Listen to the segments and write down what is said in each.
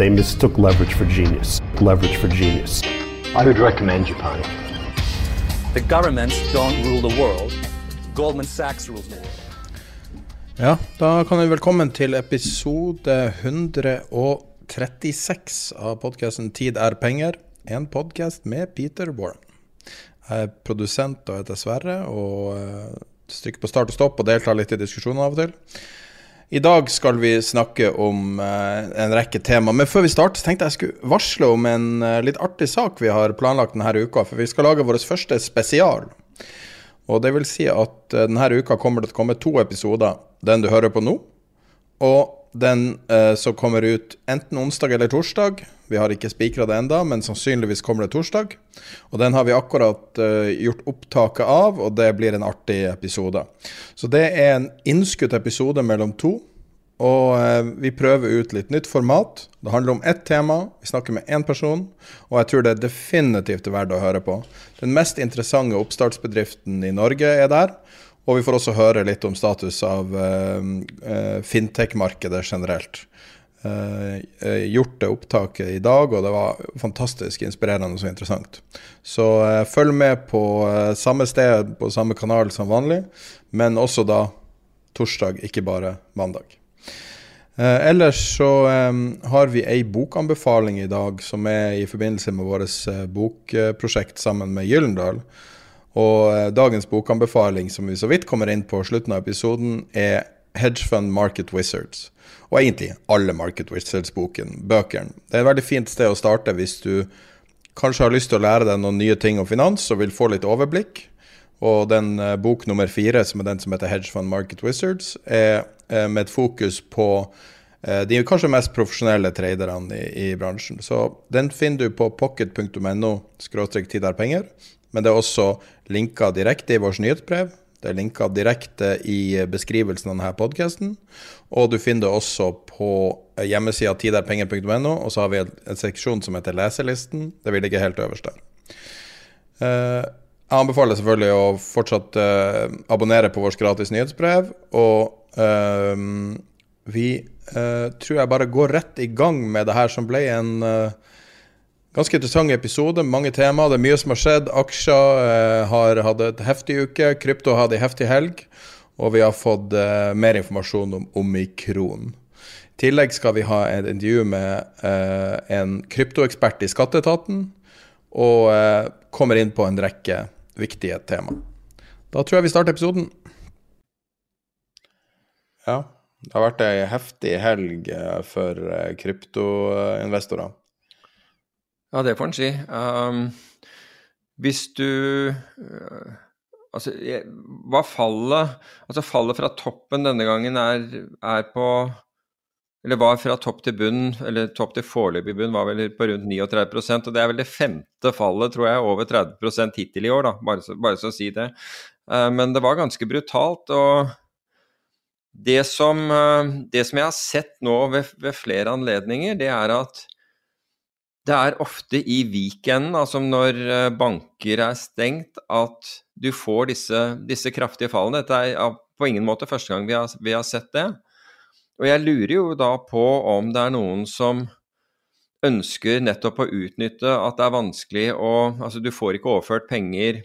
They mistook leverage for genius. Leverage for genius. I would recommend Japan. The governments don't rule the world. Goldman Sachs rules the world. Ja, da kan vi velkommen til episode 136 av podkasten 'Tid er penger'. En podkast med Peter Warren. Jeg er produsent og heter Sverre, og eh, trykker på start og stopp og deltar litt i diskusjonen av og til. I dag skal vi snakke om eh, en rekke tema, men før vi starter, tenkte jeg skulle varsle om en eh, litt artig sak vi har planlagt denne uka. For vi skal lage vår første spesial. Og det vil si at eh, denne uka kommer det til å komme to episoder. Den du hører på nå, og den uh, som kommer ut enten onsdag eller torsdag. Vi har ikke spikra det enda, men sannsynligvis kommer det torsdag. Og den har vi akkurat uh, gjort opptaket av, og det blir en artig episode. Så det er en innskutt episode mellom to. Og eh, vi prøver ut litt nytt format. Det handler om ett tema. Vi snakker med én person, og jeg tror det er definitivt verdt å høre på. Den mest interessante oppstartsbedriften i Norge er der. Og vi får også høre litt om status av uh, uh, fintech-markedet generelt. Uh, gjort det opptaket i dag, og det var fantastisk inspirerende og interessant. Så følg med på samme sted, på samme kanal som vanlig, men også da torsdag, ikke bare mandag. ellers så har vi ei bokanbefaling i dag som er i forbindelse med vårt bokprosjekt sammen med Gyllendal. Og eh, dagens bokanbefaling, som vi så vidt kommer inn på slutten av episoden, er Hedge Fund Market Wizards. Og egentlig alle Market Wizards-boken, bøkene. Det er et veldig fint sted å starte hvis du kanskje har lyst til å lære deg noen nye ting om finans og vil få litt overblikk. Og den uh, bok nummer fire, som er den som heter Hedge Fund Market Wizards, er uh, med et fokus på de de kanskje mest profesjonelle traderne i, i, bransjen. Så den finner du på pocket.no penger. Men det er også linka direkte i vårt nyhetsbrev. Det er linka direkte i beskrivelsen av denne podkasten. Og du finner det også på hjemmesida tiderpenger.no, og så har vi en, seksjon som heter Leselisten. Det vil ligge helt øverst der. Uh, jeg anbefaler selvfølgelig å fortsatt uh, abonnere på vårt gratis nyhetsbrev. Og uh, vi tror jeg bare går rett i gang med det her som ble en Ganske interessant episode, mange tema. Det er mye som har skjedd. Aksjer eh, har hatt et heftig uke. Krypto hadde en heftig helg. Og vi har fått eh, mer informasjon om omikron. I tillegg skal vi ha et intervju med eh, en kryptoekspert i skatteetaten. Og eh, kommer inn på en rekke viktige tema. Da tror jeg vi starter episoden. Ja, det har vært ei heftig helg eh, for eh, kryptoinvestorer. Ja, det får en si. Um, hvis du uh, Altså, hva fallet Altså, fallet fra toppen denne gangen er, er, på Eller var fra topp til bunn, eller topp til foreløpig bunn, var vel på rundt 39% og det er vel det femte fallet, tror jeg, over 30% hittil i år, da, bare så, å si det. Uh, men det var ganske brutalt. og det som, uh, det som jeg har sett nå ved, ved flere anledninger, det er at det er ofte i weekenden, altså når eh, banker er stengt, at du får disse, disse kraftige fallene. Dette er på ingen måte første gang vi har, vi har, sett det. Og jeg lurer jo da på om det er noen som ønsker nettopp å utnytte at det er vanskelig å Altså, du får ikke overført penger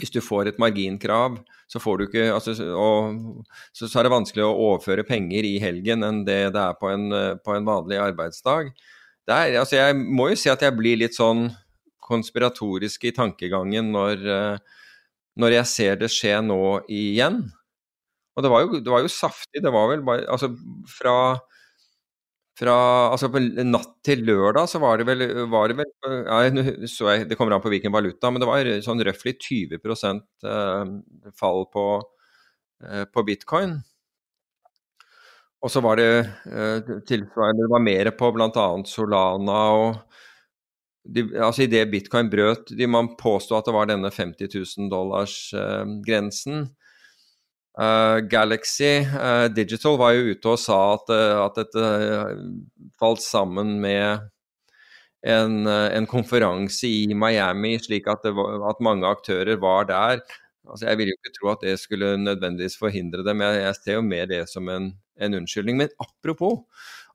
hvis du får et marginkrav så ikke altså, og, så, så, er det vanskelig å overføre penger i helgen enn det det er på en, på en vanlig arbeidsdag. Er, altså, jeg må jo si at jeg blir litt sånn konspiratorisk i tankegangen når, når jeg ser det skje nå igjen. Og det var jo, det var jo saftig. Det var vel bare Altså fra fra altså natt til lørdag så var det vel, var det, vel ja, jeg, Det kommer an på hvilken valuta, men det var sånn røftlig 20 eh, fall på, eh, på bitcoin. Og så var det eh, tilsvarende Det var mer på bl.a. Solana og de, altså Idet bitcoin brøt de, Man påsto at det var denne 50 000 dollars-grensen. Uh, Galaxy uh, Digital var jo ute og sa at, at dette falt sammen med en, en, konferanse i Miami, slik at, var, at, mange aktører var der. Altså, jeg vil jo ikke tro at det skulle nødvendigvis forhindre det, men jeg ser jo mer det som en, en unnskyldning. Men apropos,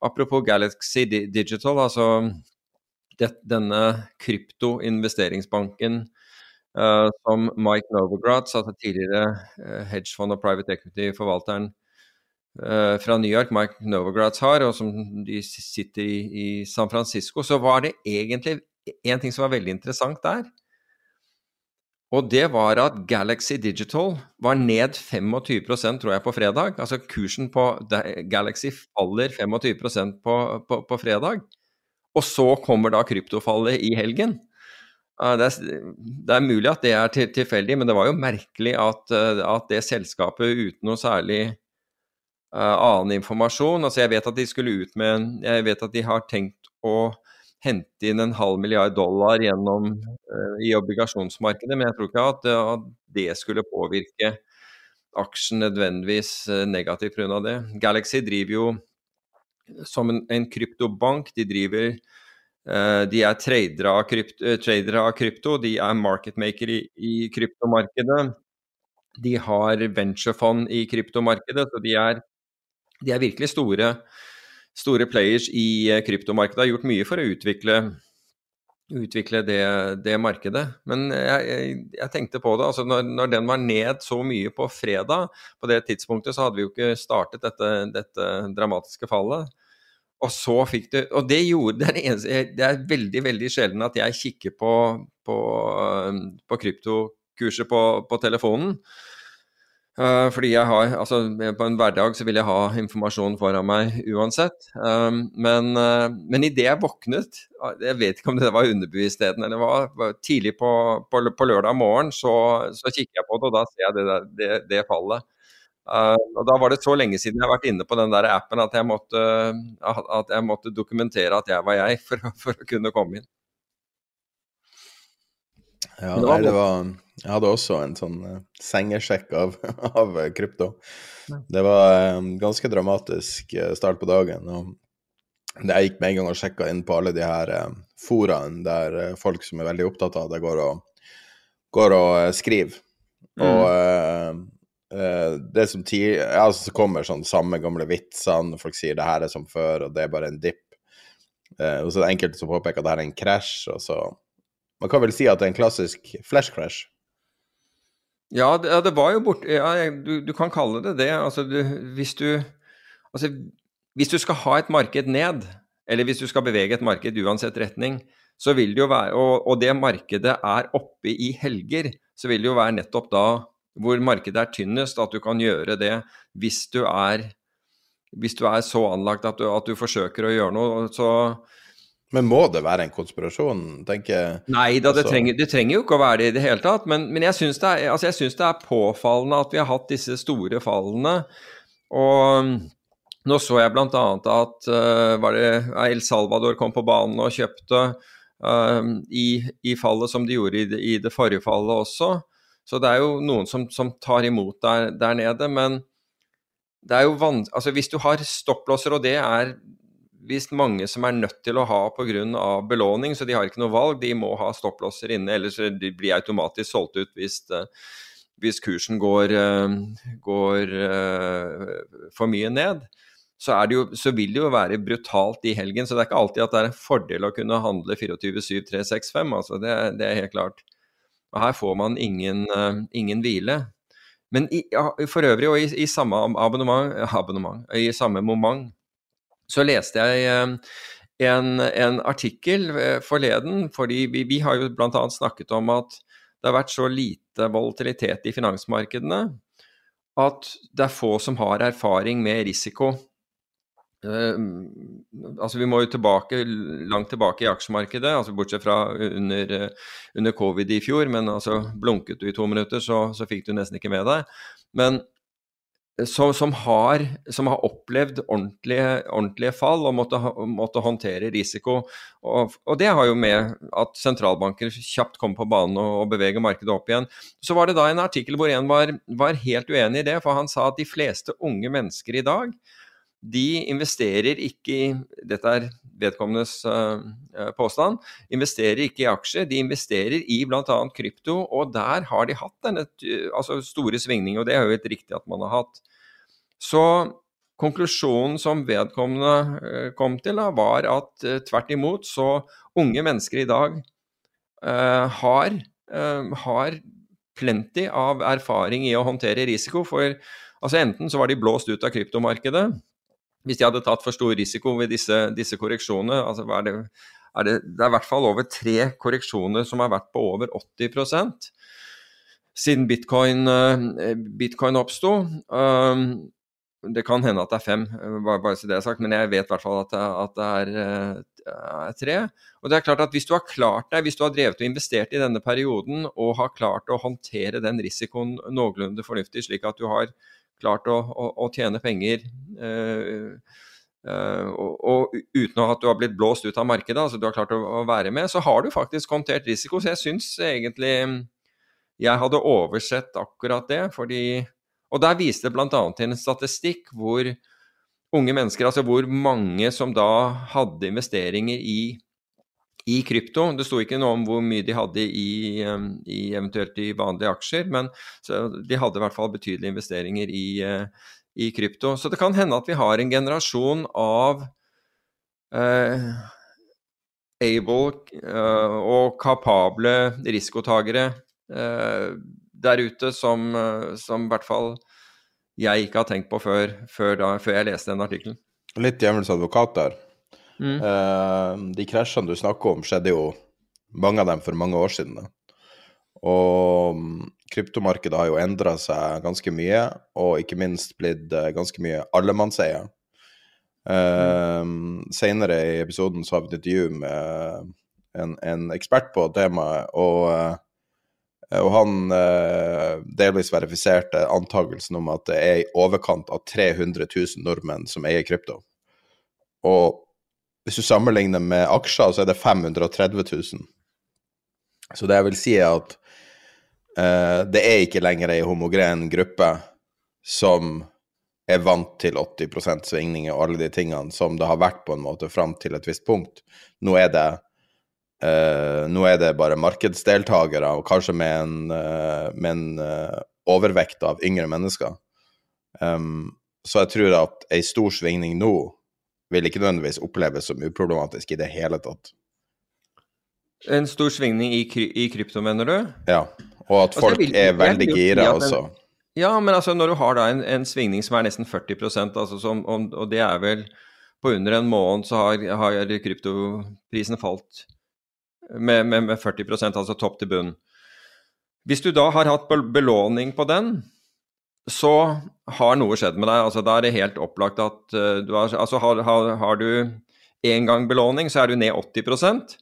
apropos Galaxy Digital, altså det, denne kryptoinvesteringsbanken Uh, som Mike Novogratz, altså tidligere uh, hedgefond- og private equity-forvalteren uh, fra New York, Mike Novogratz har, og som de sitter i, i San Francisco, så var det egentlig en ting som var veldig interessant der. Og det var at Galaxy Digital var ned 25% tror jeg, på fredag. Altså kursen på Galaxy faller 25 på, på, på fredag. Og så kommer da kryptofallet i helgen. Det er, det er, mulig at det er tilfeldig, men det var jo merkelig at, at det selskapet uten noe særlig uh, annen informasjon Altså, jeg vet at de skulle ut med Jeg vet at de har tenkt å hente inn en halv milliard dollar gjennom uh, i obligasjonsmarkedet, men jeg tror ikke at, at det skulle påvirke aksjen nødvendigvis uh, negativt pga. det. Galaxy driver jo som en, en kryptobank. De driver Eh, de er tradere av, eh, tradere av krypto, de er marketmaker i, i kryptomarkedet. De har venturefond i kryptomarkedet, så de er, de er virkelig store, store, players i eh, kryptomarkedet. Har gjort mye for å utvikle, utvikle det, det, markedet. Men jeg, jeg, jeg, tenkte på det. altså når, når, den var ned så mye på fredag, på det tidspunktet så hadde vi jo ikke startet dette, dette dramatiske fallet. Og så fikk du Og det gjorde det er, eneste, det er veldig, veldig sjelden at jeg kikker på, på, på kryptokurset på, på, telefonen. Uh, fordi jeg har Altså, på en hverdag så vil jeg ha informasjon foran meg uansett. Um, men uh, men idet jeg våknet Jeg vet ikke om det var underbevisstheten eller hva. Tidlig på, på lørdag morgen så, så kikker jeg på det, og da ser jeg det, det, det fallet. Og Da var det så lenge siden jeg har vært inne på den der appen at jeg måtte, at jeg måtte dokumentere at jeg var jeg, for, for, å kunne komme inn. Ja, det var, nei, det var, jeg hadde også en sånn uh, sengesjekk av, av uh, krypto. Det var um, ganske dramatisk start på dagen. og Jeg gikk med en gang og sjekka inn på alle de her foraene der folk som er veldig opptatt av det, går og, går og skriver. Mm. Og Uh, det som ti, altså, så kommer sånn samme gamle vitsene, folk sier det her er som før, og det er bare en dipp. Uh, og så er det enkelte som påpeker at det her er en krasj, og så Man kan vel si at det er en klassisk flash crash? Ja, det, det var jo borte ja, du, du, kan kalle det det. Altså, du, hvis du Altså, hvis du skal ha et marked ned, eller hvis du skal bevege et marked uansett retning, så vil det jo være Og, og det markedet er oppe i helger, så vil det jo være nettopp da hvor markedet er tynnest, at du kan gjøre det hvis du er, hvis du er så anlagt at du, at du forsøker å gjøre noe. så men må det være en konspirasjon, tenker jeg? Nei da, det, altså... trenger, det trenger, jo ikke å være det i det hele tatt. Men, men jeg syns det, altså det, er påfallende at vi har hatt disse store fallene. Og nå så jeg bl.a. at uh, var det El Salvador kom på banen og kjøpte uh, i, i, fallet som de gjorde i det, i det forrige fallet også. Så det er jo noen som, som tar imot der, der, nede. Men det er jo vanskelig Altså hvis du har stopplåser, og det er visst mange som er nødt til å ha pga. belåning, så de har ikke noe valg, de må ha stopplåser inne, ellers de blir automatisk solgt ut hvis, eh, hvis kursen går, eh, går eh, for mye ned. Så, jo, så, vil det jo være brutalt i helgen. Så det er ikke alltid at det er en fordel å kunne handle 24-7-365. Altså det, det, er helt klart. Og her får man ingen, ingen hvile. Men i, for øvrig, og i, i samme abonnement, abonnement, i samme moment, så leste jeg en, en artikkel forleden, fordi vi, vi har jo bl.a. snakket om at det har vært så lite volatilitet i finansmarkedene at det er få som har erfaring med risiko. Uh, altså Vi må jo tilbake, langt tilbake i aksjemarkedet, altså bortsett fra under, under covid i fjor. Men altså blunket du i to minutter, så, så fikk du nesten ikke med deg. Men som, som, har, som, har, opplevd ordentlige, ordentlige fall og måtte, måtte håndtere risiko. Og, og, det har jo med at sentralbanker kjapt kommer på banen og, og, beveger markedet opp igjen. Så var det da en artikkel hvor en var, var, helt uenig i det, for han sa at de fleste unge mennesker i dag de investerer ikke i Dette er vedkommendes uh, påstand. Investerer ikke i aksjer, de investerer i bl.a. krypto. Og der har de hatt denne altså store svingninger, og det er jo helt riktig at man har hatt. Så konklusjonen som vedkommende uh, kom til, da, var at uh, tvert imot så unge mennesker i dag har, har plenty av erfaring i å håndtere risiko. For altså enten så var de blåst ut av kryptomarkedet, hvis de hadde tatt for stor risiko ved disse, disse korreksjonene altså er det, er det, det, er i hvert fall over tre korreksjoner som har vært på over 80% siden bitcoin, eh, bitcoin oppsto. Um, det kan hende at det er fem, bare, bare så det er sagt, men jeg vet i hvert fall at det, at det er, er, eh, tre. Og det er klart at Hvis du har klart deg, hvis du har drevet og investert i denne perioden og har klart å håndtere den risikoen noenlunde fornuftig, slik at du har klart å, å, å tjene penger uh, uh, og, og, uten at du har blitt blåst ut av markedet, altså du har klart å, å være med, så har du faktisk håndtert risiko. Så jeg syns egentlig jeg hadde oversett akkurat det, fordi Og der viste det bl.a. til en statistikk hvor unge mennesker, altså hvor mange som da hadde investeringer i i krypto. Det sto ikke noe om hvor mye de hadde i, i eventuelt i vanlige aksjer, men de hadde i hvert fall betydelige investeringer i, eh, i, krypto. Så det kan hende at vi har en generasjon av eh, able eh, og kapable risikotagere eh, der ute som, uh, som, i hvert fall jeg ikke har tenkt på før, før, da, før jeg leste den artikkelen. Litt djevelens advokat der. Mm. Uh, de krasjene du snakker om, skjedde jo mange av dem for mange år siden. Og um, kryptomarkedet har jo endra seg ganske mye, og ikke minst blitt uh, ganske mye allemannseie. Uh, mm. Senere i episoden så har vi et intervju med en, en ekspert på temaet, og, og han delvis verifiserte antakelsen om at det er i overkant av 300 000 nordmenn som eier krypto. Og hvis du sammenligner med aksjer, så er det 530 000. Så det jeg vil si, er at uh, det er ikke lenger ei homogen gruppe som er vant til 80 svingninger og alle de tingene som det har vært på en måte fram til et visst punkt. Nå er det, uh, nå er det bare markedsdeltakere, og kanskje med en, uh, med en overvekt av yngre mennesker. Um, så jeg tror at ei stor svingning nå vil ikke nødvendigvis oppleves som uproblematisk i det hele tatt. En stor svingning i, kry i krypto, mener du? Ja, og at altså, folk vil, er veldig gira også. Ja, men altså når du har da en, en svingning som er nesten 40% altså som, og, og, det er vel på under en måned så har, har kryptoprisen falt med, med, med 40% altså topp til bunn. Hvis du da har hatt belåning på den, så har noe skjedd med deg. Altså, da er det helt opplagt at uh, du har, altså, har, har, har du én gang belåning, så er du ned 80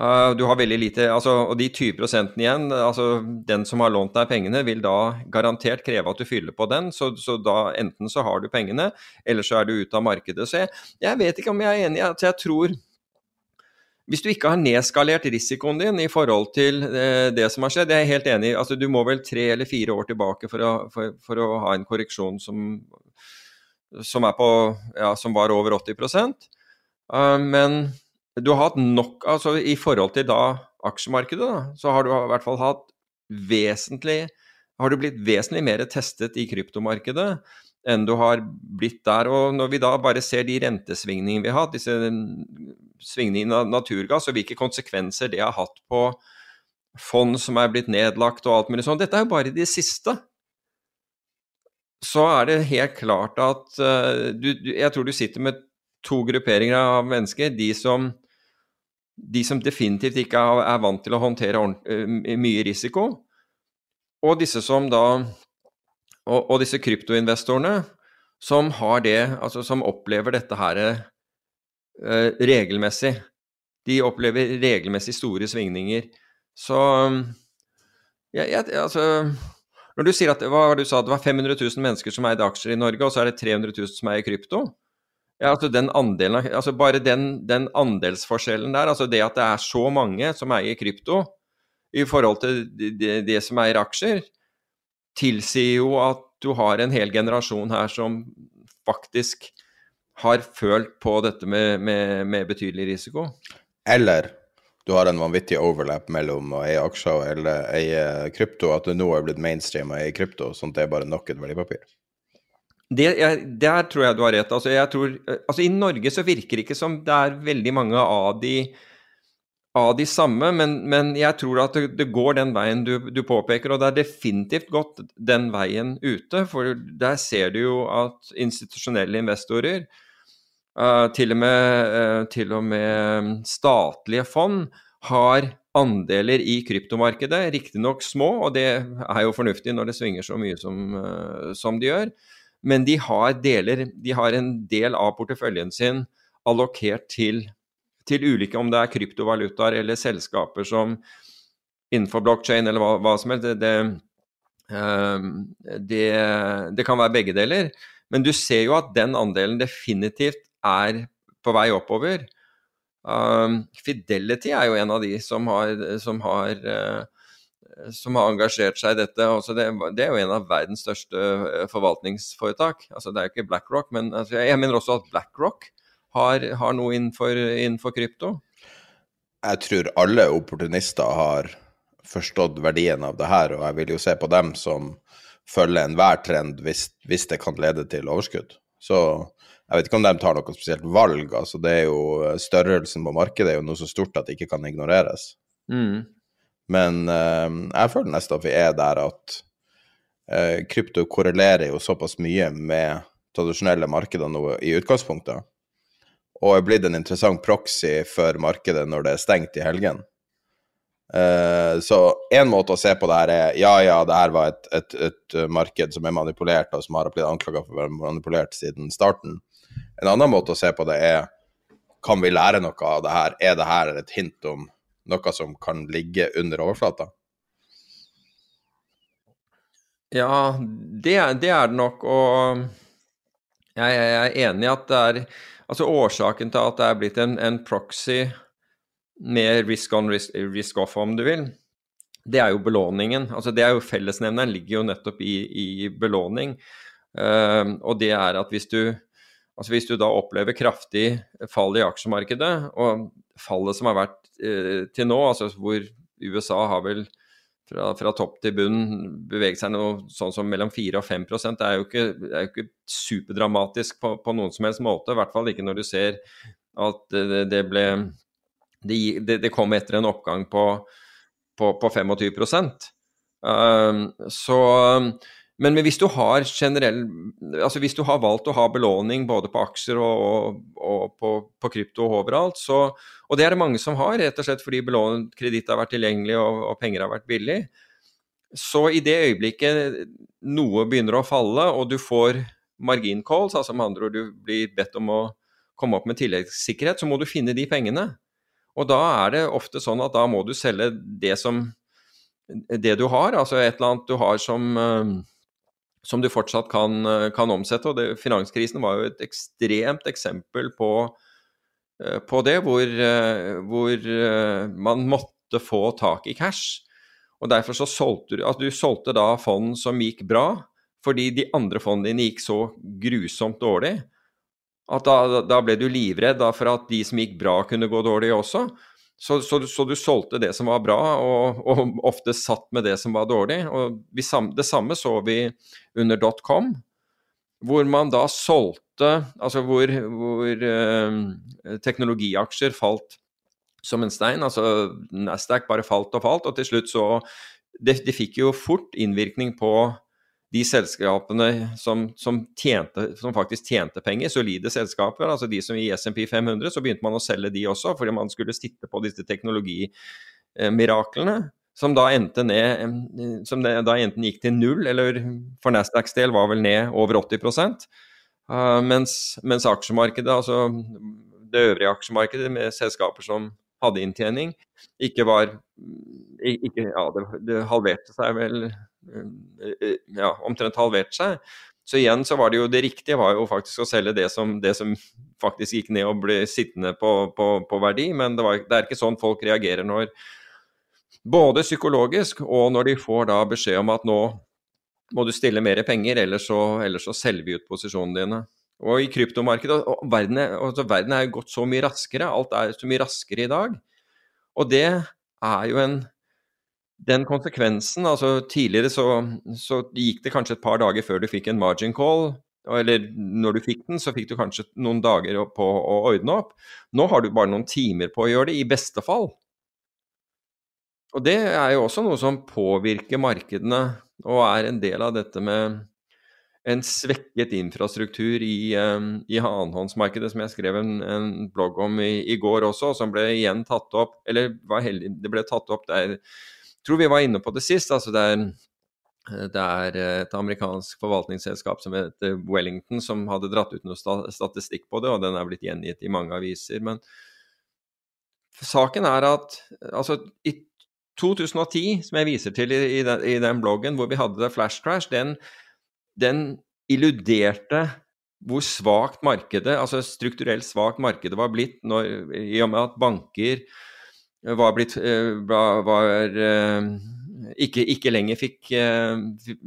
Uh, eh, du har veldig lite, altså, Og de 20% igjen, altså den som har lånt deg pengene, vil da garantert kreve at du fyller på den. Så, så da enten så har du pengene, eller så er du ute av markedet. Så jeg, jeg vet ikke om jeg er enig. Altså, jeg tror hvis du ikke har nedskalert risikoen din i forhold til eh, det som har skjedd, jeg er helt enig, altså du må vel tre eller fire år tilbake for å, for, for å ha en korreksjon som, som, på, ja, som var over 80 uh, Men du har hatt nok altså I forhold til da aksjemarkedet, da, så har du i hvert fall hatt vesentlig har du blitt vesentlig mer testet i kryptomarkedet enn du har blitt der. Og når vi da bare ser de rentesvingningene vi har hatt, disse svingningene av naturgass, og hvilke konsekvenser det har hatt på fond som er blitt nedlagt og alt mulig sånn. Dette er jo bare det siste. Så er det helt klart at uh, du, du, Jeg tror du sitter med to grupperinger av mennesker. De som, de som definitivt ikke er, er, vant til å håndtere uh, mye risiko, og disse som da og, og, disse kryptoinvestorene som har det, altså som opplever dette her eh, regelmessig. De opplever regelmessig store svingninger. Så jeg, jeg, altså Når du sier at hva du sa, det var 500 000 mennesker som eide aksjer i Norge, og så er det 300 000 som eier krypto ja, altså den andelen, altså Bare den, den, andelsforskjellen der, altså det at det er så mange som eier krypto i forhold til det, de, det som eier aksjer, tilsier jo at du har en hel generasjon her som faktisk har følt på dette med, med, med betydelig risiko. Eller du har en vanvittig overlap mellom å eie aksjer eller eie krypto, at det nå er blitt mainstream å eie krypto, sånn at det er bare nok et verdipapir? Det, er, der tror jeg du har rett. Altså, tror, altså, I Norge så virker det ikke som det er veldig mange av de, av de samme, men, men, jeg tror at det, det går den veien du, du, påpeker, og det er definitivt gått den veien ute. For der ser du jo at institusjonelle investorer Uh, til, og med, uh, til, og med, statlige fond har andeler i kryptomarkedet, riktignok små, og det er jo fornuftig når det svinger så mye som, uh, som de gjør, men de har, deler, de har, en del av porteføljen sin allokert til, til ulike, om det er kryptovalutaer eller selskaper som innenfor blokkjede eller hva, hva, som helst. Det, det, det, det kan være begge deler. Men du ser jo at den andelen definitivt er på vei oppover. Um, Fidelity er jo en av de som har, som har, uh, som har engasjert seg i dette. Altså det, er jo en av verdens største uh, forvaltningsforetak. Altså det er jo ikke BlackRock, men altså jeg mener også at BlackRock har, har noe innenfor, innenfor krypto. Jeg tror alle opportunister har forstått verdien av det her, og jeg vil jo se på dem som følger enhver trend hvis, hvis det kan lede til overskudd. Så jeg vet ikke om de tar noe spesielt valg. altså det er jo Størrelsen på markedet er jo noe så stort at det ikke kan ignoreres. Mm. Men uh, jeg føler nesten at vi er der at uh, krypto korrelerer jo såpass mye med tradisjonelle markeder nå i utgangspunktet, og er blitt en interessant proxy for markedet når det er stengt i helgen. Uh, så én måte å se på det her er ja, ja, det her var et, et, et marked som er manipulert, og som har blitt anklaga for å være manipulert siden starten. En annen måte å se på det er kan vi lære noe av det her? Er det her et hint om noe som kan ligge under overflata? Ja, det, det er det nok. Og jeg, jeg, er enig i at det er Altså årsaken til at det er blitt en, en proxy med risk on, risk, risk, off, om du vil, det er jo belåningen. Altså det er jo Fellesnevneren ligger jo nettopp i, i belåning. Uh, og det er at hvis du Altså Hvis du da opplever kraftig fall i aksjemarkedet, og fallet som har vært uh, til nå, altså hvor USA har vel fra, fra, topp til bunn beveget seg noe sånn som mellom 4 og 5 det er jo ikke, er jo ikke superdramatisk på, på, noen som helst måte. I hvert fall ikke når du ser at det, ble det, det, kom etter en oppgang på, på, på 25 um, Så men hvis du har generell Altså hvis du har valgt å ha belåning både på aksjer og, og, og på, på, krypto og overalt, så Og det er det mange som har, rett og slett fordi kreditt har vært tilgjengelig og, og, penger har vært billig. Så i det øyeblikket noe begynner å falle, og du får margin calls, altså med andre ord du blir bedt om å komme opp med tilleggssikkerhet, så må du finne de pengene. Og da er det ofte sånn at da må du selge det som det du har, altså et eller annet du har som som du fortsatt kan, eh, kan omsette. og det, Finanskrisen var jo et ekstremt eksempel på, eh, på det, hvor, eh, hvor, man måtte få tak i cash. Og Derfor så solgte du, altså du solgte da fond som gikk bra, fordi de andre fondene dine gikk så grusomt dårlig. At da, da ble du livredd for at de som gikk bra, kunne gå dårlig også. Så, så, så, du solgte det som var bra, og, og, ofte satt med det som var dårlig. Og vi, det samme så vi under dotcom, hvor man da solgte Altså hvor, hvor eh, teknologiaksjer falt som en stein. Altså Nasdaq bare falt og falt, og til slutt så Det, de fikk jo fort innvirkning på de selskapene som, som, tjente, som, faktisk tjente penger, solide selskaper, altså de som i SMP 500, så begynte man å selge de også, fordi man skulle sitte på disse teknologimiraklene. Som da endte ned Som da enten gikk til null, eller for Nasdaqs del var vel ned over 80 uh, mens, mens aksjemarkedet, altså det øvrige aksjemarkedet med selskaper som hadde inntjening, ikke var ikke, Ja, det, det halverte seg vel ja, omtrent halvert seg. Så igjen så var det jo det riktige var jo faktisk å selge det som, det som faktisk gikk ned og ble sittende på, på, på verdi, men det, var, det, er ikke sånn folk reagerer når Både psykologisk og når de får da beskjed om at nå må du stille mer penger, ellers så, ellers så selger vi ut posisjonene dine. Og i kryptomarkedet og verden, er, altså verden er jo gått så mye raskere, alt er så mye raskere i dag. Og det er jo en den konsekvensen altså Tidligere så, så, gikk det kanskje et par dager før du fikk en margin call. Eller når du fikk den, så fikk du kanskje noen dager på å ordne opp. Nå har du bare noen timer på å gjøre det, i beste fall. Og det er jo også noe som påvirker markedene, og er en del av dette med en svekket infrastruktur i, um, i annenhåndsmarkedet, som jeg skrev en, en blogg om i, i, går også, som ble igjen tatt opp Eller var heldig, det ble tatt opp der tror vi var inne på det sist. altså det er, det er et amerikansk forvaltningsselskap som heter Wellington, som hadde dratt ut noe statistikk på det, og den er blitt gjengitt i mange aviser. Men saken er at altså, i 2010, som jeg viser til i, i, den, i den, bloggen hvor vi hadde flash crash, den, den illuderte hvor svakt markedet, altså strukturelt svakt markedet var blitt når, i og med at banker var blitt eh, var, eh, ikke, ikke, lenger fikk, eh,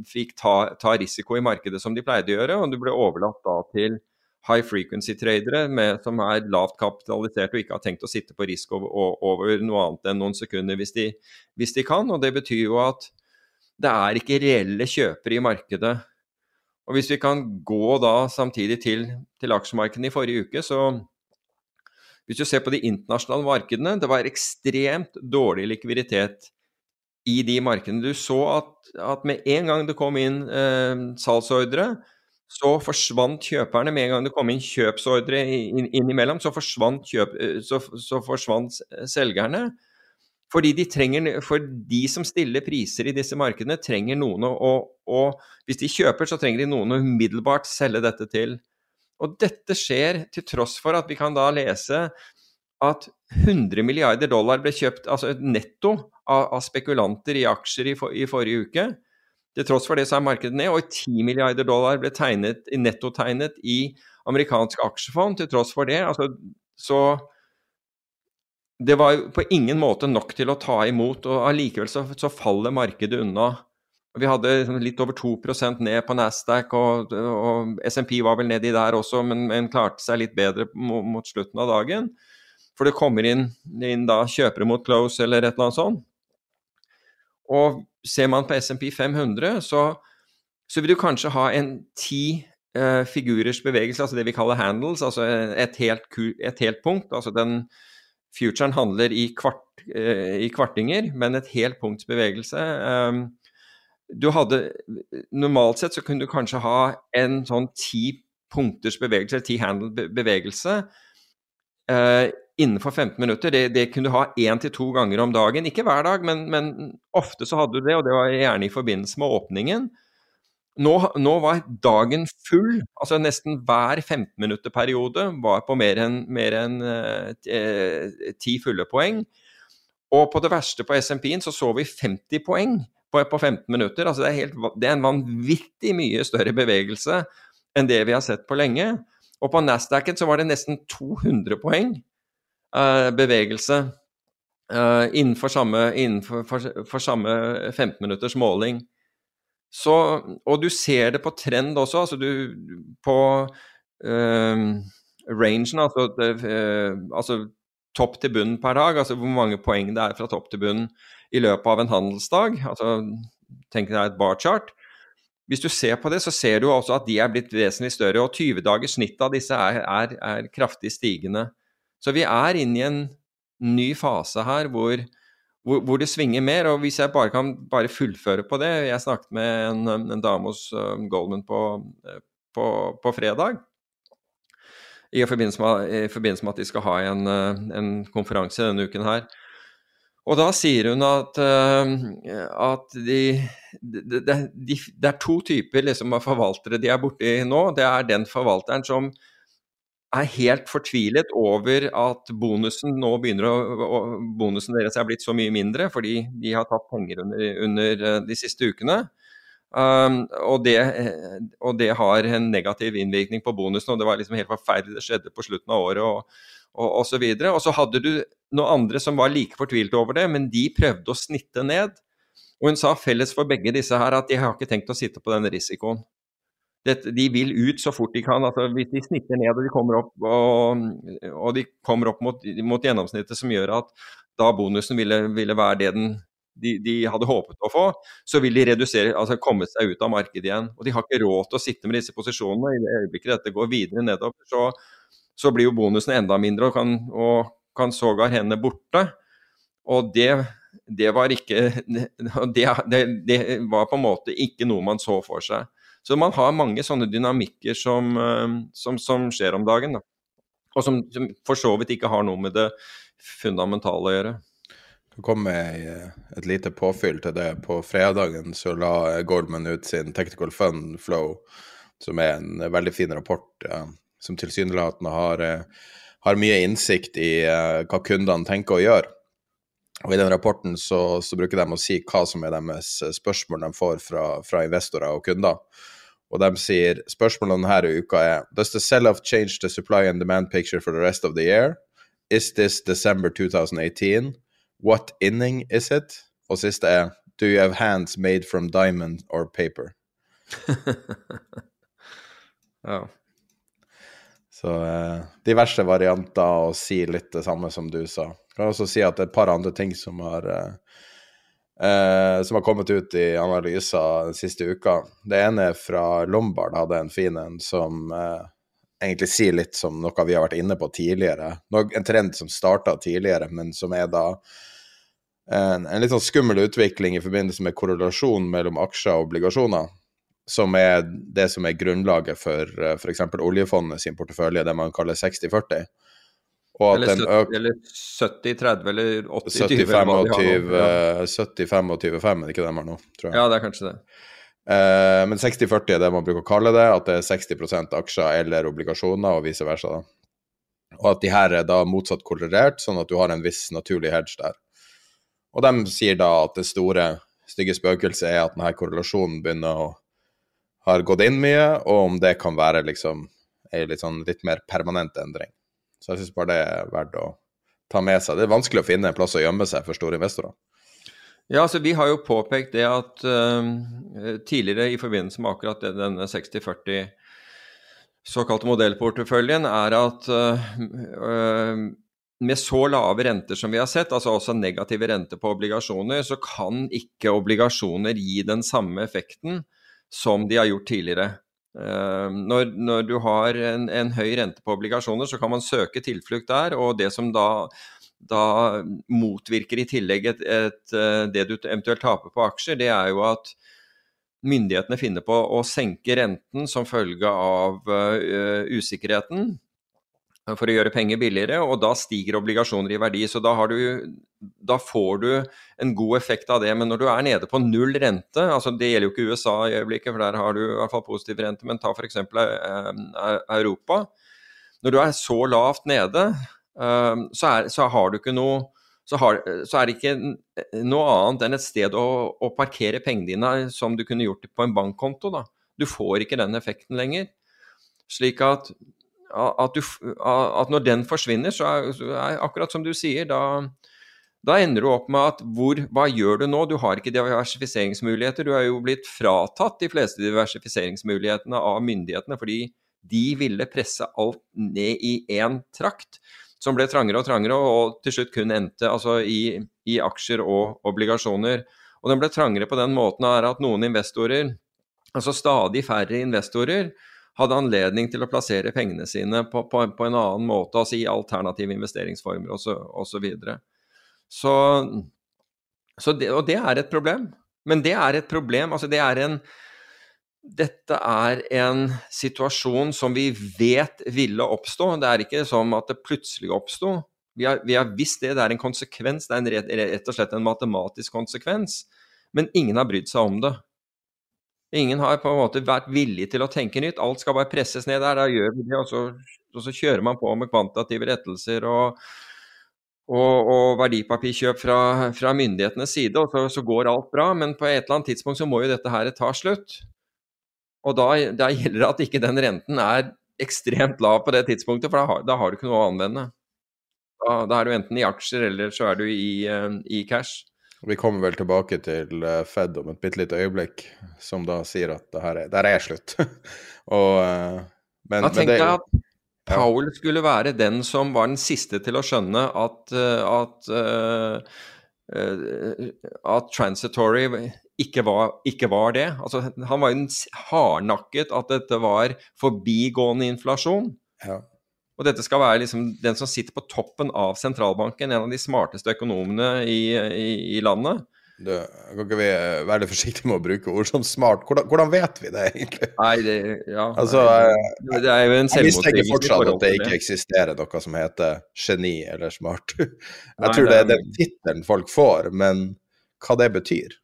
fikk ta, ta, risiko i markedet som de pleide å gjøre, og du ble overlatt da til high frequency-tradere som er lavt kapitalisert og ikke har tenkt å sitte på risk over, over noe annet enn noen sekunder hvis de, hvis de, kan. og Det betyr jo at det er ikke reelle kjøpere i markedet. Og Hvis vi kan gå da samtidig til, til aksjemarkedene i forrige uke, så hvis du ser på de internasjonale markedene, det var ekstremt dårlig likviditet i de markedene. Du så at, at med en gang det kom inn eh, salgsordre, så forsvant kjøperne. Med en gang det kom inn kjøpsordre innimellom, så forsvant, kjøp, eh, så, så forsvant selgerne. Fordi de, trenger, for de som stiller priser i disse markedene, trenger noen å, å Hvis de kjøper, så trenger de noen å umiddelbart selge dette til. Og dette skjer til tross for at vi kan da lese at 100 milliarder dollar ble kjøpt, altså netto, av, av spekulanter i aksjer i, for, i, forrige uke. Til tross for det så er markedet ned, og 10 milliarder dollar ble tegnet, nettotegnet i amerikansk aksjefond. Til tross for det, altså, så Det var på ingen måte nok til å ta imot, og allikevel så, så faller markedet unna vi hadde liksom litt over 2% ned på Nasdaq, og, og SMP var vel nedi der også, men, men, klarte seg litt bedre mot, mot slutten av dagen. For det kommer inn, inn, da kjøpere mot close eller et eller annet sånt. Og ser man på SMP 500, så, så vil du kanskje ha en ti eh, figurers bevegelse, altså det vi kaller handles, altså et helt, et helt punkt. Altså den futuren handler i, kvart, eh, i, kvartinger, men et helt punkts bevegelse. Eh, du hadde Normalt sett så kunne du kanskje ha en sånn ti punkters bevegelse, ti handle-bevegelse, eh, innenfor 15 minutter. Det, det kunne du ha én til to ganger om dagen. Ikke hver dag, men, men, ofte så hadde du det, og det var gjerne i forbindelse med åpningen. Nå, nå var dagen full, altså nesten hver 15-minutterperiode var på mer enn en, eh, ti fulle poeng. Og på det verste på SMP-en så så vi 50 poeng på, på 15 minutter. Altså det, er helt, det er en vanvittig mye større bevegelse enn det vi har sett på lenge. Og på Nasdaqen så var det nesten 200 poeng uh, bevegelse uh, innenfor samme, innenfor, for, for samme 15 minutters måling. Så, og du ser det på trend også. altså du På uh, rangen, altså, uh, altså topp til bunn per dag, altså hvor mange poeng det er fra topp til bunn i løpet av en handelsdag. altså Tenk deg et bar-chart. Hvis du ser på det, så ser du også at de er blitt vesentlig større. Og 20 dagers snitt av disse er, er, er, kraftig stigende. Så vi er inne i en ny fase her hvor, hvor, hvor, det svinger mer. Og hvis jeg bare kan bare fullføre på det Jeg snakket med en, en dame hos uh, Goldman på, på, på, fredag. I forbindelse, med, I forbindelse, med, at de skal ha en, en konferanse denne uken her. Og da sier hun at, uh, at de, de, de, det er to typer liksom, av forvaltere de er borti nå. Det er den forvalteren som er helt fortvilet over at bonusen å, bonusen deres er blitt så mye mindre fordi de har tatt penger under, under eh, de siste ukene. Um, og, det, og, det, har en negativ innvirkning på bonusen, og det var liksom helt forferdelig. Det skjedde på slutten av året og, og, og så. Og så hadde du noen andre som var like fortvilt over det, men de prøvde å snitte ned. Og hun sa felles for begge disse her at de har ikke tenkt å sitte på den risikoen Dette, de vil ut så fort de kan. Altså, hvis de snitter ned og de kommer opp, og, og de kommer opp mot, mot, gjennomsnittet som gjør at da bonusen ville, ville være det den, de, de, hadde håpet å få, så vil de redusere, altså komme seg ut av markedet igjen. Og de har ikke råd til å sitte med disse posisjonene. I det øyeblikket dette går videre nedover, så, så blir jo bonusen enda mindre og kan, og kan sågar hende borte. Og det, det var ikke det, det, det var på en måte ikke noe man så for seg. Så man har mange sånne dynamikker som, eh, som, som skjer om dagen. Da. Og som, som, for så vidt ikke har noe med det fundamentale å gjøre. Det kom med et lite påfyll til det. På fredagen så la Goldman ut sin Technical Fund Flow, som er en veldig fin rapport ja, som tilsynelatende har, eh, har, mye innsikt i uh, hva kundene tenker å gjøre. Og I den rapporten så, så, bruker de å si hva som er deres spørsmål de får fra, fra investorer og kunder. Og de sier spørsmålene denne uka er Does the sell-off change the supply and demand picture for the rest of the year? Is this December 2018? What inning is it? Og siste er Do you have hands made from diamond or paper? ja. Så eh, diverse varianter og si litt det samme som du sa. Jeg kan også si at det er et par andre ting som har uh, eh, som har kommet ut i analyser den siste uka. Det ene er fra Lombard, hadde en fin en som eh, egentlig sier litt som noe vi har vært inne på tidligere. En trend som starta tidligere, men som er da en, en, litt sånn skummel utvikling i forbindelse med korrelasjon mellom aksjer og obligasjoner. Som er det som er grunnlaget for f.eks. oljefondet sin portefølje, det man kaller 60-40 eller 70-30 eller 80-20. 70-25-5 er det ikke det de har nå, tror jeg. Ja, det er kanskje det. Uh, men 60-40 er det man bruker å kalle det, at det er 60% aksjer eller obligasjoner, og vice versa. da. Og at de her er da motsatt korrelert, sånn at du har en viss naturlig hedge der. Og de sier da at det store, stygge spøkelset er at denne korrelasjonen begynner å har gått inn mye, og om det kan være liksom ei litt, sånn, litt mer permanent endring. Så jeg syns bare det er verdt å ta med seg. Det er vanskelig å finne en plass å gjemme seg for store investorer. Ja, altså Vi har jo påpekt det at uh, tidligere i forbindelse med akkurat denne 60-40 såkalte modellporteføljen, er at uh, uh, med så lave renter som vi har sett, altså også negative renter på obligasjoner, så kan ikke obligasjoner gi den samme effekten som de har gjort tidligere. Eh, når, når, du har en, en, høy rente på obligasjoner, så kan man søke tilflukt der. Og det som da, da motvirker i tillegg et, et, eh, det du eventuelt taper på aksjer, det er jo at myndighetene finner på å senke renten som følge av uh, usikkerheten for å gjøre penger billigere, og da stiger obligasjoner i verdi. Så da, du, da, får du en god effekt av det. Men når du er nede på null rente, altså det gjelder jo ikke USA i øyeblikket, for der har du i hvert fall positiv rente, men ta f.eks. Eh, eh, Europa. Når du er så lavt nede, eh, så, er, så har du ikke noe så, har, så, er det ikke noe annet enn et sted å, å, parkere pengene dine som du kunne gjort på en bankkonto. Da. Du får ikke den effekten lenger. Slik at at, du, at, når den forsvinner, så er, så er, akkurat som du sier, da, da ender du opp med at hvor, hva gjør du nå? Du har ikke diversifiseringsmuligheter. Du er jo blitt fratatt de fleste diversifiseringsmulighetene av myndighetene fordi de ville presse alt ned i én trakt, som ble trangere og trangere, og til slutt kun endte altså, i, i aksjer og obligasjoner. Og den ble trangere på den måten at noen investorer, altså stadig færre investorer, hadde anledning til å plassere pengene sine på, på, på en annen måte, altså i alternative investeringsformer osv. Så, så, videre. så, så det, Og det er et problem. Men det er et problem. Altså det er en dette er en situasjon som vi vet ville oppstå. Det er ikke som at det plutselig oppsto. Vi, vi, har visst det, det er en konsekvens, det er en, rett, og slett en matematisk konsekvens. Men ingen har brydd seg om det. Ingen har på en måte vært villig til å tenke nytt. Alt skal bare presses ned der. Da gjør vi det, og så, og så kjører man på med kvantitative rettelser og, og, og verdipapirkjøp fra, fra, myndighetenes side, og så, så, går alt bra. Men på et eller annet tidspunkt så må jo dette her ta slutt. Og da, da gjelder det at ikke den renten er ekstremt lav på det tidspunktet, for da har, da har du ikke noe å anvende. Da, da, er du enten i aksjer, eller så er du i, uh, i cash. Vi kommer vel tilbake til eh, Fed om et bitte lite øyeblikk, som da sier at det her er, der er slutt. og, uh, men, da tenker jeg at Powell skulle være den som var den siste til å skjønne at, at, at transitory ikke var, ikke var, det. Altså, han var jo hardnakket at dette var forbigående inflasjon. Ja. Og dette skal være liksom den som sitter på toppen av sentralbanken, en av de smarteste økonomene i, i, i landet. Du, kan ikke vi være litt forsiktige med å bruke ord som smart? Hvordan, hvordan vet vi det, egentlig? Nei, det, ja, altså, nei, det er jo en Jeg mistenker fortsatt at det ikke eksisterer noe som heter geni eller smart. Jeg nei, tror det er den tittelen folk får, men hva det betyr?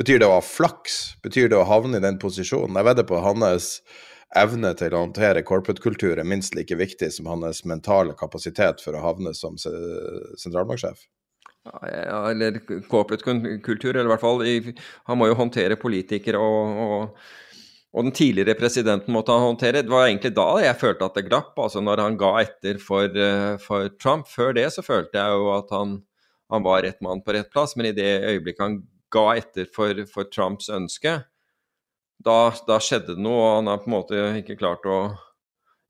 Betyr det å ha flaks? Betyr det å havne i den posisjonen? Jeg vedder på hans evne til å håndtere corporate-kultur er minst like viktig som hans mentale kapasitet for å havne som sentralbanksjef. Ja, eller corporate-kultur, eller i hvert fall Han må jo håndtere politikere og, og, og, den tidligere presidenten måtte han håndtere. Det var egentlig da jeg følte at det glapp, altså når han ga etter for, eh, for Trump. Før det så følte jeg jo at han, han var rett mann på rett plass, men i det øyeblikket han ga etter for, for Trumps ønske, da, da, skjedde det noe, og han har på en måte ikke klart å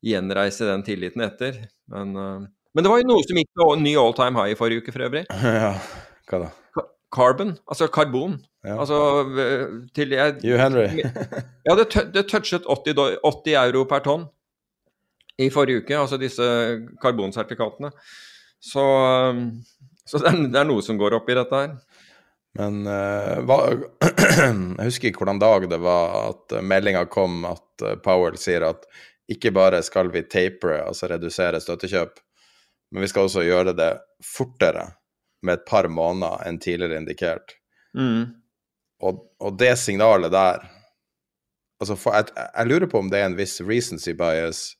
gjenreise den tilliten etter. Men, uh, men det var jo noe som gikk til ny all time high i forrige uke, for øvrig. Ja, hva da? Carbon, altså karbon. Ja. Altså til jeg, You Henry. ja, det, det touchet 80, 80, euro per tonn i forrige uke, altså disse karbonsertifikatene. Så, så det, er, det er noe som går opp i dette her. Men uh, hva, jeg husker ikke hvordan dag det var at uh, meldinga kom at uh, Powell sier at ikke bare skal vi tapere, altså redusere støttekjøp, men vi skal også gjøre det fortere, med et par måneder enn tidligere indikert. Mm. Og, og, det signalet der altså for, jeg, jeg, lurer på om det er en viss recency bias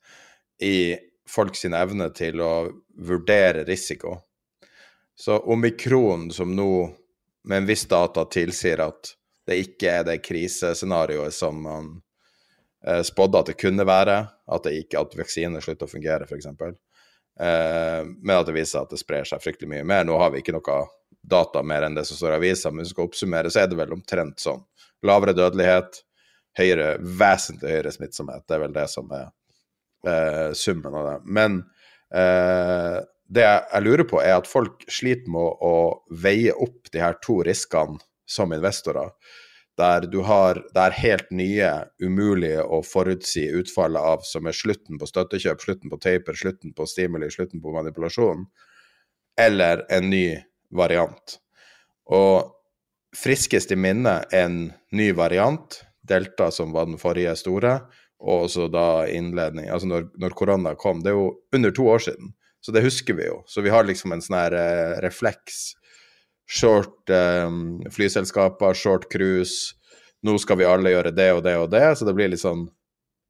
i folk sin evne til å vurdere risiko. Så omikron som nå med hvis data tilsier at det ikke er det krisescenarioet som man eh, spådde at det kunne være, at det ikke at vaksiner slutter å fungere, f.eks. Eh, men at det viser seg at det sprer seg fryktelig mye mer. Nå har vi ikke noe data mer enn det som står i avisa, men hvis vi skal oppsummere, så er det vel omtrent sånn. Lavere dødelighet, høyere, vesentlig høyere smittsomhet. Det er vel det som er eh, summen av det. Men eh, det jeg lurer på, er at folk sliter med å veie opp de her to riskene som investorer. Der du har det er helt nye, umulige å forutsi utfallet av, som er slutten på støttekjøp, slutten på taper, slutten på stimuli, slutten på manipulasjon, eller en ny variant. Og friskest i minne en ny variant, Delta som var den forrige store, og også da innledning Altså når, når korona kom, det er jo under to år siden. Så det husker vi jo. Så vi har liksom en sånn her eh, refleks. Short eh, flyselskaper, short cruise. Nå skal vi alle gjøre det og det og det. Så det blir litt sånn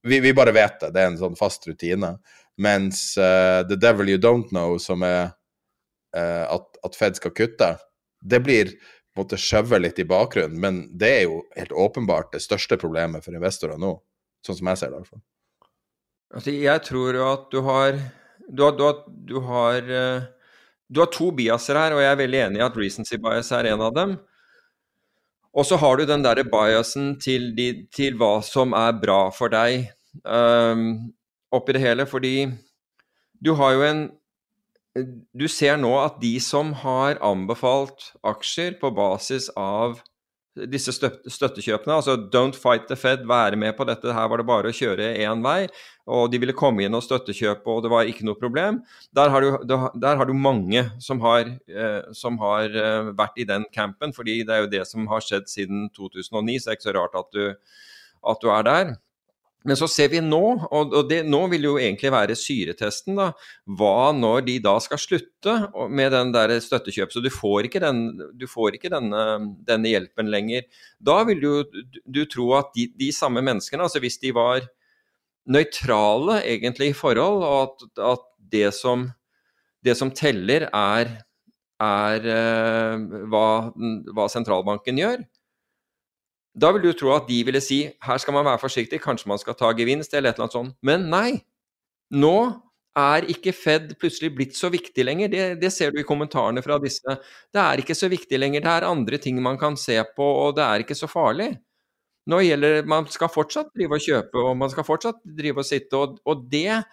Vi, vi bare vet det. Det er en sånn fast rutine. Mens uh, The Devil You Don't Know, som er uh, at, at, Fed skal kutte, det blir måte skjøvet litt i bakgrunnen. Men det er jo helt åpenbart det største problemet for investorer nå. Sånn som jeg ser det, i hvert fall. Altså, jeg tror jo at du har du har, du, har, du, har, eh, du har, to biaser her, og jeg er veldig enig i at recency bias er en av dem. Og så har du den derre biasen til, de, til, hva som er bra for deg um, oppi det hele, fordi du har jo en Du ser nå at de som har anbefalt aksjer på basis av disse støttekjøpene. Altså 'don't fight the Fed', være med på dette. Her var det bare å kjøre én vei. Og de ville komme inn og støttekjøpe, og det var ikke noe problem. Der har du, der har du mange som har, eh, som har, eh, vært i den campen, fordi det er jo det som har skjedd siden 2009, så det er ikke så rart at du, at du er der. Men så ser vi nå, og det, nå vil jo egentlig være syretesten, da, hva når de da skal slutte med den der støttekjøp. Så du får ikke, den, du får ikke denne, denne, hjelpen lenger. Da vil du, du tro at de, de, samme menneskene, altså hvis de var nøytrale egentlig i forhold, og at, at det, som, det, som, teller er, er uh, hva, hva sentralbanken gjør, da vil du tro at de ville si her skal man være forsiktig, kanskje man skal ta gevinst eller et eller annet sånt. Men nei. Nå er ikke Fed plutselig blitt så viktig lenger. Det, det, ser du i kommentarene fra disse. Det er ikke så viktig lenger. Det er andre ting man kan se på, og det er ikke så farlig. Nå gjelder Man skal fortsatt drive og kjøpe, og man skal fortsatt drive og sitte, og, og det,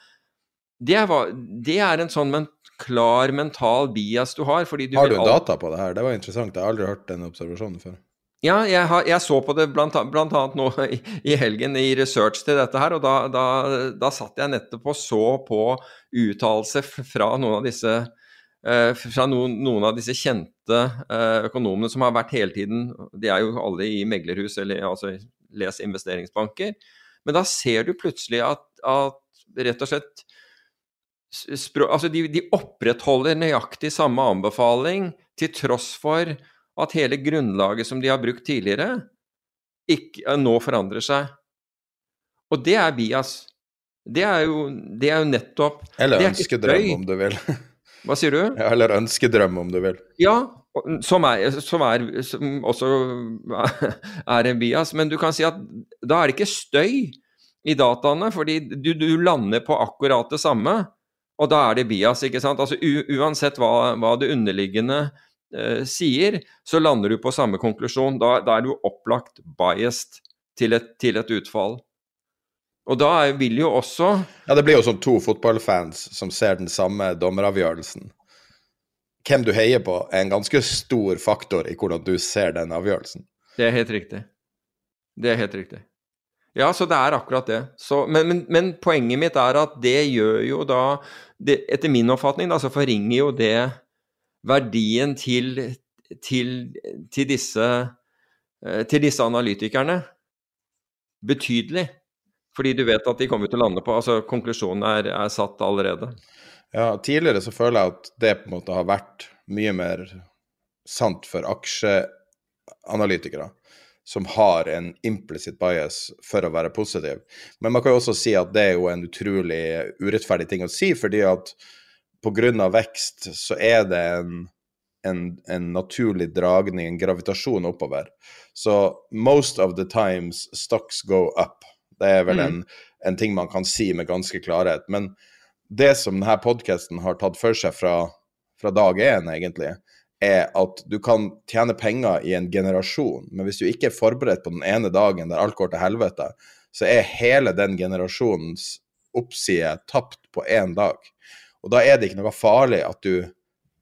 det, er, det er en sånn men, klar mental bias du har. Du har du data på det her? Det var interessant. Jeg har aldri hørt den observasjonen før. Ja, jeg, har, jeg, så på det blant, annet nå i, i, helgen i research til dette her, og da, da, da satt jeg nettopp og så på uttalelser fra noen av disse eh, fra noen, noen, av disse kjente eh, økonomene som har vært hele tiden De er jo alle i meglerhus, eller altså les investeringsbanker. Men da ser du plutselig at, at rett og slett altså de, de opprettholder nøyaktig samme anbefaling til tross for at hele grunnlaget som de har brukt tidligere, ikke, eh, nå forandrer seg. Og det er bias. Det er jo, det er jo nettopp Eller ønskedrøm, om du vil. Hva sier du? Ja, eller ønskedrøm, om du vil. Ja, som, er, som, er, som også er en bias. Men du kan si at da er det ikke støy i dataene, fordi du, du lander på akkurat det samme. Og da er det bias, ikke sant. Altså uansett hva, hva det underliggende eh, sier, så lander du på samme konklusjon. Da, da er du opplagt biased til et, til et, utfall. Og da vil jo også Ja, det blir jo som to fotballfans som ser den samme dommeravgjørelsen. Hvem du heier på, er en ganske stor faktor i hvordan du ser den avgjørelsen. Det er helt riktig. Det er helt riktig. Ja, så det er akkurat det. Så, men, men, men, poenget mitt er at det gjør jo da det, Etter min oppfatning da, så forringer jo det verdien til, til, til, disse, eh, til disse analytikerne betydelig. Fordi du vet at de kommer til å lande på altså Konklusjonen er, er, satt allerede. Ja, tidligere så føler jeg at det på en måte har vært mye mer sant for aksjeanalytikere som har en implicit bias for å være positiv. Men man kan jo også si at det er jo en utrolig urettferdig ting å si, fordi at pga. vekst så er det en, en, en, naturlig dragning, en gravitasjon oppover. Så most of the times stocks go up. Det er vel mm. en, en, ting man kan si med ganske klarhet. Men det som denne podkasten har tatt for seg fra, fra dag én, egentlig, er at du kan tjene penger i en generasjon, men hvis du ikke er forberedt på den ene dagen der alt går til helvete, så er hele den generasjonens oppside tapt på én dag. Og da er det ikke noe farlig at du,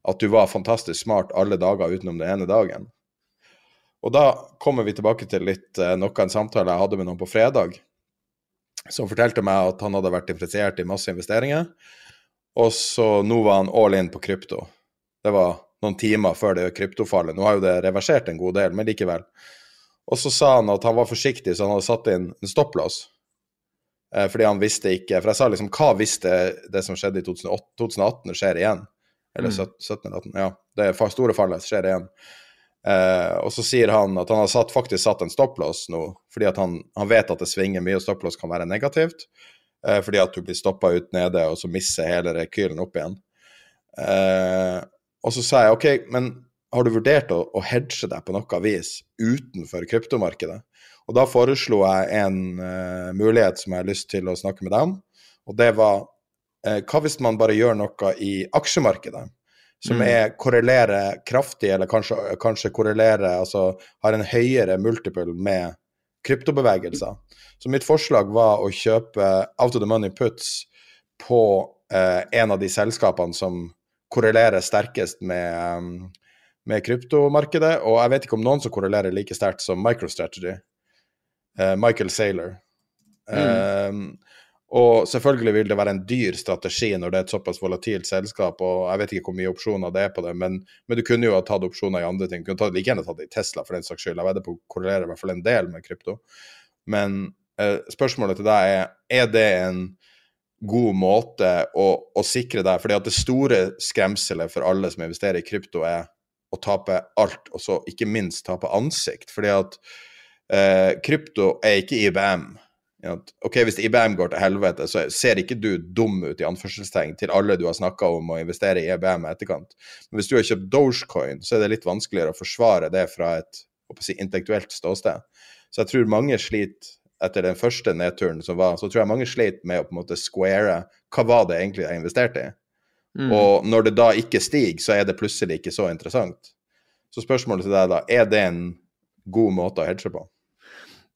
at du var fantastisk smart alle dager utenom den ene dagen. Og da kommer vi tilbake til litt eh, noe en samtale jeg hadde med noen på fredag, som fortalte meg at han hadde vært interessert i masse investeringer, og så nå var han all in på krypto. Det var noen timer før det kryptofallet. Nå har jo det reversert en god del, men likevel. Og så sa han at han var forsiktig, så han hadde satt inn en stopplås. Eh, fordi han visste ikke For jeg sa liksom hva visste det som skjedde i 2008, 2018 skjer igjen? Eller mm. 17-18? Ja. Det store fallet skjer igjen. Eh, og så sier han at han har satt, faktisk satt en stopplås nå, fordi at han, han, vet at det svinger mye, og stopplås kan være negativt. Eh, fordi at du blir stoppa ut nede, og så mister hele rekylen opp igjen. Eh, og så sa jeg OK, men har du vurdert å, å hedge deg på noe vis utenfor kryptomarkedet? Og da foreslo jeg en uh, mulighet som jeg har lyst til å snakke med deg om, og det var uh, hva hvis man bare gjør noe i aksjemarkedet som mm. er korrelerer kraftig, eller kanskje, kanskje korrelerer, altså har en høyere multiple med kryptobevegelser. Så mitt forslag var å kjøpe out of the money puts på uh, en av de selskapene som korrelerer sterkest med, um, med kryptomarkedet, og jeg vet ikke om noen som korrelerer like sterkt som MicroStrategy. Uh, Michael Saylor. Mm. Uh, og selvfølgelig vil det være en dyr strategi når det er et såpass volatilt selskap, og jeg vet ikke hvor mye opsjoner det er på det, men, men du kunne jo ha tatt opsjoner i andre ting. Du kunne tatt, like gjerne tatt det i Tesla, for den saks skyld. Jeg vedder på å korrelere i hvert fall en del med krypto. Men eh, spørsmålet til deg er er det en god måte å, å sikre deg fordi at det store skremselet for alle som investerer i krypto, er å tape alt, og så ikke minst tape ansikt. Fordi at eh, krypto er ikke IBM Ok, Hvis IBM går til helvete, så ser ikke du dum ut i anførselstegn til alle du har snakka om å investere i IBM i etterkant. Men hvis du har kjøpt Dogecoin, så er det litt vanskeligere å forsvare det fra et si, intellektuelt ståsted. Så jeg tror mange sliter etter den første nedturen som var, så tror jeg mange sliter med å på en måte square hva var det egentlig jeg investerte i. Mm. Og når det da ikke stiger, så er det plutselig ikke så interessant. Så spørsmålet til deg da, er det en god måte å hedge på?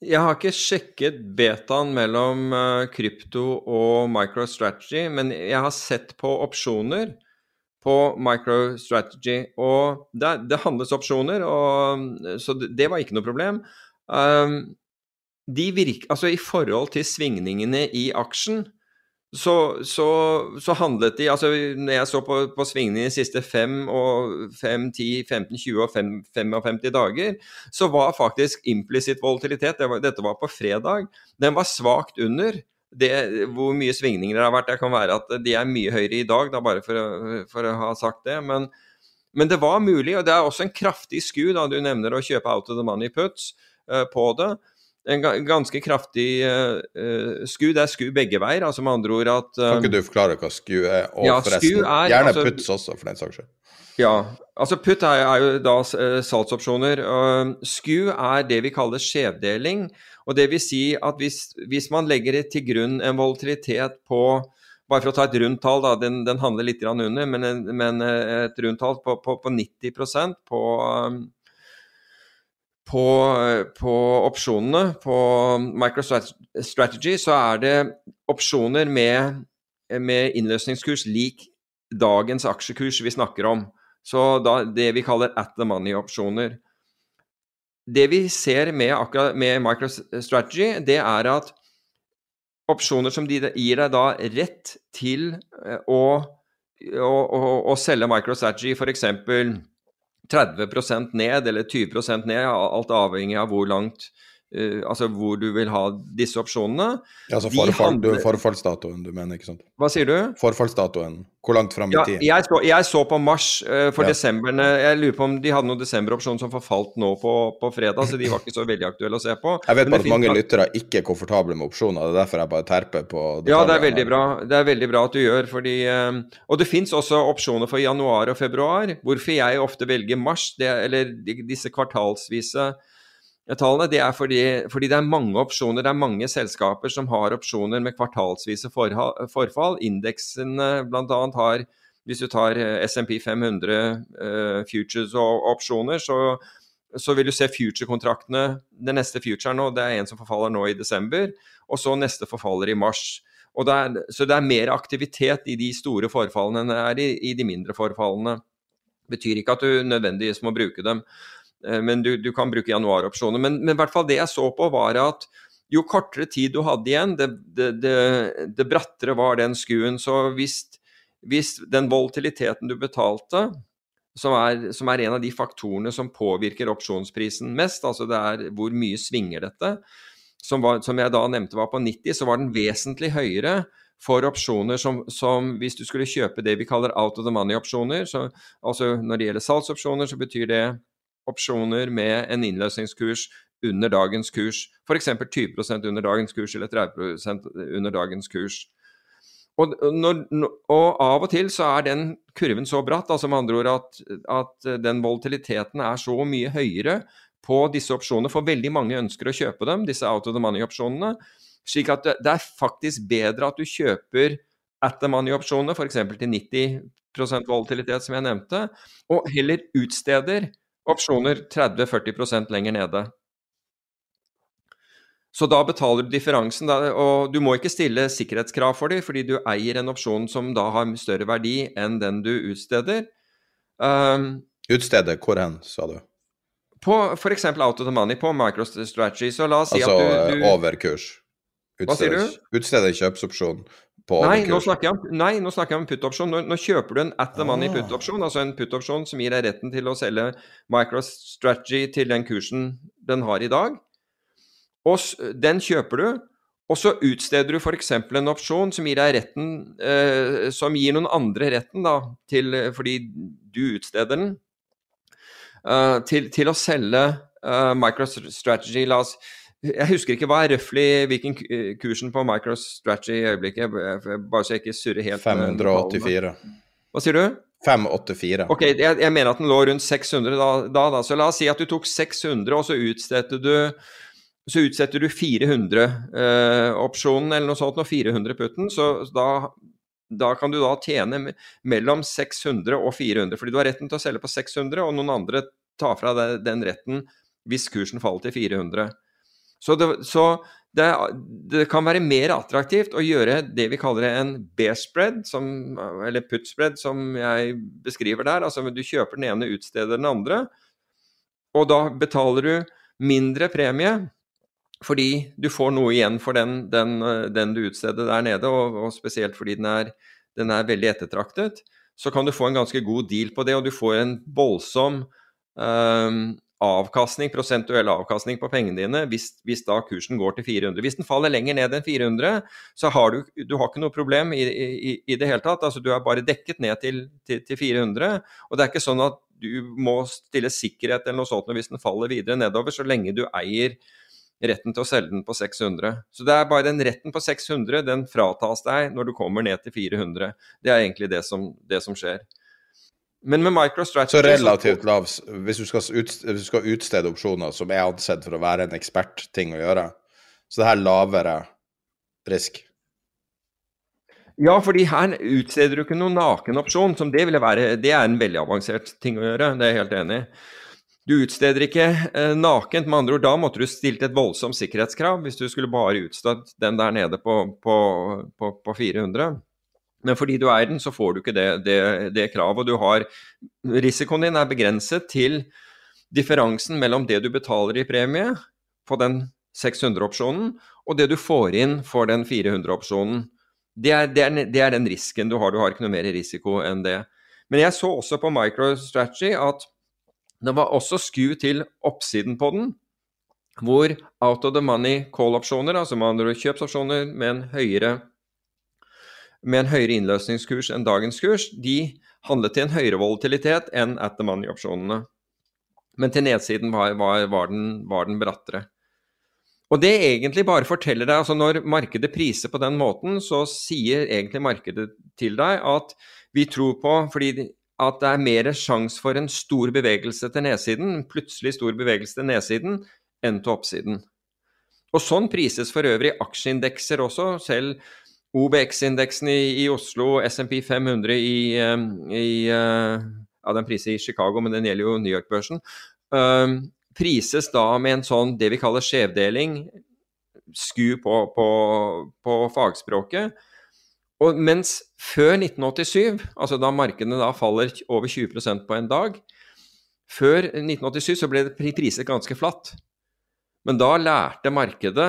Jeg har ikke sjekket betaen mellom uh, krypto og microstrategy, men jeg har sett på opsjoner på microstrategy, og det, det handles opsjoner, og, så det, det, var ikke noe problem. Um, de virker, altså I forhold til svingningene i aksjen, så, så, så, handlet de altså Når jeg så på, på svingningene de siste 5, og 5, 10, 15, 20 og 5, 55 dager, så var faktisk implisitt volatilitet det var, Dette var på fredag. Den var svakt under det, hvor mye svingninger det har vært. Det kan være at de er mye høyere i dag, da, bare for å, for å ha sagt det. Men, men, det var mulig, og det er også en kraftig sku da du nevner å kjøpe out of the money puts uh, på det en ganske kraftig uh, sku. Det er sku begge veier, altså med andre ord at uh, Kan ikke du forklare hva sku er? Og ja, forresten, er, gjerne altså, puts også, for den saks skyld. Ja, altså putt er, er jo da uh, salgsopsjoner. Sku er det vi kaller skjevdeling. Og det vil si at hvis, hvis man legger til grunn en volatilitet på bare for å ta et rundt tall, da, den, den handler litt under, men, men et rundt tall på, på, på 90% på på, på, opsjonene på MicroStrategy så er det opsjoner med, med innløsningskurs lik dagens aksjekurs vi snakker om. Så da, det vi kaller at the money-opsjoner. Det vi ser med, med MicroStrategy, det er at opsjoner som de gir deg da rett til eh, å, å, å, å selge MicroStrategy, f.eks. 30% ned eller 20% ned, alt avhengig av hvor langt uh, Altså hvor du vil ha disse opsjonene. Ja, altså forfall, handler... forfallsdatoen du mener, ikke sant? Hva sier du? Forfallsdatoen. Hvor langt fram i ja, tid? Jeg så, jeg så på mars uh, for ja. desemberne. Jeg lurer på om de hadde noen desemberopsjon som forfalt nå på, på, fredag, så de var ikke så veldig aktuelle å se på. Jeg vet bare at mange lyttere ikke er komfortable med opsjoner, det er derfor jeg bare terper på detaljer. Ja, det er veldig bra. Det er veldig bra at du gjør, fordi uh, Og det fins også opsjoner for januar og februar. Hvorfor jeg ofte velger mars, det, eller disse kvartalsvise tallene, det er fordi, fordi, det er mange opsjoner. Det er mange selskaper som har opsjoner med kvartalsvise forfall. Indeksene bl.a. har Hvis du tar SMP 500 uh, futures og opsjoner, så, så vil du se future-kontraktene. Den neste future nå, det er en som forfaller nå i desember, og så neste forfaller i mars. Det er, så det er mer aktivitet i de store forfallene enn det er i, i de mindre forfallene. Det betyr ikke at du nødvendigvis må bruke dem. Eh, men du, du kan bruke januaropsjoner. Men, men, i hvert fall det jeg så på, var at jo kortere tid du hadde igjen, det, det, det, det brattere var den skuen. Så hvis, hvis, den volatiliteten du betalte, som er, som er, en av de faktorene som påvirker opsjonsprisen mest, altså det er hvor mye svinger dette, som, var, som jeg da nevnte var på 90, så var den vesentlig høyere for opsjoner som, som, hvis du skulle kjøpe det vi kaller out of the money-opsjoner, altså når det gjelder salgsopsjoner, så betyr det opsjoner med en innløsningskurs under dagens kurs. F.eks. 20% under dagens kurs eller 30% under dagens kurs. Og, når, og, av og til så er den kurven så bratt, altså med andre ord at, at den volatiliteten er så mye høyere på disse opsjonene, for veldig mange ønsker å kjøpe dem, disse out of the money-opsjonene. Slik at det, er faktisk bedre at du kjøper at the money-opsjonene, f.eks. til 90% volatilitet, som jeg nevnte, og heller utsteder Opsjoner 30-40% lenger nede. Så da betaler du differansen, og du må ikke stille sikkerhetskrav for dem, fordi du eier en opsjon som da har større verdi enn den du utsteder. Um, Utsteder hvor hen, sa du? På f.eks. out of the money på microstrategy, så la oss si Altså at du, du over kurs. Hva sier du? utstedet kjøpsopsjon Nei, nå jeg nei, nå snakker jeg om put-opsjon. Nå, nå kjøper du en at the money Ah. put-opsjon, altså en put-opsjon som gir deg retten til å selge microstrategy til den kursen den har i dag. Og den kjøper du, og så utsteder du f.eks. en opsjon som gir deg retten eh, Som gir noen andre retten, da, til, fordi du utsteder den, eh, til, til å selge eh, microstrategy. La oss jeg husker ikke hva er røftlig hvilken eh, kursen på microstrategy i øyeblikket, bare så jeg ikke surrer helt 584. Hva sier du? 584. Ok, jeg, jeg mener at den lå rundt 600 da, da, da. Så la oss si at du tok 600, og så utstedte du så utsetter du 400-opsjonen eller noe sånt, og 400 putten, så da, da kan du da tjene mellom 600 og 400, fordi du har retten til å selge på 600, og noen andre tar fra deg den retten hvis kursen faller til 400. Så det, så det, det kan være mer attraktivt å gjøre det vi kaller en B-spread, eller put-spread, som jeg beskriver der. Altså du kjøper den ene, utsteder den andre, og da betaler du mindre premie fordi du får noe igjen for den, den, den du utsteder der nede, og, og spesielt fordi den er, den er veldig ettertraktet. Så kan du få en ganske god deal på det, og du får en voldsom eh, avkastning, prosentuell avkastning på pengene dine hvis, hvis da kursen går til 400. Hvis den faller lenger ned enn 400, så har du, du har ikke noe problem i, i, i det hele tatt. Altså, du er bare dekket ned til, til, til 400. Og det er ikke sånn at du må stille sikkerhet eller noe sånt hvis den faller videre nedover, så lenge du eier retten til å selge den på 600. Så det er bare den retten på 600, den fratas deg når du kommer ned til 400. Det er egentlig det som, det som skjer. Men med MicroStrategy Så relativt lav hvis hvis du skal utstede opsjoner som er ansett for å være en ekspertting å gjøre, så det her lavere risk. Ja, fordi her utsteder du ikke noen naken opsjon, som det ville være. Det er en veldig avansert ting å gjøre, det er jeg helt enig i. Du utsteder ikke eh, nakent, med andre ord. Da måtte du stilt et voldsomt sikkerhetskrav hvis du skulle bare utstedt den der nede på, på, på, på 400. Men fordi du eier den, så får du ikke det, det, det kravet. Og du har Risikoen din er begrenset til differansen mellom det du betaler i premie på den 600-opsjonen, og det du får inn for den 400-opsjonen. Det det, det er den risken du har. Du har ikke noe mer risiko enn det. Men jeg så også på MicroStrategy at det var også sku til oppsiden på den, hvor out of the money call-opsjoner, altså med kjøpsopsjoner med en høyere med en høyere innløsningskurs enn dagens kurs, de handlet til en høyere volatilitet enn at the money-opsjonene. Men til nedsiden var, var, var, den, var den brattere. Og det egentlig bare forteller deg, altså når markedet priser på den måten, så sier egentlig markedet til deg at vi tror på fordi at det er mer sjanse for en stor bevegelse til nedsiden, en plutselig stor bevegelse til nedsiden, enn til oppsiden. Og sånn prises for øvrig aksjeindekser også, selv OBX-indeksen i, i Oslo, SMP 500 i, i uh, Ja, den priser i Chicago, men den gjelder jo New York-børsen. Um, prises da med en sånn det vi kaller skjevdeling, sku på, på, på fagspråket. Og mens før 1987, altså da markedene da faller over 20% på en dag Før 1987 så ble det priset ganske flatt. Men da lærte markedet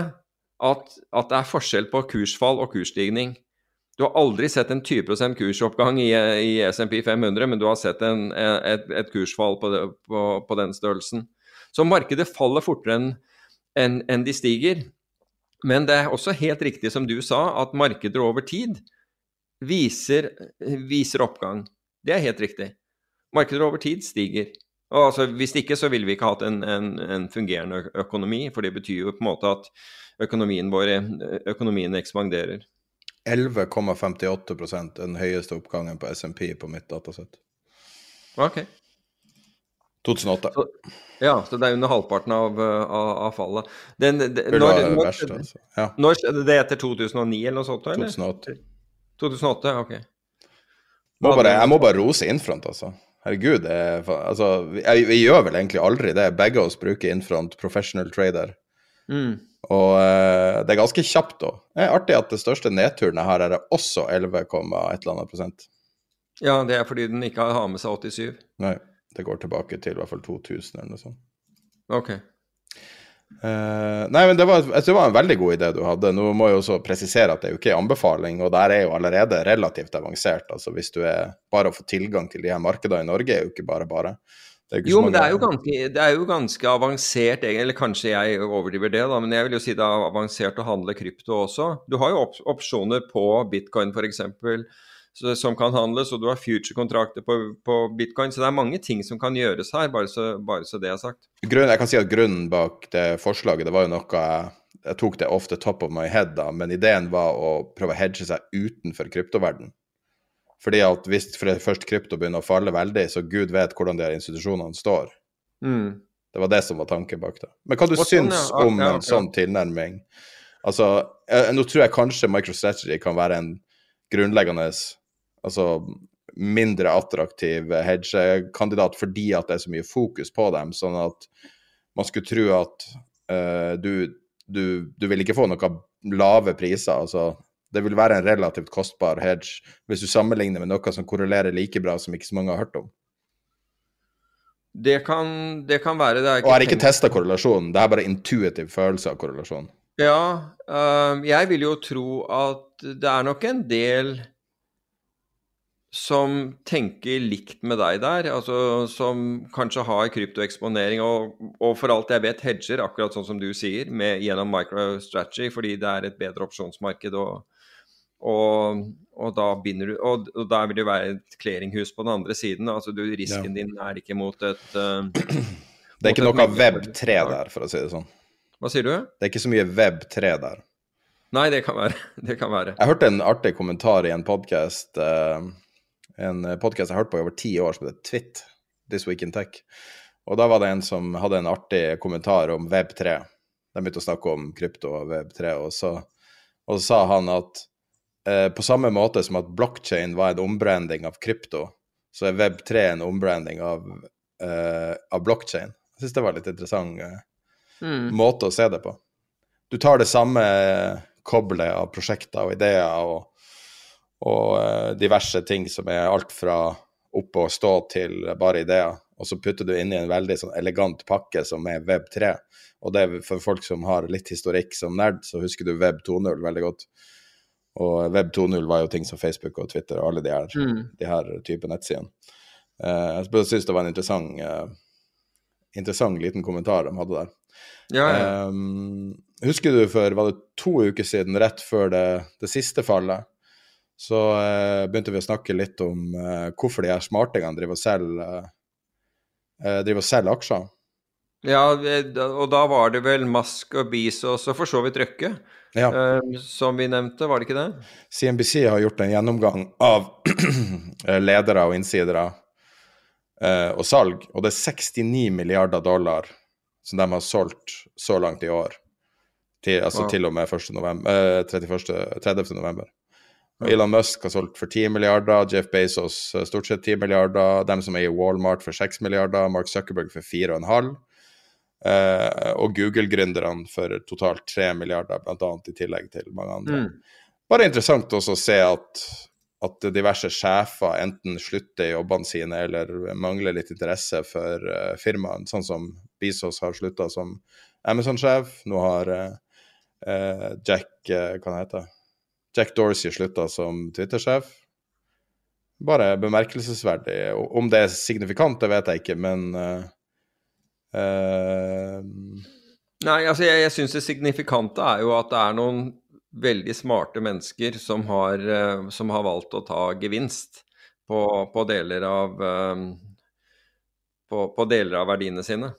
at, at det er forskjell på kursfall og kursstigning. Du har aldri sett en 20 kursoppgang i, i SMP 500, men du har sett en, et, et kursfall på, på, på, den størrelsen. Så markedet faller fortere enn en, en de stiger. Men det er også helt riktig som du sa, at markeder over tid viser, viser oppgang. Det er helt riktig. Markeder over tid stiger. Og altså, hvis ikke så ville vi ikke hatt en, en, en, fungerende økonomi, for det betyr jo på en måte at økonomien vår økonomien ekspanderer. 11,58 er den høyeste oppgangen på SMP på mitt datasett. Ok. 2008. Så, ja, så det er under halvparten av, av, av fallet. Den, det, når, når, verst, altså. ja. når skjedde det etter 2009 eller noe sånt? Eller? 2008. 2008, ok. Må bare, jeg må bare rose Infront, altså. Herregud, er, altså, vi, vi, gjør vel egentlig aldri det. Begge oss bruker Infront Professional Trader. Mm. Og uh, det er ganske kjapt, da. Det er artig at det største nedturen jeg har, er også 11,1 prosent. Ja, det er fordi den ikke har med seg 87. Nei. Det går tilbake til i hvert fall 2000 eller noe sånt. Ok. Eh, nei, men det var, det var en veldig god idé du hadde. Nå må jeg også presisere at det er jo ikke en anbefaling, og der er jo allerede relativt avansert. Altså hvis du er Bare å få tilgang til de her markedene i Norge er jo ikke bare bare. Ikke Jo, men det er jo, ganske, det er jo ganske avansert. Eller kanskje jeg overdriver det, da, men jeg vil jo si det er avansert å handle krypto også. Du har jo op opsjoner på bitcoin f.eks. som kan handles, og du har future-kontrakter på, på bitcoin. Så det er mange ting som kan gjøres her, bare så, bare så det er sagt. Grunnen, jeg kan si at grunnen bak det forslaget, det var jo noe jeg, tok det ofte top of my head, da, men ideen var å prøve å hedge seg utenfor kryptoverden. Fordi at hvis først krypto begynner å falle veldig, så gud vet hvordan de her institusjonene står. Mm. Det var det som var tanken bak det. Men hva du sånn, syns ja. om Ja, en ja. sånn tilnærming? Altså, jeg, nå tror jeg kanskje MicroStrategy kan være en grunnleggende Altså mindre attraktiv hedgekandidat fordi at det er så mye fokus på dem, sånn at man skulle tro at uh, du, du, du vil ikke få noen lave priser. altså det vil være en relativt kostbar hedge hvis du sammenligner med noe som korrelerer like bra som ikke så mange har hørt om. Det, kan, det kan være det er Og jeg har ikke testa korrelasjonen, det er bare intuitiv følelse av korrelasjon. Ja, øh, jeg vil jo tro at det er nok en del som tenker likt med deg der, altså som kanskje har kryptoeksponering og, og for alt jeg vet hedger, akkurat sånn som du sier, med, gjennom MicroStrategy, fordi det er et bedre opsjonsmarked. og og, og da binder du og, og da vil det være et clearinghus på den andre siden. altså du, Risken Ja. din er ikke mot et uh, Det er ikke noe mye- Web3 der, for å si det sånn. Hva sier du? Det er ikke så mye Web3 der. Nei, det kan være. Det kan være. Jeg hørte en artig kommentar i en podkast En podkast jeg har hørt på i over ti år, som heter Twit, This Week in Tech. Og da var det en som hadde en artig kommentar om Web3. De begynte å snakke om krypto og Web3, og så, og så sa han at eh, på samme måte som at blockchain var en ombranding av krypto, så er Web3 en ombranding av, eh, av blockchain. Jeg syns det var en litt interessant eh, Mm. måte å se det på. Du tar det samme koblet av prosjekter og ideer og, og eh, diverse ting som er alt fra oppe og stå til bare ideer, og så putter du inn i en veldig sånn elegant pakke som er Web3. Og det er for folk som har litt historikk som nerd, så husker du Web 2.0 veldig godt. Og Web 2.0 var jo ting som Facebook og Twitter og alle de her, Mm. de her type nettsidene. Uh, jeg syns det var en interessant, uh, interessant liten kommentar de hadde der. Ja, ja. Um, husker du for var det to uker siden, rett før det, det siste fallet, så eh, begynte vi å snakke litt om eh, hvorfor de her smartingene driver og selger eh, og selger aksjer. Ja, og da var det vel Musk og Bezos og for så vidt Røkke, Ja. eh, som vi nevnte, var det ikke det? CNBC har gjort en gjennomgang av eh, ledere og innsidere eh, og salg, og det er 69 milliarder dollar som de har solgt så langt i år. Til, altså ja. til og med 1. november, eh, 31. 30. november. Elon Musk har solgt for 10 milliarder, Jeff Bezos eh, stort sett 10 milliarder, dem som er i Walmart for 6 milliarder, Mark Zuckerberg for 4,5. Eh, og Google-gründerne for totalt 3 milliarder, annet i tillegg til mange andre. Mm. Bare interessant også å se at, at diverse sjefer enten slutter i jobbene sine eller mangler litt interesse for uh, firmaene, sånn som Bezos har slutta som Amazon-sjef. Nå har uh, eh, Jack eh, Hva han heter Jack Dorsey slutta som Twitter-sjef. Bare bemerkelsesverdig. Om det er signifikant, det vet jeg ikke, men uh, uh, Nei, altså jeg, jeg syns det signifikante er jo at det er noen veldig smarte mennesker som har, eh, som har valgt å ta gevinst på, på, deler av, på, på deler av verdiene sine.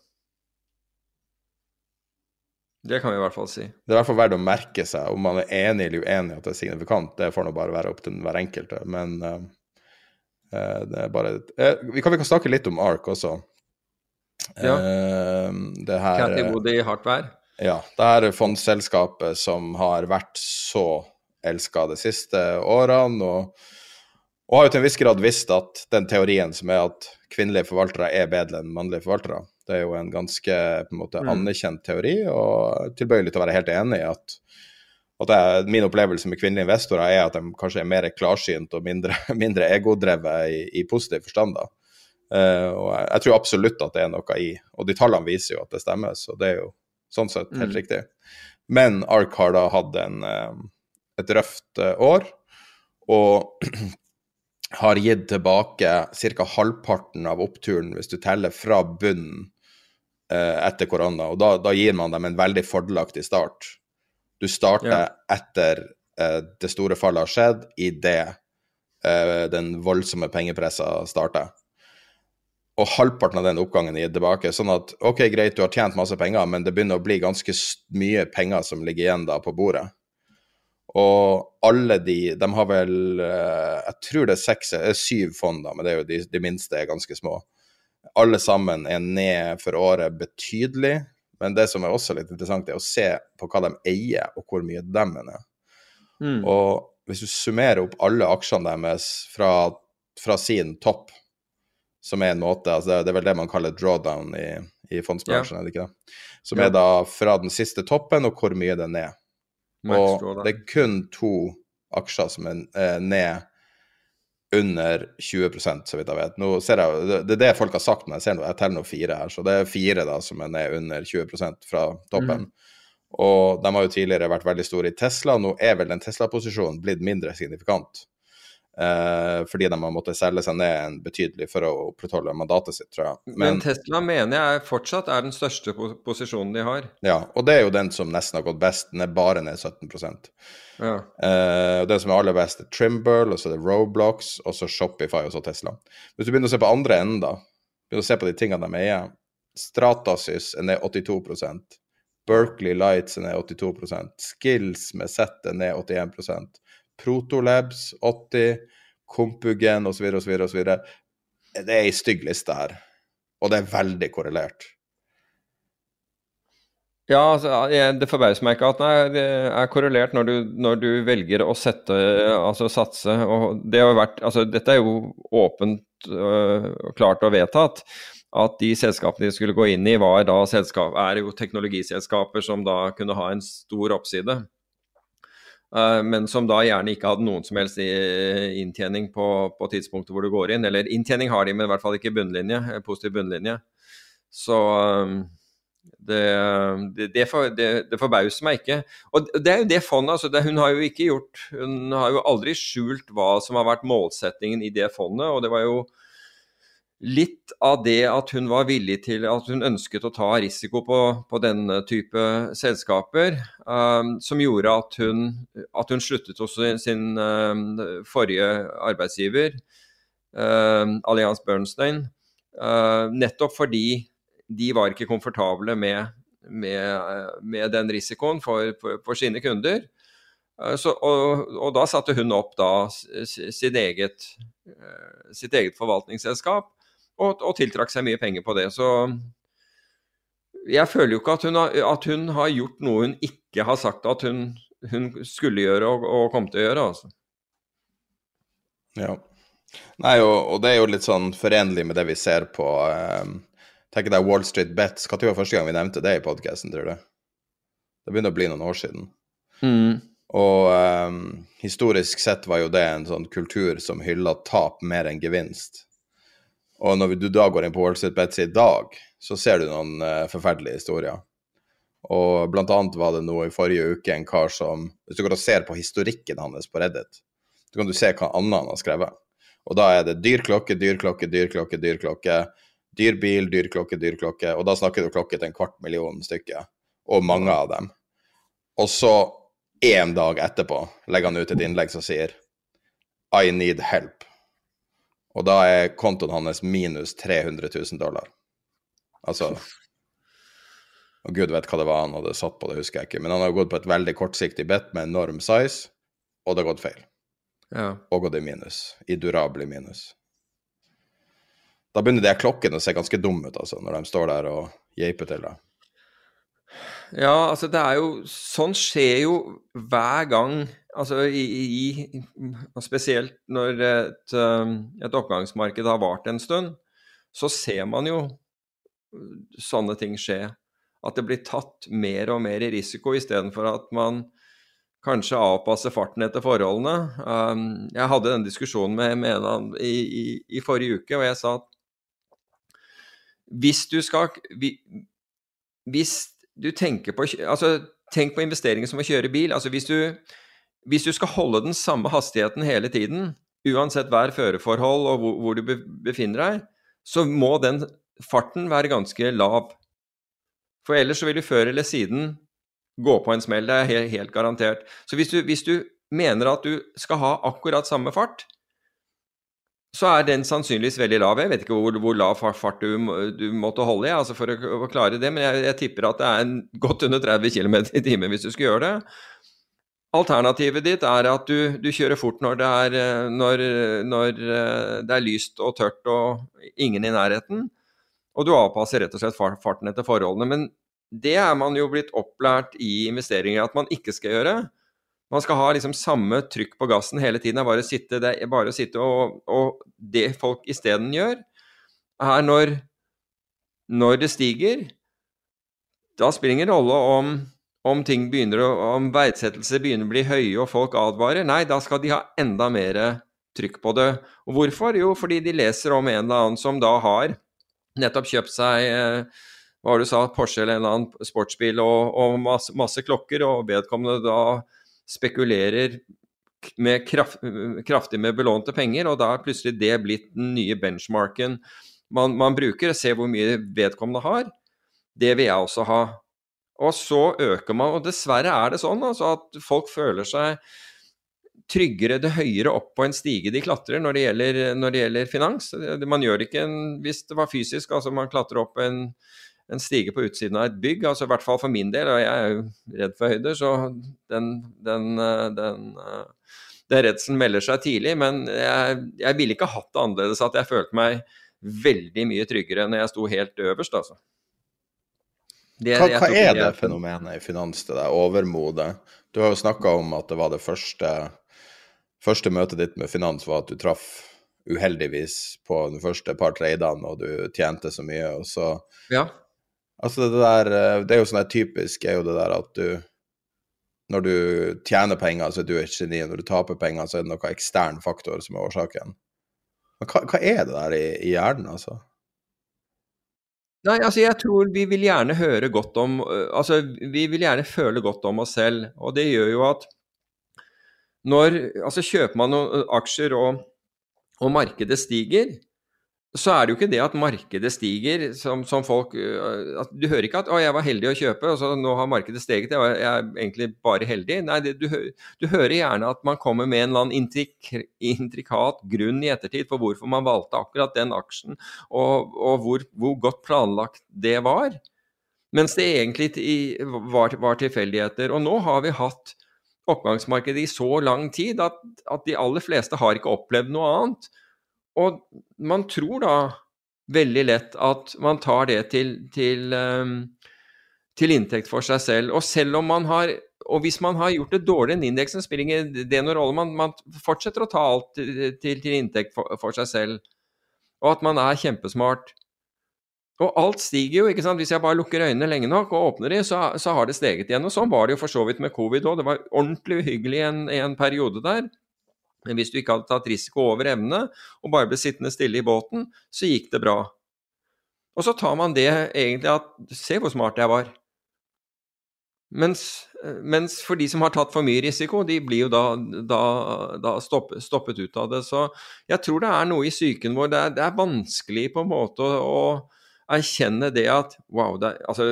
Det kan vi i hvert fall si. Det er i hvert fall verdt å merke seg. Om man er enig eller uenig at det er signifikant, det får nå bare være opp til hver enkelte. Men eh, det er bare uh, vi, kan, vi kan snakke litt om ARK også. Ja. Uh, det her Cathy Woody i hardt vær. Ja. Det her er fondsselskapet som har vært så elska de siste årene, og, og har jo til en viss grad visst at den teorien som er at kvinnelige forvaltere er bedre enn mannlige forvaltere, det er jo en ganske på en måte Mm. anerkjent teori, og tilbøyelig til å være helt enig i at at jeg, Min opplevelse med kvinnelige investorer er at de kanskje er mer klarsynt og mindre, mindre egodrevet i, i positiv forstand. da. Uh, og jeg, jeg, tror absolutt at det er noe i, og de tallene viser jo at det stemmer, så det er jo sånn sett helt mm. riktig. Men ARK har da hatt en, et røft år, og har gitt tilbake ca. halvparten av oppturen, hvis du teller fra bunnen eh, etter korona. Og da, da, gir man dem en veldig fordelaktig start. Du starter ja. etter eh, det store fallet har skjedd, idet uh, den voldsomme pengepressa starter. Og halvparten av den oppgangen gir tilbake. Sånn at OK, greit, du har tjent masse penger, men det begynner å bli ganske mye penger som ligger igjen da på bordet. Og alle de De har vel eh, Jeg tror det er seks, syv fond, da, men det er jo de, de minste er ganske små. Alle sammen er ned for året betydelig. Men det som er også litt interessant, er å se på hva de eier, og hvor mye de er. Mm. Og hvis du summerer opp alle aksjene deres fra, fra sin topp, som er en måte altså Det er vel det man kaller drawdown i, i fondsbransjen, ja. er det ikke det? Som ja. er da fra den siste toppen, og hvor mye den er. Og det er kun to aksjer som er eh, ned under 20% så vidt jeg vet. Nå ser jeg, Det er det folk har sagt, men jeg ser noe, jeg teller nå fire her. Så det er fire da som er ned under 20% fra toppen. Mm. Og de har jo tidligere vært veldig store i Tesla. Nå er vel den Tesla-posisjonen blitt mindre signifikant. Eh, fordi de har måttet selge seg ned en betydelig for å opprettholde mandatet sitt, tror jeg. Men, Men Tesla mener jeg fortsatt er den største posisjonen de har. Ja, og det er jo den som nesten har gått best. Den er bare ned 17 ja. eh, Den som er aller best, er Trimble, og så er det Roblox, og så Shopify, og så Tesla. Hvis du begynner å se på andre enden, da, begynner å se på de tingene de eier Stratasys er ned 82% Berkeley Lights er ned 82% Skills med Z er ned 81 Protolabs 80, Kompugen osv. osv. osv. Det er ei stygg liste her, og det er veldig korrelert. Ja, altså, det forbauser meg ikke at det er, korrelert når du, når du, velger å sette, altså satse. og det har vært, altså Dette er jo åpent og klart og vedtatt. At de selskapene de skulle gå inn i, var da selskap, er jo teknologiselskaper som da kunne ha en stor oppside. Eh, men som da gjerne ikke hadde noen som helst eh, inntjening på, på tidspunktet hvor du går inn. Eller inntjening har de, men i hvert fall ikke bunnlinje, eh, positiv bunnlinje. Så det, det, det, for, det, forbauser meg ikke. Og det er jo det fondet. altså Hun har jo ikke gjort Hun har jo aldri skjult hva som har vært målsettingen i det fondet. og det var jo litt av det at hun var villig til at hun ønsket å ta risiko på, på denne type selskaper, um, som gjorde at hun, at hun, sluttet hos sin, um, forrige arbeidsgiver, um, Allianz Bernstein, uh, nettopp fordi de var ikke komfortable med, med, med den risikoen for, for, for sine kunder. Uh, så, og, og, da satte hun opp da sitt eget, uh, sitt eget forvaltningsselskap og, og tiltrakk seg mye penger på det. Så jeg føler jo ikke at hun, har, at hun har gjort noe hun ikke har sagt at hun, hun skulle gjøre og, og, kom til å gjøre, altså. Ja. Nei, og, og, det er jo litt sånn forenlig med det vi ser på um, Tenk deg Wall Street Bets. Når var første gang vi nevnte det i podkasten, tror du? Det begynner å bli noen år siden. Mm. Og um, historisk sett var jo det en sånn kultur som hylla tap mer enn gevinst. Og når du da går inn på Street Bets i dag, så ser du noen uh, forferdelige historier. Og blant annet var det noe i forrige uke en kar som Hvis du går og ser på historikken hans på Reddit, så kan du se hva annet han har skrevet. Og da er det dyr klokke, dyr klokke, dyr klokke, dyr klokke. Dyr bil, dyr klokke, dyr klokke. Og da snakker du klokke til en kvart million stykker. Og mange av dem. Og så, én dag etterpå, legger han ut et innlegg som sier I need help. Og da er kontoen hans minus 300 000 dollar. Altså Og gud vet hva det var han hadde satt på, det husker jeg ikke. Men han har gått på et veldig kortsiktig bet med enorm size, og det har gått feil. Ja. Og gått i minus. I durable minus. Da begynner de klokkene å se ganske dumme ut, altså, når de står der og geiper til deg. Ja, altså det er jo Sånn skjer jo hver gang Altså i, i, Spesielt når et, um, et, oppgangsmarked har vart en stund, så ser man jo sånne ting skje. At det blir tatt mer og mer i risiko istedenfor at man kanskje avpasser farten etter forholdene. Um, jeg hadde den diskusjonen med, med en i, i, forrige uke, og jeg sa at hvis du skal Hvis du tenker på Altså, tenk på investeringer som å kjøre bil. Altså, hvis du, hvis du skal holde den samme hastigheten hele tiden, uansett hver føreforhold og hvor, hvor, du befinner deg, så må den farten være ganske lav. For ellers så vil du før eller siden gå på en smell. Det er helt, helt garantert. Så hvis du, hvis du mener at du skal ha akkurat samme fart, så er den sannsynligvis veldig lav. Jeg vet ikke hvor, hvor lav fart du, du, måtte holde i altså for å, å, klare det, men jeg, jeg, tipper at det er godt under 30 km i timen hvis du skal gjøre det. Alternativet ditt er at du, du kjører fort når det, er, når, når eh, det, er, lyst og tørt og ingen i nærheten, og du avpasser rett og slett farten etter forholdene. Men det er man jo blitt opplært i investeringer at man ikke skal gjøre. Man skal ha liksom samme trykk på gassen hele tiden. Det bare å sitte, bare å sitte og, og, det folk isteden gjør, er når, når det stiger Da spiller det ingen rolle om, om å, om verdsettelser begynner å bli høye og folk advarer. Nei, da skal de ha enda mer trykk på det. Og hvorfor? Jo, fordi de leser om en eller annen som da har nettopp kjøpt seg eh, hva du sa, Porsche eller en eller annen sportsbil og, og masse, masse, klokker, og vedkommende da spekulerer med kraft, kraftig med belånte penger, og da er plutselig det blitt den nye benchmarken man, man bruker. Se hvor mye vedkommende har. Det vil jeg også ha. Og så øker man, og dessverre er det sånn altså, at folk føler seg tryggere det høyere opp på en stige de klatrer når det gjelder, når det gjelder finans. Man gjør ikke en, hvis det var fysisk, altså man klatrer opp en en stige på utsiden av et bygg. altså I hvert fall for min del, og jeg er jo redd for høyder, så den, den, eh, den, eh, den redselen melder seg tidlig. Men jeg, jeg ville ikke hatt det annerledes, at jeg følte meg veldig mye tryggere når jeg sto helt øverst, altså. Det, hva, hva er det fenomenet i finans, det der overmodet? Du har jo snakka om at det var det første, første møtet ditt med finans var at du traff uheldigvis på de første par tradene, og du tjente så mye, og så ja. Altså det der eh, Det er jo sånn der typisk er jo det der at du Når du tjener penger, så er du et geni. Når du taper penger, så er det noe ekstern faktor som er årsaken. Men hva, hva er det der i, i, hjernen, altså? Nei, altså jeg tror vi vil gjerne høre godt om Altså vi vil gjerne føle godt om oss selv. Og det gjør jo at når Altså kjøper man noen aksjer og, og markedet stiger, så er det jo ikke det at markedet stiger, som, som folk uh, Du hører ikke at 'Å, jeg var heldig å kjøpe, og så nå har markedet steget, jeg, var, jeg er egentlig bare heldig'. Nei, det, du, du, hører gjerne at man kommer med en eller annen intrik, intrikat grunn i ettertid for hvorfor man valgte akkurat den aksjen, og, og hvor, hvor, godt planlagt det var. Mens det egentlig var, var tilfeldigheter. Og nå har vi hatt oppgangsmarkedet i så lang tid at, at de aller fleste har ikke opplevd noe annet. Og man tror da veldig lett at man tar det til, til, um, til inntekt for seg selv. Og selv om man har og hvis man har gjort det dårlig enn indeksen, spiller det noen rolle. Man, man, fortsetter å ta alt til, til inntekt for, for, seg selv. Og at man er kjempesmart. Og alt stiger jo, ikke sant. Hvis jeg bare lukker øynene lenge nok og åpner de, så, så har det steget igjen. Og sånn var det jo for så vidt med covid òg. Det var ordentlig uhyggelig en, en periode der. Men hvis du ikke hadde tatt risiko over evne, og bare ble sittende stille i båten, så gikk det bra. Og så tar man det egentlig at Se hvor smart jeg var. Mens, mens, for de som har tatt for mye risiko, de blir jo da, da, da stoppet, stoppet, ut av det. Så jeg tror det er noe i psyken vår. Det er, det er vanskelig på en måte å, å erkjenne det at wow, det er, altså,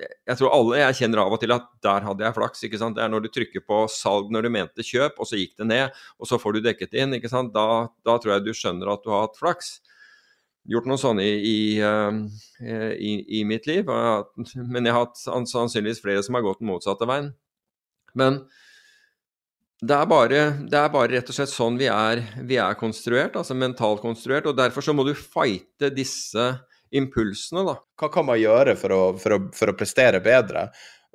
jeg tror alle jeg kjenner av og til at der hadde jeg flaks. ikke sant? Det er når du trykker på salg når du mente kjøp, og så gikk det ned, og så får du dekket inn. ikke sant? Da, da tror jeg du skjønner at du har hatt flaks. Gjort noe sånt i, i, eh, i, i mitt liv, men jeg har hatt sannsynligvis flere som har gått den motsatte veien. Men det er, bare, det er bare rett og slett sånn vi er, vi er konstruert, altså mentalt konstruert. og Derfor så må du fighte disse impulsene, da. Hva kan man gjøre for å, for å, for å prestere bedre,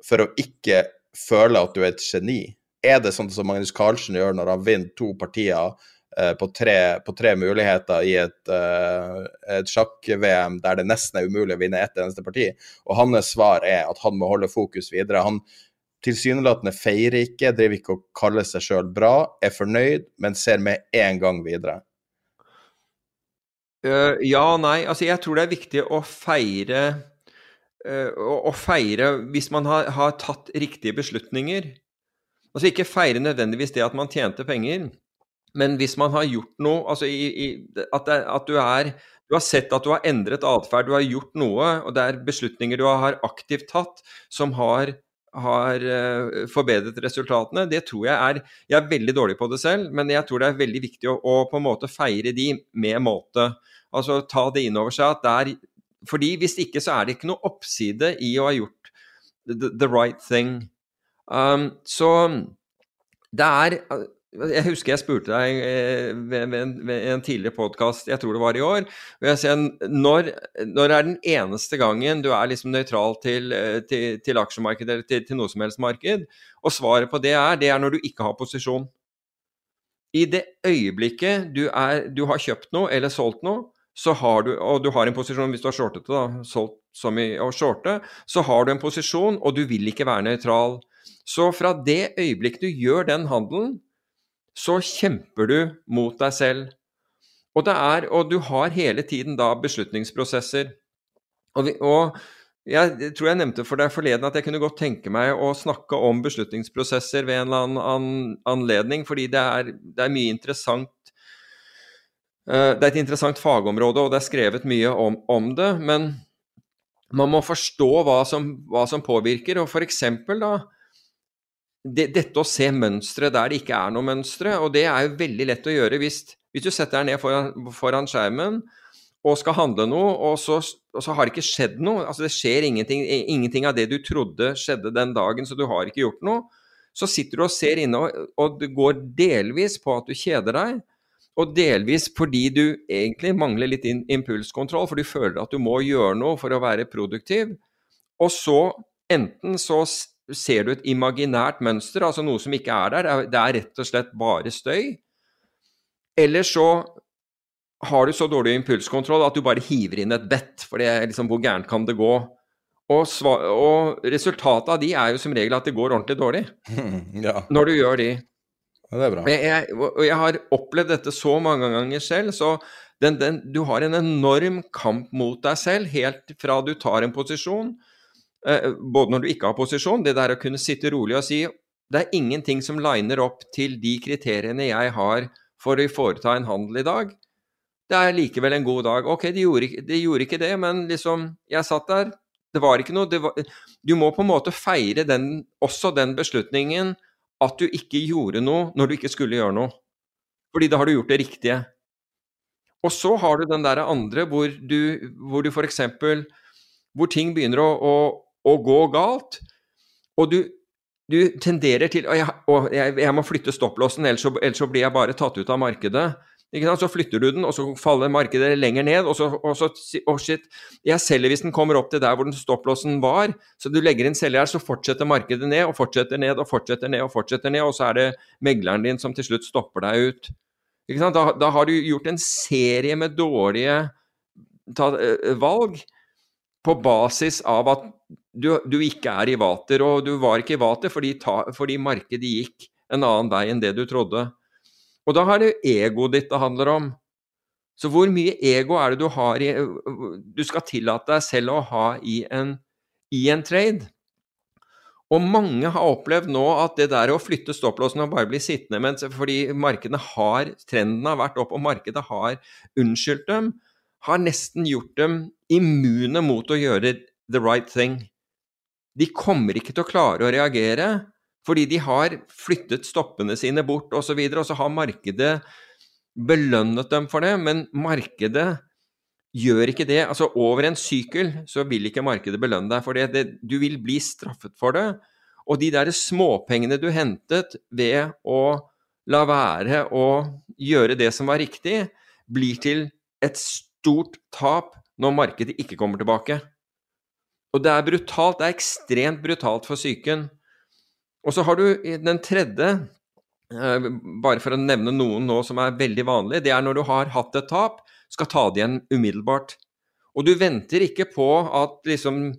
for å ikke føle at du er et geni? Er det sånn som Magnus Carlsen gjør når han vinner to partier eh, på, tre, på, tre, muligheter i et, eh, et sjakk-VM der det nesten er umulig å vinne ett eneste parti, og hans svar er at han må holde fokus videre. Han tilsynelatende feirer ikke, driver ikke og kaller seg sjøl bra, er fornøyd, men ser med en gang videre. Uh, ja og nei. Altså, jeg tror det er viktig å feire uh, å, å, feire hvis man har, har, tatt riktige beslutninger. Altså ikke feire nødvendigvis det at man tjente penger, men hvis man har gjort noe altså i, i, at, det, at, du er Du har sett at du har endret atferd, du har gjort noe, og det er beslutninger du har aktivt tatt som har har uh, forbedret resultatene, det tror jeg er Jeg er veldig dårlig på det selv, men jeg tror det er veldig viktig å, å på en måte feire de med måte. Altså ta det inn over seg at det er fordi hvis ikke så er det ikke noe oppside i å ha gjort the, the right thing. Um, så det er jeg husker jeg spurte deg eh, ved, ved, ved en tidligere podkast, jeg tror det var i år og jeg sier, når, når er den eneste gangen du er liksom nøytral til, eh, til, til aksjemarkedet eller til, til, noe som helst marked? Og svaret på det er det er når du ikke har posisjon. I det øyeblikket du, er, du har kjøpt noe eller solgt noe, så har du, og du har en posisjon hvis du har shortet da, solgt som i å shorte, så har du en posisjon, og du vil ikke være nøytral. Så fra det øyeblikket du gjør den handelen, så kjemper du mot deg selv. Og, det er, og du har hele tiden da beslutningsprosesser. Og, vi, og jeg tror jeg nevnte for deg forleden at jeg kunne godt tenke meg å snakke om beslutningsprosesser ved en eller annen anledning, fordi det er, det er mye interessant det er et interessant fagområde, og det er skrevet mye om, om det. Men man må forstå hva som, hva som påvirker. Og f.eks. da det, dette å se mønstre der det ikke er noe mønstre, og det er jo veldig lett å gjøre hvis, hvis du setter deg ned foran, foran, skjermen og skal handle noe, og så, og så, har det ikke skjedd noe. Altså det skjer ingenting, ingenting, av det du trodde skjedde den dagen, så du har ikke gjort noe. Så sitter du og ser inne, og, og det går delvis på at du kjeder deg, og delvis fordi du egentlig mangler litt impulskontroll, for du føler at du må gjøre noe for å være produktiv. Og så enten så ser du et imaginært mønster, altså noe som ikke er der. Det er rett og slett bare støy. Eller så har du så dårlig impulskontroll at du bare hiver inn et bett, for det er liksom hvor gærent kan det gå? Og, og, resultatet av de er jo som regel at det går ordentlig dårlig. ja. Når du gjør de. Ja, det er bra. Jeg, og jeg har opplevd dette så mange ganger selv, så den, den, du har en enorm kamp mot deg selv helt fra du tar en posisjon Eh, både når du ikke har posisjon, det der å kunne sitte rolig og si det er ingenting som liner opp til de kriteriene jeg har for å foreta en handel i dag. Det er likevel en god dag. Ok, de gjorde, de gjorde ikke det, men liksom Jeg satt der. Det var ikke noe var, Du må på en måte feire den, også den beslutningen at du ikke gjorde noe når du ikke skulle gjøre noe. Fordi da har du gjort det riktige. Og så har du den der andre hvor du, hvor du f.eks. Hvor ting begynner å, å å gå galt. Og du, du tenderer til å, jeg, å, jeg, jeg, må flytte stopplåsen, ellers ellers så, blir jeg bare tatt ut av markedet. Så flytter du den, og så faller markedet lenger ned. Og så, og så oh shit, jeg selger hvis den kommer opp til der hvor den stopplåsen var. Så du legger inn selger her, så fortsetter markedet ned og fortsetter ned og fortsetter ned og fortsetter ned, og så er det megleren din som til slutt stopper deg ut. Da, da, har du gjort en serie med dårlige ta, uh, valg på basis av at du, du, ikke er i vater. Og du var ikke i vater fordi, ta, fordi, markedet gikk en annen vei enn det du trodde. Og da er det egoet ditt det handler om. Så hvor mye ego er det du har i Du skal tillate deg selv å ha i en, i en trade. Og mange har opplevd nå at det der å flytte stopplåsen og bare bli sittende mens, fordi markedene har, trenden har vært opp, og markedet har unnskyldt dem, har nesten gjort dem immune mot å gjøre the right thing. De kommer ikke til å klare å reagere fordi de har flyttet stoppene sine bort osv., og, så videre, og så har markedet belønnet dem for det, men markedet gjør ikke det. Altså over en sykkel så vil ikke markedet belønne deg for det. det du vil bli straffet for det. Og de der småpengene du hentet ved å la være å gjøre det som var riktig, blir til et stort tap når markedet ikke kommer tilbake. Og det er brutalt. Det er ekstremt brutalt for psyken. Og så har du den tredje, eh, bare for å nevne noen nå som er veldig vanlig, det er når du har hatt et tap, skal ta det igjen umiddelbart. Og du venter ikke på at liksom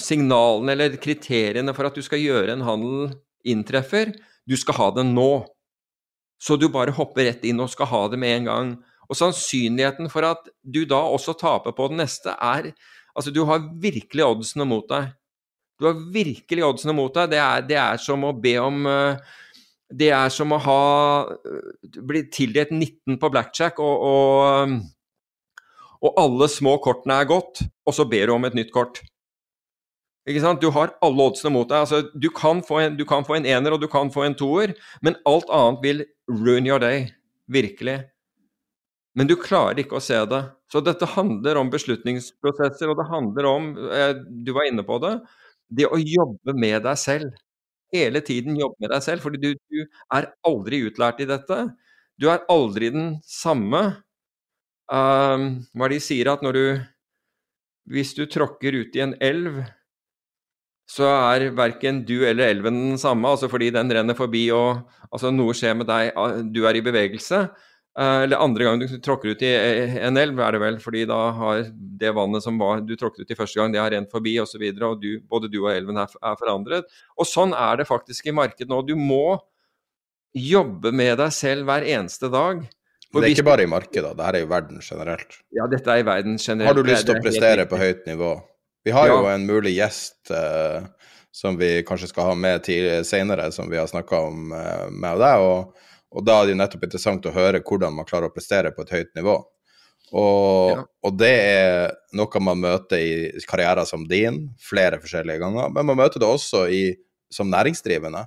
signalene eller kriteriene for at du skal gjøre en handel inntreffer. Du skal ha den nå. Så du bare hopper rett inn og skal ha det med en gang. Og sannsynligheten for at du da også taper på den neste, er Altså, du har virkelig oddsene mot deg. Du har virkelig oddsene mot deg. Det er, det er som å be om uh, Det er som å ha bli tildelt 19 på blackjack, og, og, og alle små kortene er gått, og så ber du om et nytt kort. Ikke sant? Du har alle oddsene mot deg. Altså, du, kan en, du, kan få en, ener og du kan få en toer, men alt annet vil ruin your day. Virkelig. Men du klarer ikke å se det. Så dette handler om beslutningsprosesser, og det handler om eh, Du var inne på det. Det å jobbe med deg selv. Hele tiden jobbe med deg selv, fordi du, du er aldri utlært i dette. Du er aldri den samme. Um, hva de sier at når du Hvis du tråkker ut i en elv, så er verken du eller elven den samme, altså fordi den renner forbi og altså noe skjer med deg, du er i bevegelse. Eh, eller andre gang du tråkker ut i en elv, er det vel, fordi da har det vannet som var, du tråkket ut i første gang, det har rent forbi osv. Og, så videre, og du, både du og elven er, er, forandret. Og sånn er det faktisk i markedet nå. Du må jobbe med deg selv hver eneste dag. For det er ikke bare i markedet, det her er jo verden generelt. Ja, dette er i verden generelt. Har du lyst til å prestere på høyt nivå? Vi har jo en mulig gjest uh, som vi kanskje skal ha med senere, som vi har snakka om uh, med deg. Og, og, da er det jo nettopp interessant å høre hvordan man klarer å prestere på et høyt nivå. Og, ja. og, det er noe man møter i karrierer som din flere forskjellige ganger, men man møter det også i, som næringsdrivende.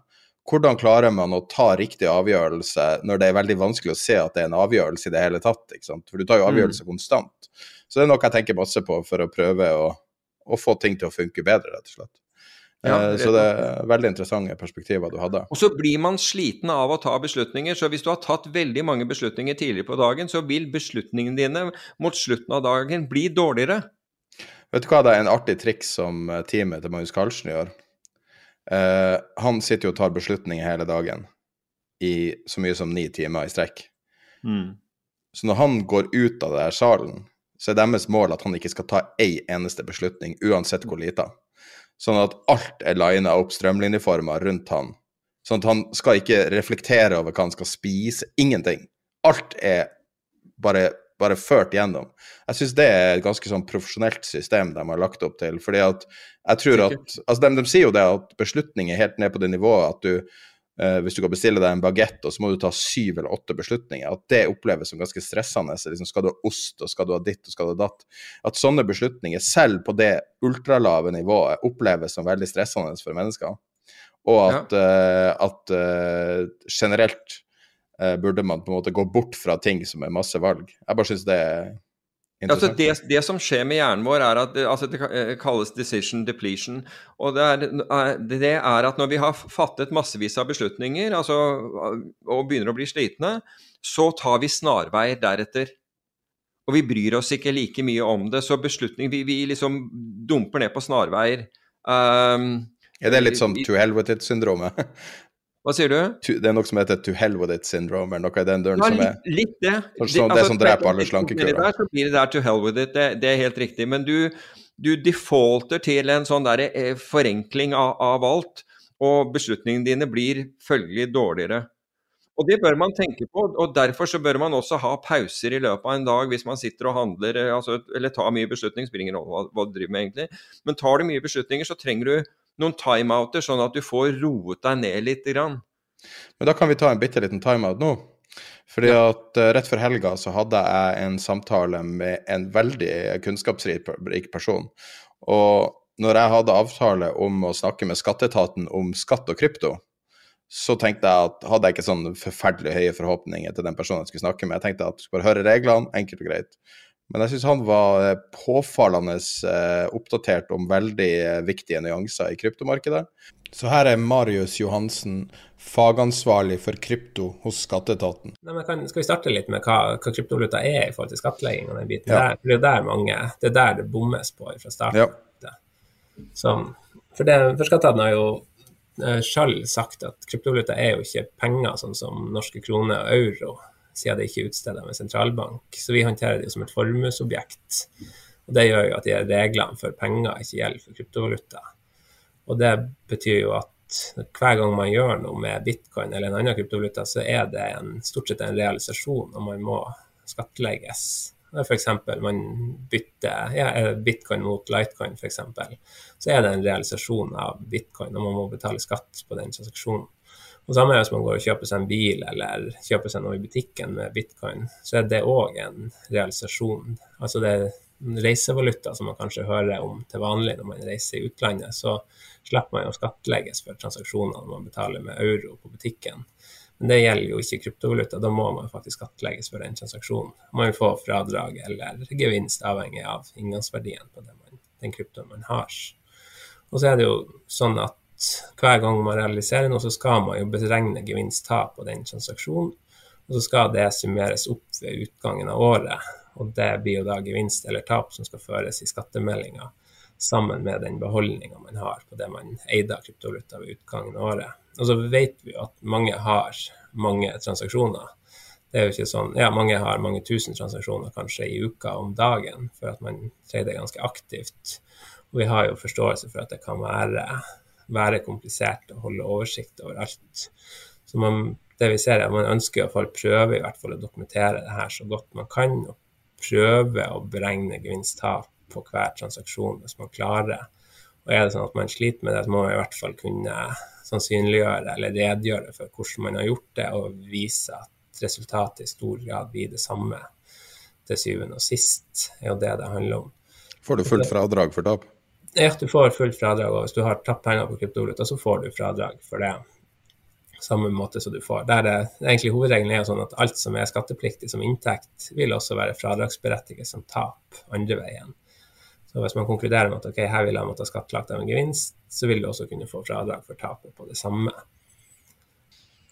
Hvordan klarer man å ta riktig avgjørelse når det er veldig vanskelig å se at det er en avgjørelse i det hele tatt? For du tar jo avgjørelser mm. konstant. Så det er noe jeg tenker masse på for å prøve å å få ting til å funke bedre, rett og slett. Ja, eh, så det er veldig interessante perspektiver du hadde. Og så blir man sliten av å ta beslutninger. Så hvis du har tatt veldig mange beslutninger tidligere på dagen, så vil beslutningene dine mot slutten av dagen bli dårligere. Vet du hva, det er en artig triks som eh, teamet til Magnus Carlsen gjør. Eh, han sitter jo og tar beslutninger hele dagen i så mye som ni timer i strekk. Mm. Så når han går ut av den salen, så er deres mål at han ikke skal ta ei eneste beslutning, uansett hvor lita. Sånn at alt er lina opp strømlinjeformer rundt han. Sånn at han skal ikke reflektere over hva han skal spise. Ingenting. Alt er bare, bare ført gjennom. Jeg syns det er et ganske sånn profesjonelt system de har lagt opp til. fordi at jeg tror at, altså de, de sier jo det at beslutning er helt ned på det nivået at du hvis du kan bestille deg en bagett, og så må du ta syv eller åtte beslutninger, at det oppleves som ganske stressende. Liksom, skal du ha ost, og skal du ha ditt, og skal du ha datt? At sånne beslutninger, selv på det ultralave nivået, oppleves som veldig stressende for mennesker. Og at, ja. uh, at uh, generelt burde man på en måte gå bort fra ting som er masse valg. Jeg bare syns det er Altså det, det, som skjer med hjernen vår, er at altså det eh, kalles decision depletion. Og det er, det er, at når vi har fattet massevis av beslutninger altså, og begynner å bli slitne, så tar vi snarveier deretter. Og vi bryr oss ikke like mye om det. Så beslutning Vi, vi liksom dumper ned på snarveier. Um, er det litt sånn to hell with it-syndromet? Hva sier du? Det er noe som heter to hell with it syndrome, eller noe i den døren ja, som er Litt det. Som, det, altså, som dreper alle slankekurer. Der så blir det der to hell with it, det, det er helt riktig. Men du, du defaulter til en sånn der, eh, forenkling av, av, alt, og beslutningene dine blir følgelig dårligere. Og Det bør man tenke på, og derfor så bør man også ha pauser i løpet av en dag hvis man sitter og handler, eh, altså, eller tar mye beslutninger, spiller ingen rolle hva du driver med egentlig. Men tar du mye beslutninger, så trenger du noen timeouter, sånn at du får roet deg ned litt. Grann. Men da kan vi ta en bitte liten timeout nå. Fordi ja. at uh, Rett før helga så hadde jeg en samtale med en veldig kunnskapsrik person. Og når jeg hadde avtale om å snakke med skatteetaten om skatt og krypto, så tenkte jeg at hadde jeg ikke sånn forferdelig høye forhåpninger til den personen jeg skulle snakke med. Jeg tenkte at jeg skulle bare høre reglene, enkelt og greit. Men jeg syns han var eh, påfallende eh, oppdatert om veldig eh, viktige nyanser i kryptomarkedet. Så her er Marius Johansen, fagansvarlig for krypto hos Skatteetaten. Nei, kan, skal vi starte litt med hva, hva kryptovaluta er i forhold til skattlegging? og den biten ja. der, det er der mange, det er der det bommes på fra starten. Ja. Så, for, det, for Skatteetaten har jo sjøl sagt at kryptovaluta er jo ikke penger sånn som norske kroner og euro siden det ikke er utstedet med sentralbank. Så vi håndterer det som et formuesobjekt. Og Det gjør jo at de reglene for penger ikke gjelder for kryptovaluta. Og det betyr jo at hver gang man gjør noe med bitcoin eller en annen kryptovaluta, så er det en, stort sett en realisasjon, og man må skattlegges. F.eks. man bytter ja, bitcoin mot litecoin, f.eks. Så er det en realisasjon av bitcoin, og man må betale skatt på den transaksjonen. Og samme hvis man går og kjøper seg en bil eller kjøper seg noe i butikken med bitcoin, så er det òg en realisasjon. Altså det er reisevaluta som man kanskje hører om til vanlig når man reiser i utlandet, så slipper man å skattlegges for transaksjoner når man betaler med euro på butikken. Men det gjelder jo ikke kryptovaluta. Da må man faktisk skattlegges for den transaksjonen. Man vil få fradrag eller gevinst avhengig av inngangsverdien på den kryptoen man har. Og så er det jo sånn at hver gang man realiserer noe, så skal man jo beregne gevinst-tap på den transaksjonen. Og så skal det summeres opp ved utgangen av året. Og det blir jo da gevinst eller tap som skal føres i skattemeldinga sammen med den beholdninga man har på det man eide av kryptovaluta ved utgangen av året. Og så vet vi at mange har mange transaksjoner. Det er jo ikke sånn, ja, Mange har mange tusen transaksjoner kanskje i uka om dagen, for at man trader ganske aktivt. Og vi har jo forståelse for at det kan være, være komplisert å holde oversikt over alt. Så man, det vi ser er at man ønsker fall prøve i hvert fall å dokumentere det her så godt man kan, og prøve å beregne gevinst-tap på hver transaksjon hvis man klarer. Og er det sånn at man sliter med det, så må man i hvert fall kunne sannsynliggjøre eller redegjøre for hvordan man har gjort det, og vise at resultatet i stor grad blir det samme til syvende og sist. er jo det det handler om. Får du fullt fradrag for tap? Ja, du får fullt fradrag. og Hvis du har tapt penger på kryptovaluta, så får du fradrag for det. Samme måte som du får. Der er, egentlig Hovedregelen er jo sånn at alt som er skattepliktig som inntekt, vil også være fradragsberettiget som tap andre veien. Så hvis man konkluderer med at ok, her vil jeg måtte ha skattlagt av en gevinst, så vil du også kunne få fradrag for tapet på det samme.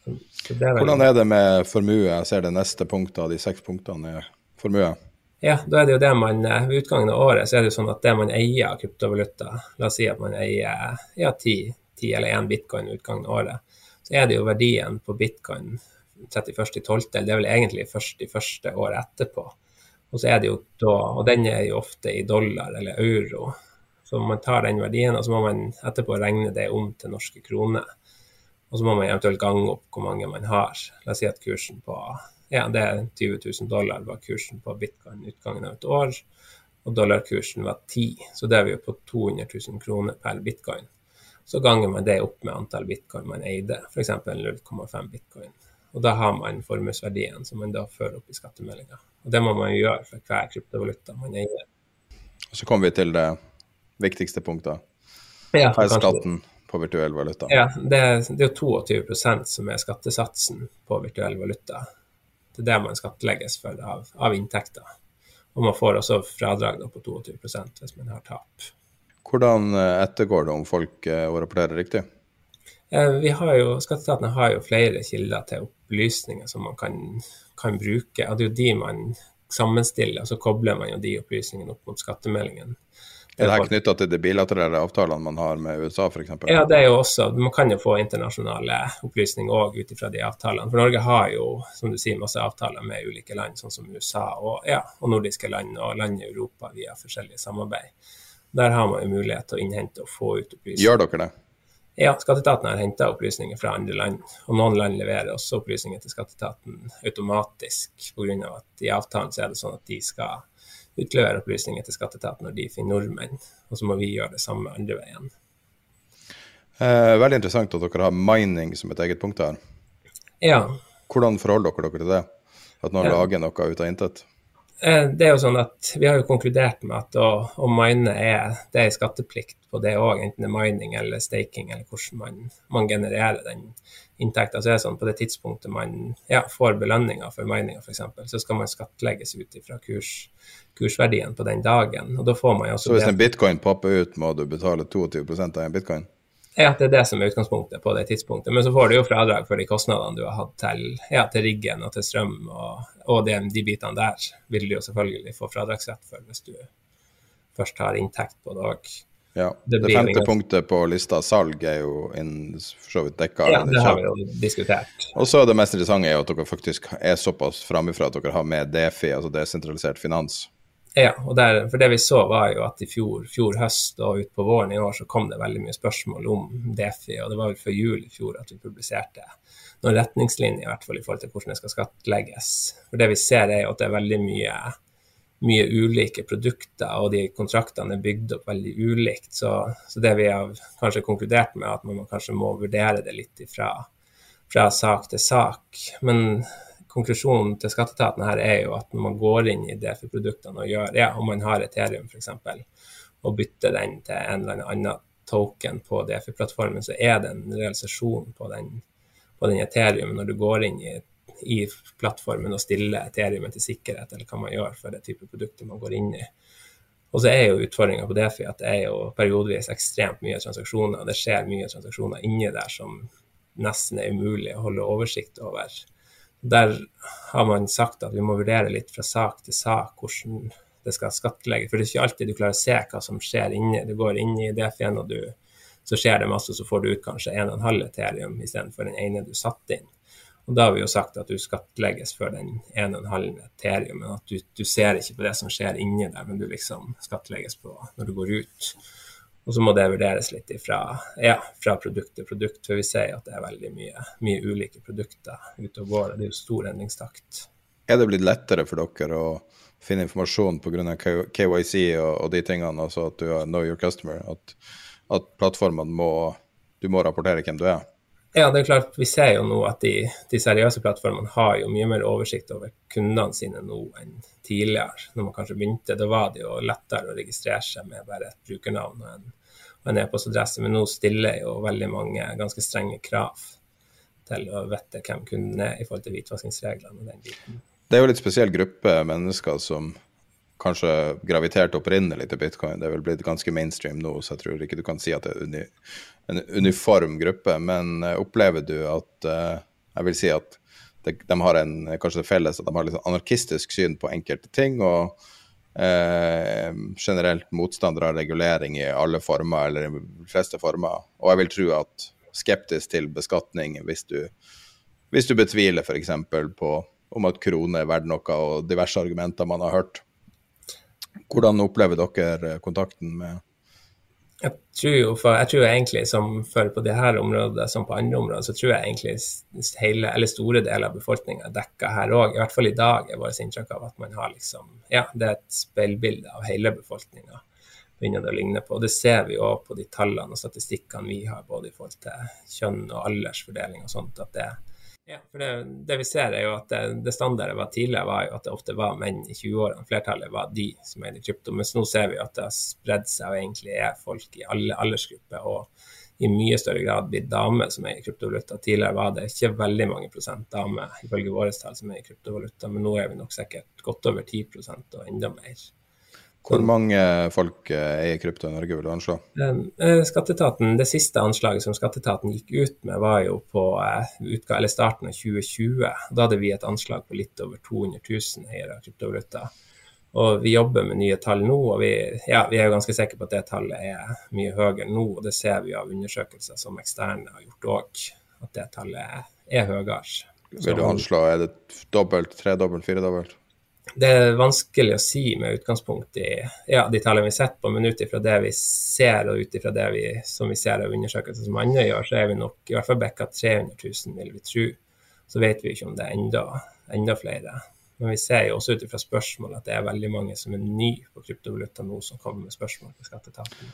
Det er Hvordan er det med formue? Jeg ser det neste punktet av de seks punktene er formue. Ja, da er det jo det man eh, Ved utgangen av året så er det jo sånn at det man eier av kryptovaluta, la oss si at man eier ja, 10, 10 eller 1 bitcoin ved utgangen av året, så er det jo verdien på bitcoin 31.12., det er vel egentlig først i første året etterpå. Og så er det jo da, og den er jo ofte i dollar eller euro. Så man tar den verdien, og så må man etterpå regne det om til norske kroner. Og så må man eventuelt gange opp hvor mange man har. La oss si at kursen på ja, det er 20 000 dollar var kursen på bitcoin utgangen av et år, og dollarkursen var 10 så det er vi jo på 200 000 kroner per bitcoin. Så ganger man det opp med antall bitcoin man eide, f.eks. 0,5 bitcoin. Og da har man formuesverdien som man da fører opp i skattemeldinga. Og det må man jo gjøre for hver kryptovaluta man eier. Og så kommer vi til det viktigste punktet. Ja, skatten på virtuell valuta. Ja, det, det er jo 22 som er skattesatsen på virtuell valuta. Det er det man skattlegges for av, av inntekter. Og man får også fradrag på 22 hvis man har tap. Hvordan eh, ettergår det om folk eh, rapporterer riktig? Eh, vi har jo, Skatteetaten har jo flere kilder til opplysninger som man kan, kan bruke. Og det er jo de man sammenstiller, og så kobler man jo de opplysningene opp mot skattemeldingen. Er det her knytta til de bilaterale avtalene man har med USA f.eks.? Ja, det er jo også, man kan jo få internasjonale opplysninger òg ut ifra de avtalene. For Norge har jo som du sier, masse avtaler med ulike land, sånn som USA og, ja, og nordiske land og land i Europa via forskjellige samarbeid. Der har man jo mulighet til å innhente og få ut opplysninger. Gjør dere det? Ja, Skatteetaten har henta opplysninger fra andre land, og noen land leverer også opplysninger til Skatteetaten automatisk pga. at i avtalen så er det sånn at de skal utlevere opplysninger til Skatteetaten når de finner nordmenn, og så må vi gjøre det samme andre veien. Eh, veldig interessant at dere har mining som et eget punkt her. Ja. Hvordan forholder dere dere til det? At noen ja. lager noe ut av intet? Eh, det er jo sånn at Vi har jo konkludert med at å, å mine er, det er skatteplikt på det òg, enten det er mining eller staking, eller hvordan man, man genererer den inntekta. Så er det sånn på det tidspunktet man ja, får belønninger for mininga f.eks., så skal man skattlegges ut fra kurs, kursverdien på den dagen. og da får man jo også... Så hvis en bitcoin popper ut, må du betale 22 av en bitcoin? Ja, det er det som er utgangspunktet på det tidspunktet. Men så får du jo fradrag for de kostnadene du har hatt til, ja, til riggen og til strøm, og, og de, de, bitene der vil du jo selvfølgelig få fradragsrett for hvis du først har inntekt på det òg. Ja. Det, det femte punktet på lista, salg, er jo in, for så vidt dekka. Ja, det har vi jo diskutert. Og så det mest interessante er jo at dere faktisk er såpass framifra at dere har med DeFi, altså desentralisert finans. Ja, og der, for det vi så var jo at i fjor, fjor høst og utpå våren i år så kom det veldig mye spørsmål om Defi, og det var vel før jul i fjor at vi publiserte noen retningslinjer i hvert fall i forhold til hvordan det skal skattlegges. For det vi ser er jo at det er veldig mye, mye ulike produkter, og de kontraktene er bygd opp veldig ulikt. Så, så, det vi har kanskje konkludert med, at man kanskje må vurdere det litt ifra, fra sak til sak. Men konklusjonen til skatteetaten her er jo at når man går inn i DFI-produktene og gjør, ja, om man har Ethereum f.eks., og bytter den til en eller annen token på DFI-plattformen, så er det en realisasjon på den, på den Ethereum når du går inn i, i plattformen og stiller Ethereum til sikkerhet, eller hva man gjør for det type produkter man går inn i. Og så er jo utfordringa på DeFi at det er jo periodevis ekstremt mye transaksjoner. Det skjer mye transaksjoner inni der som nesten er umulig å holde oversikt over. Der har man sagt at vi må vurdere litt fra sak til sak hvordan det skal skattlegges. For det er ikke alltid du klarer å se hva som skjer inni. Du går inn i Defi-en, og du, så skjer det masse, så får du ut kanskje 1,5 Ethereum istedenfor den ene du satte inn. Og Da har vi jo sagt at du skattlegges for den 1,5 teriumen, men at du, du, ser ikke på det som skjer inni der, men du liksom skattlegges på når du går ut. Og så må det vurderes litt ifra, ja, fra produkt til produkt, for vi ser at det er veldig mye, mye ulike produkter ute og går. Det er jo stor endringstakt. Er det blitt lettere for dere å finne informasjon pga. KYC og, og, de tingene, altså at du har know your customer, at, at plattformene må Du må rapportere hvem du er? Ja, det er klart. Vi ser jo nå at de, de seriøse plattformene har jo mye mer oversikt over kundene sine nå enn tidligere. Når man kanskje begynte, da var det jo lettere å registrere seg med bare et brukernavn og en en e-postadresse, men nå stiller jo veldig mange ganske strenge krav til å vite hvem kunden er i forhold til hvitvaskingsreglene og den biten. Det er jo litt spesiell gruppe mennesker som kanskje graviterte opprinnelig til bitcoin. Det er vel blitt ganske mainstream nå, så jeg tror ikke du kan si at det er uni, en uniform gruppe. Men uh, opplever du at uh, Jeg vil si at det, de har en, kanskje det felles at de har litt sånn anarkistisk syn på enkelte ting. og eh, generelt motstander av regulering i alle former, eller i de fleste former. Og jeg vil tro at skeptisk til beskatning hvis du, hvis du betviler f.eks. på om at krone er verdt noe, og diverse argumenter man har hørt. Hvordan opplever dere kontakten med jeg tror jo for, jeg tror egentlig som for på dette området som på andre områder, så tror jeg egentlig hele, eller store deler av befolkninga er dekka her òg. I hvert fall i dag er vårt inntrykk av at man har liksom Ja, det er et speilbilde av hele befolkninga. Begynner det å ligne på. Og det ser vi òg på de tallene og statistikkene vi har, både i forhold til kjønn og aldersfordeling og sånt, at det, ja, for det, det, vi ser er jo at det, det standardet var tidligere, var jo at det ofte var menn i 20-årene. Flertallet var de som i krypto. Mens nå ser vi at det har spredd seg og egentlig er folk i alle aldersgrupper. Og i mye større grad blitt damer som er i kryptovaluta. Tidligere var det ikke veldig mange prosent damer ifølge våre tall som er i kryptovaluta, men nå er vi nok sikkert godt over 10 og enda mer. Hvor mange folk eh, er krypto i Norge, vil du anslå? Eh, skatteetaten, Det siste anslaget som skatteetaten gikk ut med, var jo på eh, starten av 2020. Da hadde vi et anslag på litt over 200 000 eiere av kryptovaluta. Og vi jobber med nye tall nå, og vi, ja, vi er jo ganske sikre på at det tallet er mye høyere nå. og Det ser vi av undersøkelser som eksterne har gjort òg, at det tallet er høyere. Vil du anslå, er det dobbelt, tredobbelt, firedobbelt? Det er vanskelig å si med utgangspunkt i ja, de tallene vi sitter på, men ut ifra det vi ser og ut ifra det vi, som vi ser av undersøkelser som andre gjør, så er vi nok i hvert fall bikka 300 000, vil vi tro. Så vet vi ikke om det er enda, enda flere. Men vi ser jo også ut ifra spørsmål at det er veldig mange som er nye på kryptovaluta nå, som kommer med spørsmål til skatteetaten.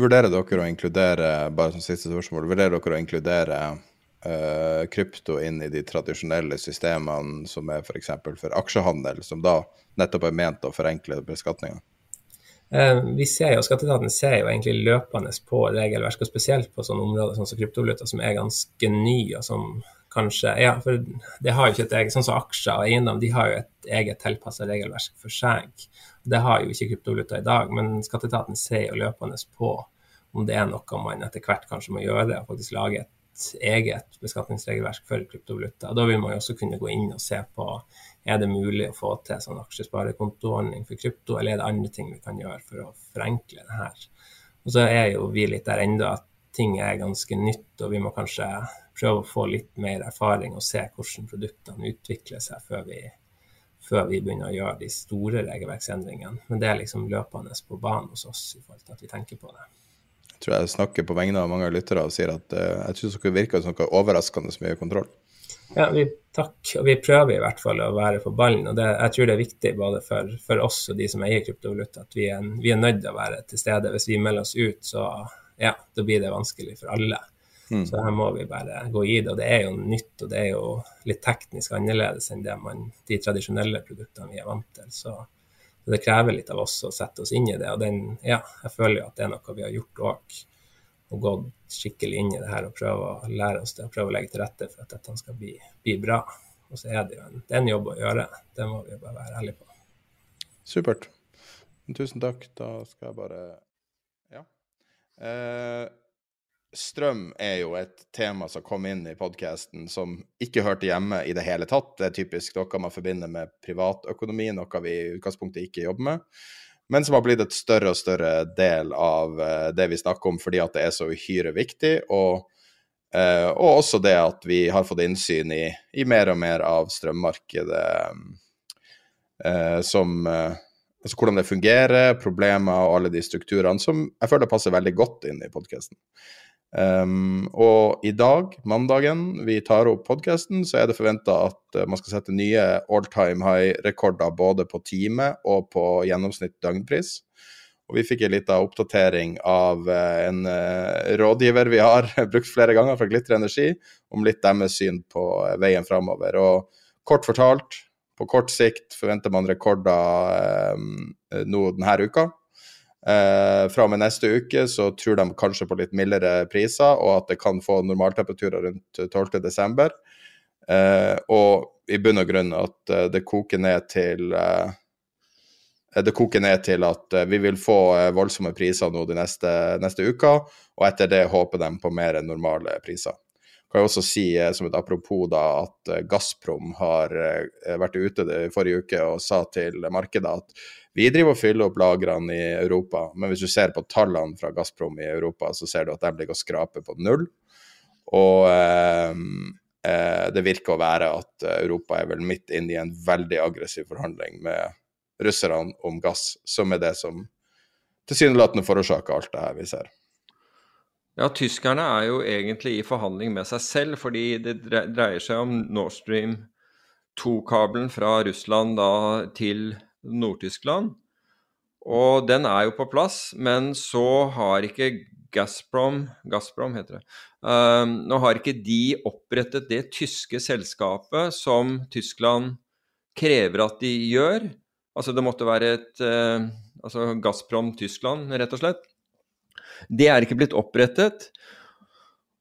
Vurderer dere å inkludere bare som siste spørsmål, vurderer dere å inkludere uh, krypto inn i de tradisjonelle systemene som er f.eks. For, for aksjehandel, som da nettopp er ment å forenkle beskatninga? Uh, vi ser jo, Skatteetaten ser jo egentlig løpende på regelverk, og spesielt på sånne områder sånn som kryptovaluta, som er ganske ny, og som kanskje Ja, for det har jo ikke et eget Sånn som aksjer og eiendom, de har jo et eget tilpassa regelverk for seg. Det har jo ikke kryptovaluta i dag, men Skatteetaten ser jo løpende på om det er noe man etter hvert kanskje må gjøre, og faktisk lage et eget beskatningsregelverk for kryptovaluta. Da vil man jo også kunne gå inn og se på er det mulig å få til sånn aksjesparekontoordning for krypto, eller er det andre ting vi kan gjøre for å forenkle det her. Og så er jo vi litt der ennå at ting er ganske nytt, og vi må kanskje prøve å få litt mer erfaring og se hvordan produktene utvikler seg før vi, før vi begynner å gjøre de store regelverksendringene. Men det er liksom løpende på banen hos oss i forhold til at vi tenker på det. Tror jeg snakker på vegne av mange lyttere og sier at uh, jeg syns dere virker som noe overraskende mye kontroll. Ja, vi, takk. Og vi prøver i hvert fall å være på ballen. og det, Jeg tror det er viktig både for, for oss og de som eier kryptovaluta, at vi er, vi er nødt til å være til stede. Hvis vi melder oss ut, så ja, da blir det vanskelig for alle. Mm. Så her må vi bare gå i det. Og det er jo nytt, og det er jo litt teknisk annerledes enn det man, de tradisjonelle produktene vi er vant til. Så, så det krever litt av oss å sette oss inn i det. Og den, ja, jeg føler jo at det er noe vi har gjort òg og gått skikkelig inn i det her og prøve å lære oss det og prøve å legge til rette for at dette skal bli, bli bra. Og så er det jo en, det er en jobb å gjøre. Det må vi bare være ærlige på. Supert. Tusen takk. Da skal jeg bare Ja. Eh, strøm er jo et tema som kom inn i podkasten som ikke hørte hjemme i det hele tatt. Det er typisk noe man forbinder med privatøkonomi, noe vi i utgangspunktet ikke jobber med men som har blitt et større og større del av uh, det vi snakker om, fordi at det er så uhyre viktig. Og, uh, og, også det at vi har fått innsyn i, i mer og mer av strømmarkedet uh, som Altså hvordan det fungerer, problemer og alle de strukturene som jeg føler passer veldig godt inn i podkasten. Um, og i dag, mandagen vi tar opp podkasten, så er det forventa at uh, man skal sette nye all time high-rekorder både på time og på gjennomsnitt døgnpris. Og vi fikk en liten oppdatering av uh, en uh, rådgiver vi har brukt flere ganger fra Glitter Energi, om litt deres syn på veien framover. Og kort fortalt, på kort sikt forventer man rekorder nå denne uka. Eh, fra og med neste uke så tror de kanskje på litt mildere priser, og at det kan få normaltemperaturer rundt 12.12. Eh, og i bunn og grunn at eh, det koker ned til eh, det koker ned til at eh, vi vil få eh, voldsomme priser nå de neste, neste uka, og etter det håper de på mer normale priser. Kan jeg også si som et apropos da, at Gazprom har vært ute i forrige uke og sa til markedet at vi driver og fyller opp lagrene i Europa, men hvis du ser på tallene fra Gazprom i Europa, så ser du at de ligger og skraper på null. Og eh, eh, det virker å være at Europa er vel midt inne i en veldig aggressiv forhandling med russerne om gass, som er det som tilsynelatende forårsaker alt det her vi ser. Ja, tyskerne er jo egentlig i forhandling med seg selv, fordi det dreier seg om Nord Stream 2-kabelen fra Russland da til Nord-Tyskland. Og den er jo på plass, men så har ikke Gazprom Gazprom heter det. Um, nå har ikke de opprettet det tyske selskapet som Tyskland krever at de gjør. Altså det måtte være et uh, altså Gazprom Tyskland, rett og slett. Det er ikke blitt opprettet.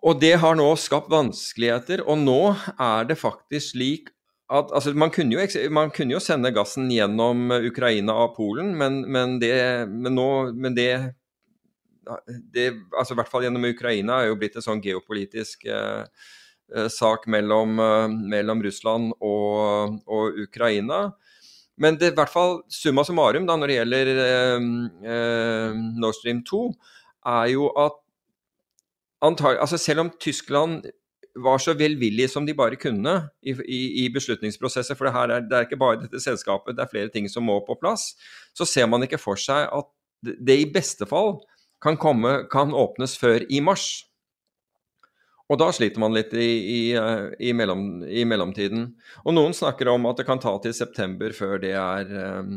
Og det har nå skapt vanskeligheter. Og nå er det faktisk slik at altså, man, kunne jo, man, kunne jo, sende gassen gjennom Ukraina og Polen, men, men, det, men nå, men det, det altså I hvert fall gjennom Ukraina er jo blitt en sånn geopolitisk eh, eh sak mellom, eh, mellom Russland og, og, Ukraina. Men det i hvert fall summa summarum da, når det gjelder eh, eh Nord Stream 2, er jo at antag, altså selv om Tyskland var så velvillige som de bare kunne i, i, i beslutningsprosesser, for det, her er, det er ikke bare dette selskapet, det er flere ting som må på plass, så ser man ikke for seg at det i beste fall kan, komme, kan åpnes før i mars. Og da sliter man litt i, i, i, mellom, i, mellomtiden. Og noen snakker om at det kan ta til september før det er um,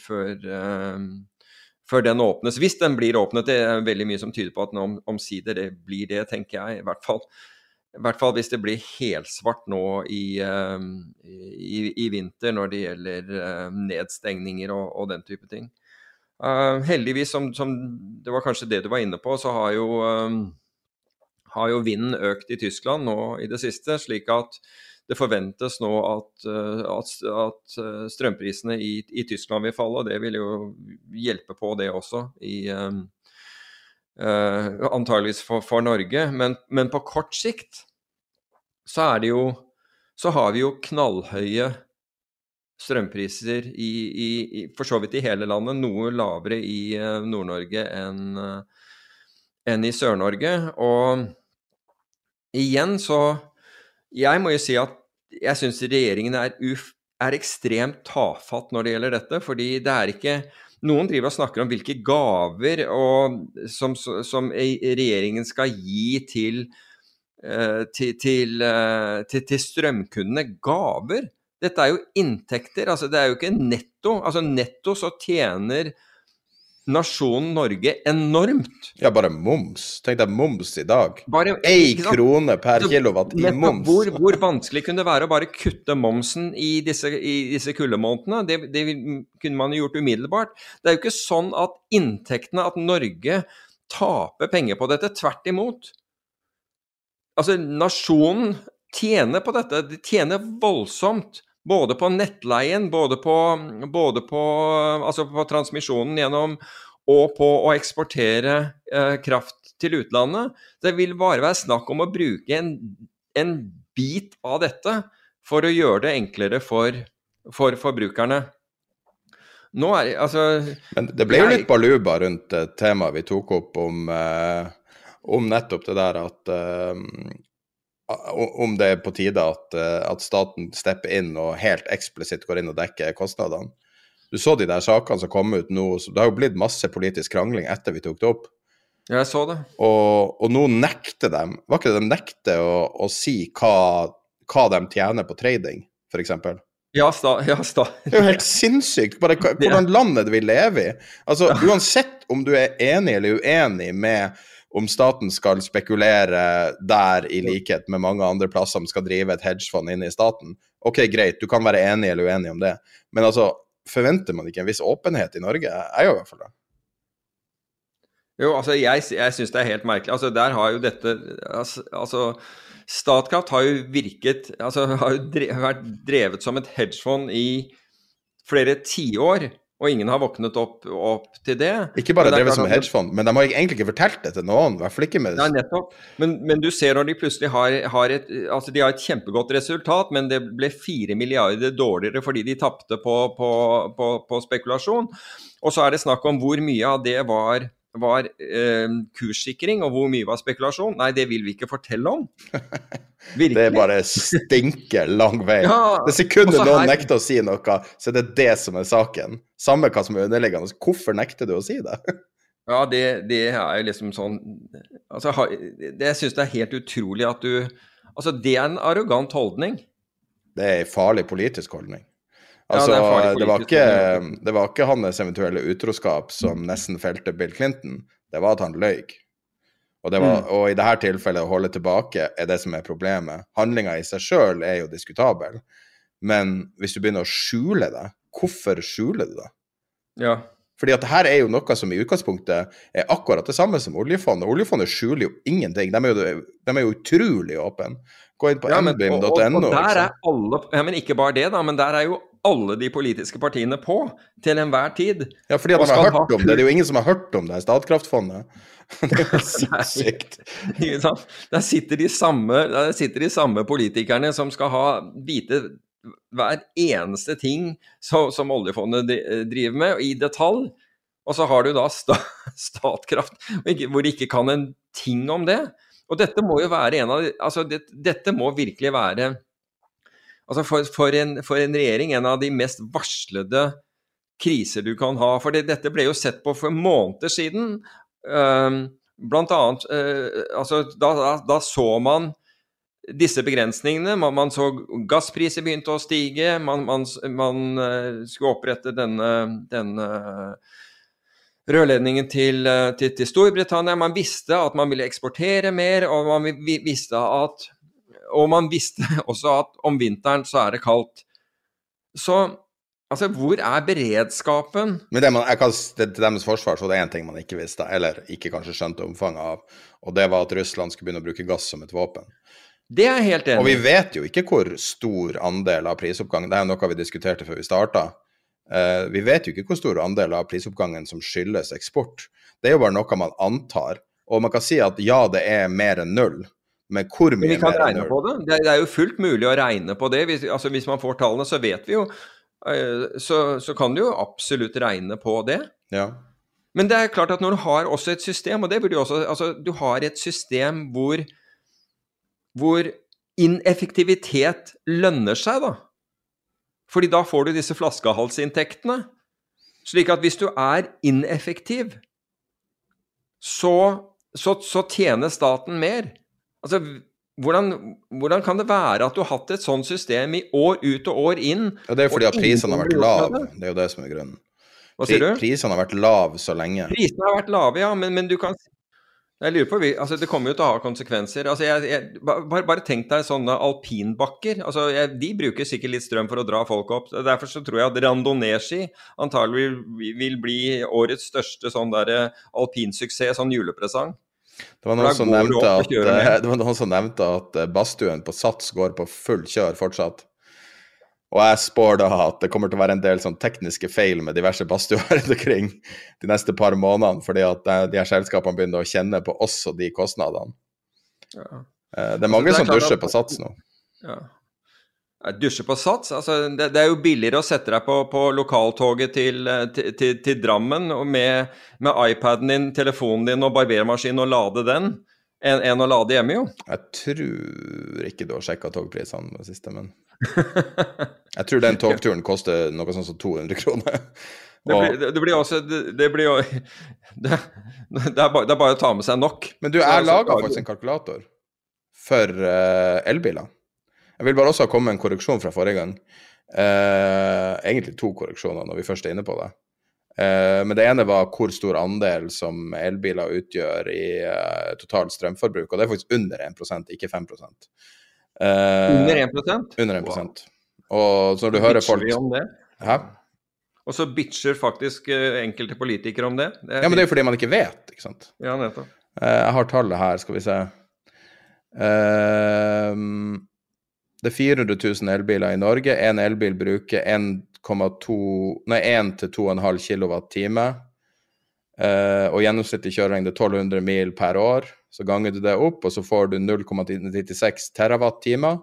før, um, før, den åpnes. Hvis den blir åpnet. Det er veldig mye som tyder på at den omsider det blir det, tenker jeg. I hvert fall. I hvert fall hvis det blir helsvart nå i, uh, i, i vinter når det gjelder uh, nedstengninger og, og den type ting. Uh, heldigvis, som, som, det var kanskje det du var inne på, så har jo, har jo vinden økt i Tyskland nå i det siste. Slik at det forventes nå at, uh, at, at strømprisene i, i, Tyskland vil falle. og Det vil jo hjelpe på det også i, um, Uh, antageligvis for, for Norge. Men, men, på kort sikt så er det jo Så har vi jo knallhøye strømpriser i, i, i for så vidt i hele landet. Noe lavere i Nord-Norge enn enn i Sør-Norge. Og igjen så Jeg må jo si at jeg syns regjeringen er, uf, er ekstremt tafatt når det gjelder dette. Fordi det er ikke Noen driver og snakker om hvilke gaver og, som, som, regjeringen skal gi til, uh, til, uh, til, til strømkundene. Gaver? Dette er jo inntekter. altså Det er jo ikke netto. Altså Netto så tjener nasjonen Norge enormt. Ja, bare moms. Tenk deg moms i dag. Bare Ei krone per kilowatt i moms. Hvor, hvor, vanskelig kunne det være å bare kutte momsen i disse, i disse kuldemånedene? Det, det, kunne man jo gjort umiddelbart. Det er jo ikke sånn at inntektene, at Norge taper penger på dette. Tvert imot. Altså, nasjonen tjener på dette. De tjener voldsomt. Både på nettleien, både på, både på, altså på transmisjonen gjennom og på å eksportere eh, kraft til utlandet. Det vil bare være snakk om å bruke en, en bit av dette for å gjøre det enklere for, for forbrukerne. Nå er altså Men det ble jo litt baluba rundt temaet vi tok opp om, eh, om nettopp det der at eh, om det er på tide at, eh, at, staten stepper inn og helt eksplisitt går inn og dekker kostnadene. Du så de der sakene som kom ut nå, så det har jo blitt masse politisk krangling etter vi tok det opp. Ja, jeg så det. Og, og nå nekter de Var ikke det de nekter å, å si hva, hva, de tjener på trading, f.eks.? Ja, sta, ja, sta. Det er jo helt sinnssykt. Bare hvordan landet vi lever i. Altså, Uansett om du er enig eller uenig med om staten skal spekulere der, i likhet med mange andre plasser som skal drive et hedgefond inne i staten, ok, greit, du kan være enig eller uenig om det, men altså, forventer man ikke en viss åpenhet i Norge? Jeg gjør i hvert fall det. Jo, altså, jeg, jeg syns det er helt merkelig. Altså, der har jo dette altså, altså Statkraft har jo virket Altså, har jo drevet, vært drevet som et hedgefond i flere tiår. Og ingen har våknet opp, opp til det. Ikke bare drevet som hedgefond, men de har egentlig ikke fortalt det til noen. I hvert fall ikke med Nei, nettopp. Men, men, du ser når de plutselig har, har, et Altså, de har et kjempegodt resultat, men det ble fire milliarder dårligere fordi de tapte på, på, på, på spekulasjon. Og så er det snakk om hvor mye av det var var eh, kurssikring, og hvor mye var spekulasjon? Nei, det vil vi ikke fortelle om. Virkelig. det bare stinker lang vei. Ja, det sekundet noen her... nekter å si noe, så det er det det som er saken. Samme hva som er underliggende. Hvorfor nekter du å si det? ja, det, det, er jo liksom sånn Altså, det, jeg syns det er helt utrolig at du Altså, det er en arrogant holdning. Det er en farlig politisk holdning. Altså, ja, det, det, var ikke, det, var ikke, hans eventuelle utroskap som nesten felte Bill Clinton, det var at han løy. Og, var, mm. og, i dette tilfellet å holde tilbake er det som er problemet. Handlinga i seg sjøl er jo diskutabel, men hvis du begynner å skjule det, hvorfor skjuler du det? Ja. Fordi at det her er jo noe som i utgangspunktet er akkurat det samme som oljefondet. Oljefondet skjuler jo ingenting. De er jo, de er jo utrolig åpne. Gå inn på ja, nbim.no. Alle ja, Men ikke bare det, da, men der er jo alle de politiske partiene på til enhver tid. Ja, fordi at de har hørt ha... om det. Det er jo ingen som har hørt om det Statkraftfondet. det er jo sinnssykt. der, sitter de samme, der sitter de samme politikerne som skal ha vite hver eneste ting så, som oljefondet driver med, i detalj. Og så har du da sta, Statkraft, hvor de ikke kan en ting om det. Og dette må jo være en av altså det, Dette må virkelig være altså for, for, en, for, en, regjering en av de mest varslede kriser du kan ha. For dette ble jo sett på for måneder siden. Blant annet uh, altså, da, da, da, så man disse begrensningene. Man, man så gasspriser begynte å stige. Man, man, man uh, skulle opprette denne, denne rørledningen til, eh, til, til, Storbritannia. Man visste at man ville eksportere mer, og man visste at og man visste også at om vinteren så er det kaldt. Så altså, hvor er beredskapen? Men det man, jeg kan, Til deres forsvar så det er én ting man ikke visste, eller ikke kanskje skjønte omfanget av, og det var at Russland skulle begynne å bruke gass som et våpen. Det er jeg helt enig Og vi vet jo ikke hvor stor andel av prisoppgangen Det er jo noe vi diskuterte før vi starta. Uh, eh, vi vet jo ikke hvor stor andel av prisoppgangen som skyldes eksport. Det er jo bare noe man antar. Og man kan si at ja, det er mer enn null, men hvor mye Men vi kan regne på det. det. er jo fullt mulig å regne på det. Hvis, altså, hvis man får tallene, så vet vi jo uh, så, så, kan du jo absolutt regne på det. Ja. Men det er klart at når du har også et system, og det burde jo også Altså, du har et system hvor, hvor ineffektivitet lønner seg, da. Fordi da får du disse flaskehalsinntektene. Slik at hvis du er ineffektiv, så, så, så tjener staten mer. Altså, hvordan, hvordan, kan det være at du har hatt et sånt system i år ut og år inn? Ja, Det er jo fordi at prisene har vært lave. Det er jo det som er grunnen. Hva sier du? Prisene har vært lave så lenge. Prisene har vært lave, ja, men, men du kan jeg lurer på, altså Det kommer jo til å ha konsekvenser. Altså jeg, jeg, bare, bare, tenk deg sånne alpinbakker. altså jeg, De bruker sikkert litt strøm for å dra folk opp. Derfor så tror jeg at randonee-ski antagelig vil, vil, bli årets største sånn der alpinsuksess, sånn julepresang. Det var, noen som nevnte at, det var noen som nevnte at badstuen på Sats går på full kjør fortsatt. Og jeg spår da at det kommer til å være en del sånn tekniske feil med diverse badstuer omkring de neste par månedene, fordi at eh, de her selskapene begynner å kjenne på også de kostnadene. Ja. Eh, det er mange altså, det er som dusjer på Sats nå. Ja. Dusje på Sats? Altså, det, det, er jo billigere å sette deg på, på lokaltoget til, eh, til, til, til Drammen med, med, iPaden din, telefonen din og barbermaskinen og lade den, enn en å lade hjemme, jo. Jeg tror ikke du har sjekka togprisene det siste, men Jeg tror den togturen koster noe sånt som 200 kroner. Det blir, det, blir, også Det, blir jo det, det, er bare, det, er bare, å ta med seg nok. Men du, jeg laga faktisk en kalkulator for uh, elbiler. Jeg vil bare også komme med en korreksjon fra forrige gang. Eh, egentlig to korreksjoner når vi først er inne på det. Eh, men det ene var hvor stor andel som elbiler utgjør i eh, totalt strømforbruk. Og det er faktisk under 1% ikke 5 Uh, under 1% Under 1 wow. Og så når du hører folk vi om det? Hæ? Og så bitcher faktisk uh, enkelte politikere om det. det ja, men det er jo fordi man ikke vet, ikke sant. Ja, nettopp. Uh, jeg har tallet her, skal vi se. Det er 400 000 elbiler i Norge. Én elbil bruker 1,2 Nei, 1 til 2,5 kWt. Uh, og gjennomsnittlig kjørelengde 1200 mil per år. Så ganger du det opp, og så får du 0,96 TWh.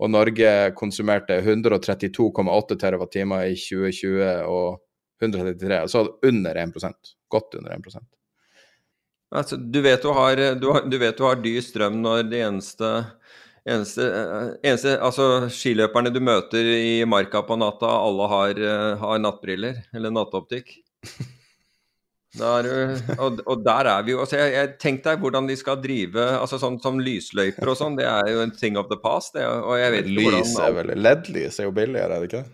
Og Norge konsumerte 132,8 TWh i 2020 og 133, altså under 1 Godt under 1 altså, du, vet du, har, du, du vet du har dyr strøm når det eneste Eneste, eneste, altså Skiløperne du møter i marka på natta, alle har, har nattbriller eller nattoptikk. Der, og, og, der er vi jo altså jeg, jeg Tenk deg hvordan de skal drive altså sånn som lysløyper og sånn. Det er jo en thing of the past. Det, og jeg vet ikke Lys er vel LED-lys er jo billigere, er det ikke?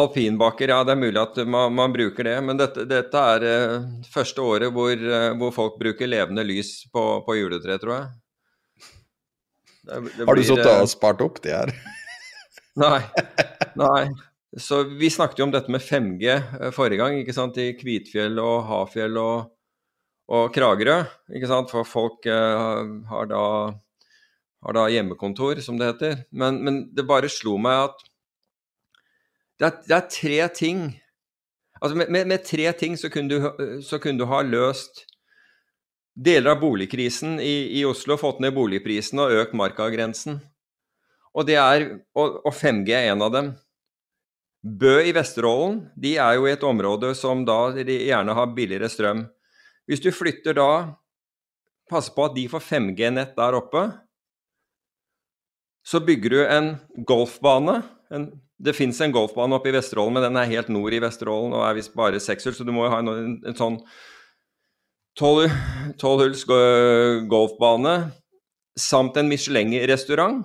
Alpinbakker, ja det er mulig at man, man bruker det. Men dette, dette er uh, første året hvor, uh, hvor, folk bruker levende lys på, på juletre, tror jeg. Det, det Har du sittet og spart opp de her? nei. Nei. Så vi snakket jo om dette med 5G eh, forrige gang, ikke sant, i Kvitfjell og Hafjell og, og Kragerø. ikke sant, For folk uh, har, da, har, da, hjemmekontor, som det heter. Men, men det bare slo meg at det er, det er tre ting Altså med, med, med, tre ting så kunne, du, så kunne du ha løst deler av boligkrisen i, i Oslo fått ned boligprisen og økt markagrensen. Og, det er, og, og 5G er en av dem. Bø i Vesterålen de er jo i et område som da de gjerne har billigere strøm. Hvis du flytter da Pass på at de får 5G-nett der oppe. Så bygger du en golfbane. En, det fins en golfbane oppe i Vesterålen, men den er helt nord i Vesterålen og er visst bare sekshjul, så du må jo ha en, en sånn 12, tolv golfbane samt en Michelin-restaurant,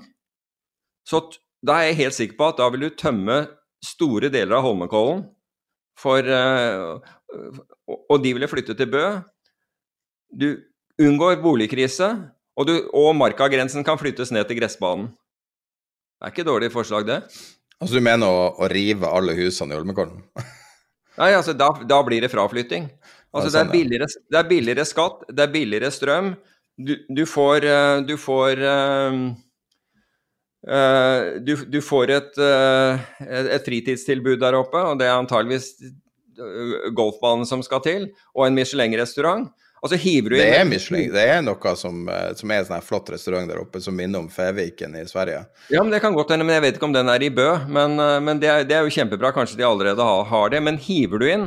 så da er jeg helt sikker på at da vil du tømme store deler av Holmenkollen for eh, Og de ville flytte til Bø. Du unngår boligkrise, og, og markagrensen kan flyttes ned til gressbanen. Det er ikke et dårlig forslag, det. Altså du mener å, å rive alle husene i Holmenkollen? Nei, altså da, da blir det fraflytting. Altså det, er billigere, det, er er billigere, skatt, det er billigere strøm. Du, du får, eh, du får uh, Eh, du, du, får et, eh, et, fritidstilbud der oppe, og det er antageligvis golfbanen som skal til, og en Michelin-restaurant. Altså hiver du inn Det er Michelin. Det er noe som, som er en sånn flott restaurant der oppe, som minner om Feviken i Sverige. Ja, men Det kan godt hende, men jeg vet ikke om den er i Bø. Men, men det, er, det, er, jo kjempebra, kanskje de allerede har, har, det. Men hiver du inn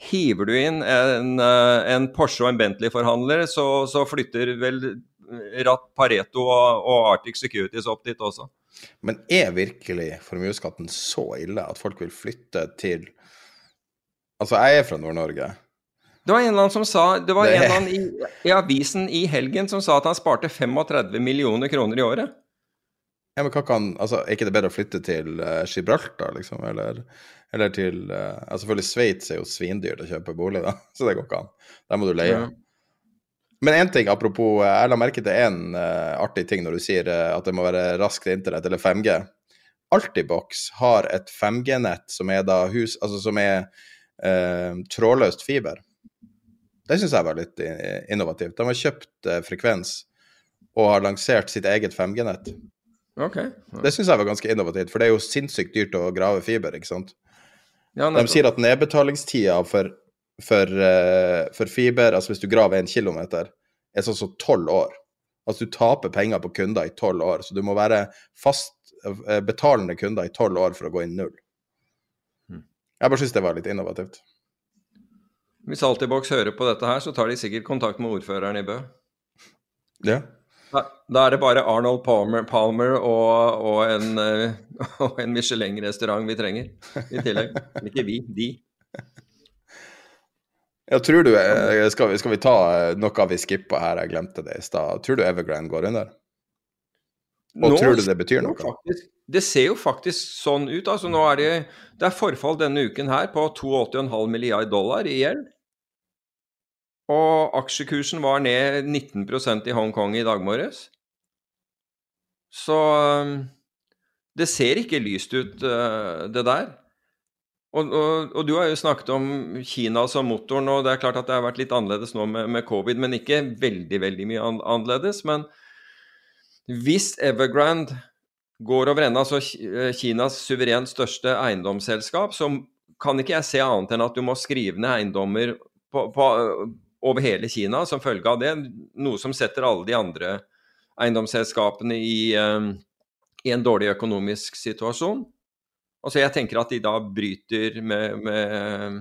Hiver du inn en, en Porsche og en Bentley-forhandler, så, så flytter vel Ratt Pareto og, og Arctic Securities opp dit også. Men er virkelig formuesskatten så ille at folk vil flytte til Altså, jeg er fra Nord-Norge. Det var en eller annen som sa Det var det... en eller annen i, i, avisen i helgen som sa at han sparte 35 millioner kroner i året. Ja, men hva kan Altså, er ikke det bedre å flytte til uh, Gibraltar, liksom? Eller, eller til altså Selvfølgelig, Sveits er jo svindyrt å kjøpe bolig, da, så det går ikke an. Der må du leie. Ja. Men én ting, apropos Jeg la merke til én uh, artig ting når du sier uh, at det må være raskt internett, eller 5G. Altibox har et 5G-nett som er da hus Altså som er uh, trådløst fiber. Det syns jeg var litt innovativt. De har kjøpt frekvens og har lansert sitt eget 5G-nett. Okay. Ja. Det syns jeg var ganske innovativt, for det er jo sinnssykt dyrt å grave fiber, ikke sant. Ja, de sier at nedbetalingstida for for, uh, for, fiber, altså hvis du graver en kilometer, er sånn som tolv år. Altså du taper penger på kunder i tolv år, så du må være fast uh, betalende kunder i tolv år for å gå inn null. Hmm. Jeg bare syns det var litt innovativt. Hvis Altibox hører på dette her, så tar de sikkert kontakt med ordføreren i Bø. Ja. Da, da er det bare Arnold Palmer, Palmer og, og, en, uh, en Michelin-restaurant vi trenger i tillegg. Ikke vi, de. Ja, tror du, eh, skal vi, skal vi ta eh, noe vi skippa her, jeg glemte det i stad. Tror du Evergrande går under? Og nå, tror du det betyr noe? Faktisk, det ser jo faktisk sånn ut. altså nå er Det det er forfall denne uken her på 82,5 milliard dollar i gjeld. Og aksjekursen var ned 19% i Hongkong i dag morges. Så eh, det ser ikke lyst ut, det der. Og, og, og, du har jo snakket om Kina som motoren, og det er klart at det har vært litt annerledes nå med, med covid, men ikke veldig, veldig mye an annerledes. Men hvis Evergrande går over ende, altså Kinas suverent største eiendomsselskap, så kan ikke jeg se annet enn at du må skrive ned eiendommer på, på, over hele Kina som følge av det. Noe som setter alle de andre eiendomsselskapene i, um, i en dårlig økonomisk situasjon. Altså jeg tenker at de da bryter med, med,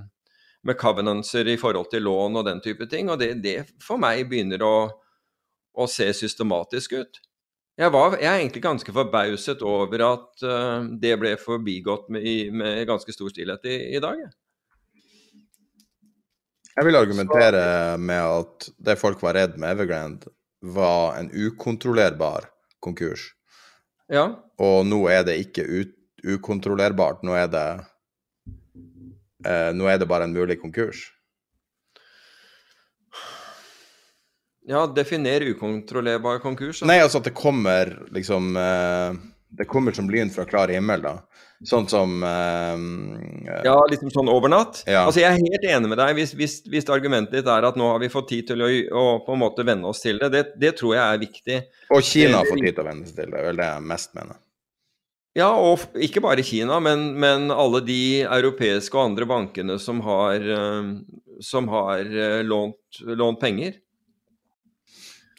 med covenancer i forhold til lån og den type ting, og det, det for meg begynner å, å se systematisk ut. Jeg, var, jeg, er egentlig ganske forbauset over at uh, det ble forbigått med, med, ganske stor stillhet i, i dag. Jeg vil argumentere med at det folk var redd med Evergrande, var en ukontrollerbar konkurs. Ja. Og nå er det ikke ukontrollerbart. Nå er det eh, Nå er det bare en mulig konkurs. Ja, definer ukontrollerbar konkurs. Da. Nei, altså at det kommer liksom eh, Det kommer som lyn fra klar himmel, da. Sånn som uh, Ja, liksom sånn over natt? Ja. Altså, jeg er helt enig med deg hvis, hvis, hvis, argumentet ditt er at nå har vi fått tid til å, å på en måte venne oss til det. Det, det tror jeg er viktig. Og Kina har fått tid til å venne seg til det, vel det jeg mest mener. Ja, og ikke bare Kina, men, men, alle de europeiske og andre bankene som har, eh, som har eh, lånt, lånt, penger.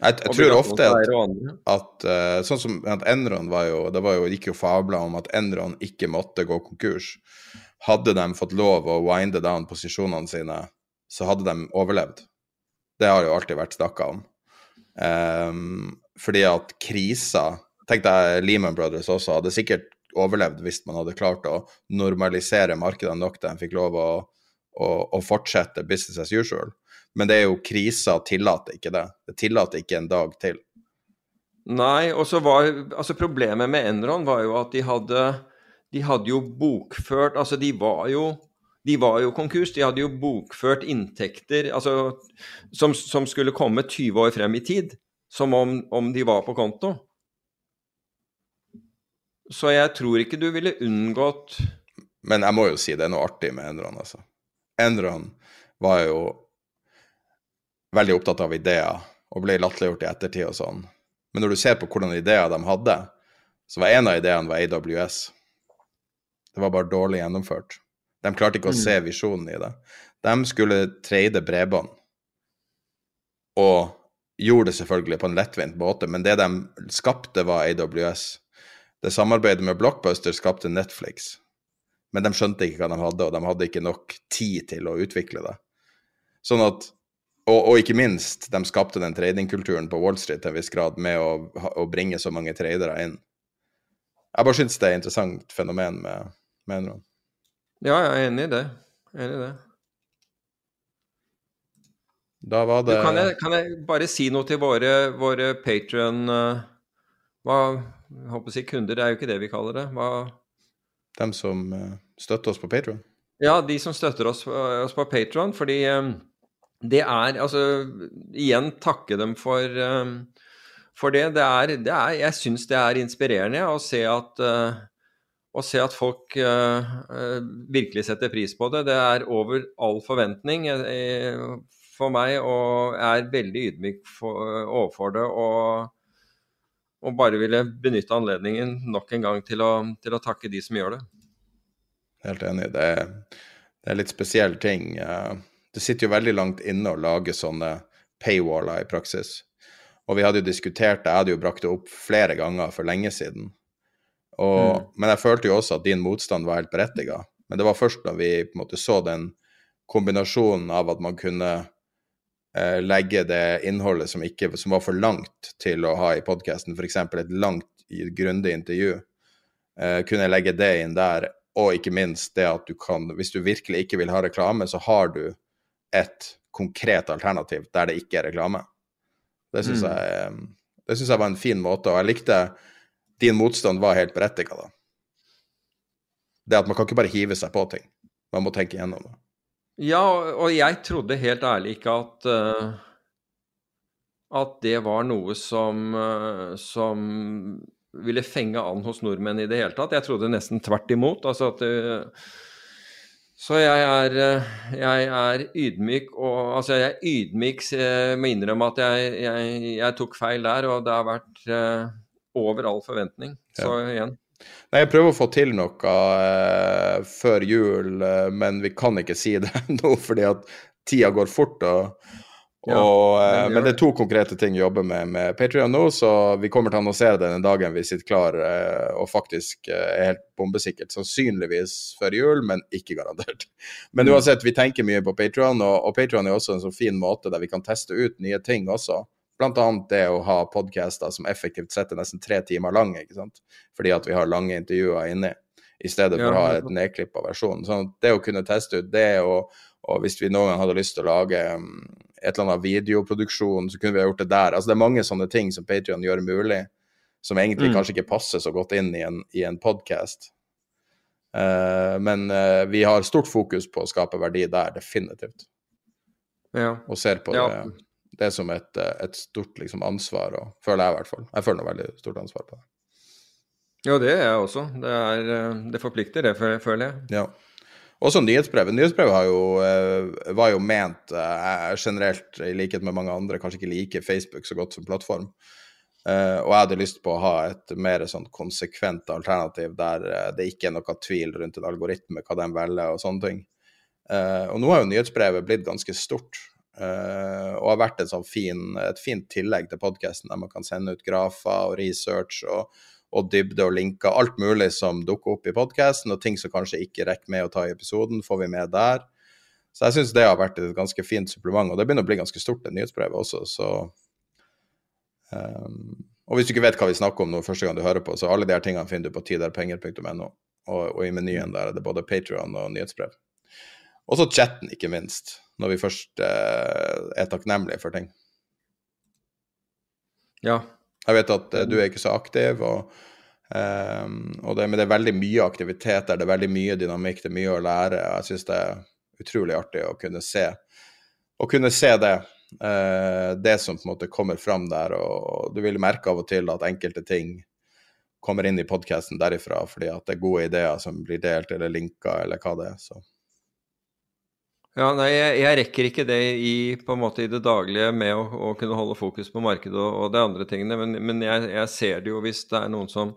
Jeg, jeg tror ofte at, at, uh, sånn som at Enron var jo Det var jo, gikk jo fabler om at Enron ikke måtte gå konkurs. Hadde de fått lov å winde down posisjonene sine, så hadde de overlevd. Det har jo alltid vært snakka om. Um, fordi at krisa Tenk deg Lehman Brothers også hadde sikkert overlevd hvis man hadde klart å normalisere markedene nok til de fikk lov å, å, å, fortsette business as usual. Men det er jo krisa tillater ikke det. Det tillater ikke en dag til. Nei, og så var altså Problemet med Enron var jo at de hadde, de hadde jo bokført Altså, de var jo de var jo konkurs. De hadde jo bokført inntekter altså, som, som, skulle komme 20 år frem i tid, som om, om de var på konto. Så jeg tror ikke du ville unngått Men jeg må jo si det er noe artig med Enron, altså. Enron var jo veldig opptatt av ideer og ble latterliggjort i ettertid og sånn. Men når du ser på hvordan ideer de hadde, så var en av ideene var AWS. Det var bare dårlig gjennomført. De klarte ikke å se mm. visjonen i det. De skulle trade bredbånd, og gjorde det selvfølgelig på en lettvint måte, men det de skapte, var AWS. Det samarbeidet med Blockbuster skapte Netflix, men de skjønte ikke hva de hadde, og de hadde ikke nok tid til å utvikle det. Sånn at, og, og ikke minst, de skapte den tradingkulturen på Wall Street til en viss grad med å, å bringe så mange tradere inn. Jeg bare syns det er et interessant fenomen med, med Enron. Ja, jeg er enig i det. Enig i det. Da var det du, kan, jeg, kan, jeg, bare si noe til våre, våre Patrion uh, Hva jeg håper å si kunder, det er jo ikke det vi kaller det. Hva Dem som uh, støtter oss på Patron? Ja, de som støtter oss, oss på Patron. Fordi um, det er Altså, igjen takke dem for, um, for det. Det er, det er Jeg syns det er inspirerende å se at uh, å se at folk uh, virkelig setter pris på det. Det er over all forventning. Jeg, for meg, og er veldig ydmyk for, overfor det. Og, og, bare ville benytte anledningen nok en gang til å, til å takke de som gjør det. Helt enig. Det det er litt spesiell ting. Det sitter jo veldig langt inne å lage sånne paywaller i praksis. Og vi hadde jo diskutert det, jeg hadde jo brakt det opp flere ganger for lenge siden. Og, mm. Men jeg følte jo også at din motstand var helt berettiga. Men det var først da vi på en måte så den kombinasjonen av at man kunne eh, legge det innholdet som, ikke, som, var for langt til å ha i podkasten, f.eks. et langt, grundig intervju, eh, kunne legge det inn der. Og ikke minst det at du kan, hvis du virkelig ikke vil ha reklame, så har du et konkret alternativ der det ikke er reklame. Det syns mm. jeg, det synes jeg var en fin måte, og jeg likte din motstand var helt berettiga, da. Det at man kan ikke bare hive seg på ting. Man må tenke gjennom det. Ja, og jeg trodde helt ærlig ikke at uh, at det var noe som, uh, som ville fenge an hos nordmenn i det hele tatt. Jeg trodde nesten tvert imot. Altså at det, så jeg er, jeg er, ydmyk, og altså jeg er ydmyk, jeg må innrømme at jeg, jeg, jeg, tok feil der, og det har vært uh, over all forventning. Så ja. igjen, Nei, Jeg prøver å få til noe uh, før jul, uh, men vi kan ikke si det nå fordi at tida går fort. og, og ja, men det er to konkrete ting vi jobber med med Patrion nå, så vi kommer til å annonsere det den dagen vi sitter klar og faktisk er helt bombesikkert. Sannsynligvis før jul, men ikke garantert. Men mm. uansett, vi tenker mye på Patrion, og, og Patrion er også en så fin måte der vi kan teste ut nye ting også. Bl.a. det å ha podcaster som effektivt sett er nesten tre timer lang, ikke sant? fordi at vi har lange intervjuer inni, i stedet for å ha et nedklippa versjon. Sånn, det å kunne teste ut det, og, og hvis vi noen gang hadde lyst til å lage um, et eller annet videoproduksjon, så kunne vi ha gjort det der. Altså Det er mange sånne ting som Patrion gjør mulig, som egentlig mm. kanskje ikke passer så godt inn i en, i en podkast. Uh, eh, men uh, vi har stort fokus på å skape verdi der, definitivt. Ja. Og ser på ja. det det som et, eh, et stort liksom, ansvar, og føler jeg i hvert fall. Jeg føler noe veldig stort ansvar på det. Ja, det er jeg også. Det, er, det forplikter, det, føler jeg. Ja. Også nyhetsbrevet. Nyhetsbrevet jo, eh, var jo ment generelt, i likhet med mange andre, kanskje ikke like Facebook så godt som plattform. og jeg hadde lyst på å ha et mer sånn konsekvent alternativ der det ikke er noe tvil rundt en algoritme, hva de velger og sånne ting. og nå har jo nyhetsbrevet blitt ganske stort. Og har vært sånn fin, et fint tillegg til podkasten, der man kan sende ut grafer og research og, og dybde og linker. Alt mulig som dukker opp i podkasten, og ting som kanskje ikke rekker med å ta i episoden, får vi med der. Så jeg syns det har vært et ganske fint supplement, og det begynner å bli ganske stort, det nyhetsbrevet også, så um, Og hvis du ikke vet hva vi snakker om nå første gang du hører på, så alle de her tingene finner du på tiderpenger.no, og, og i menyen der er det både Patrion og nyhetsbrev. Og så chatten, ikke minst når vi først uh, er takknemlige for ting. Ja. Jeg vet at eh, du er ikke så aktiv, og, eh, og det, men det er veldig mye aktivitet der. Det er veldig mye dynamikk, det er mye å lære. Jeg syns det er utrolig artig å kunne se, å kunne se det. Eh, det som på en måte kommer fram der, og du vil merke av og til at enkelte ting kommer inn i podkasten derifra fordi at det er gode ideer som blir delt eller linka, eller hva det er. så ja, nei, jeg, jeg, rekker ikke det i, på en måte, i det daglige med å, å kunne holde fokus på markedet og, og de andre tingene, men, men jeg, jeg, ser det jo hvis det er noen som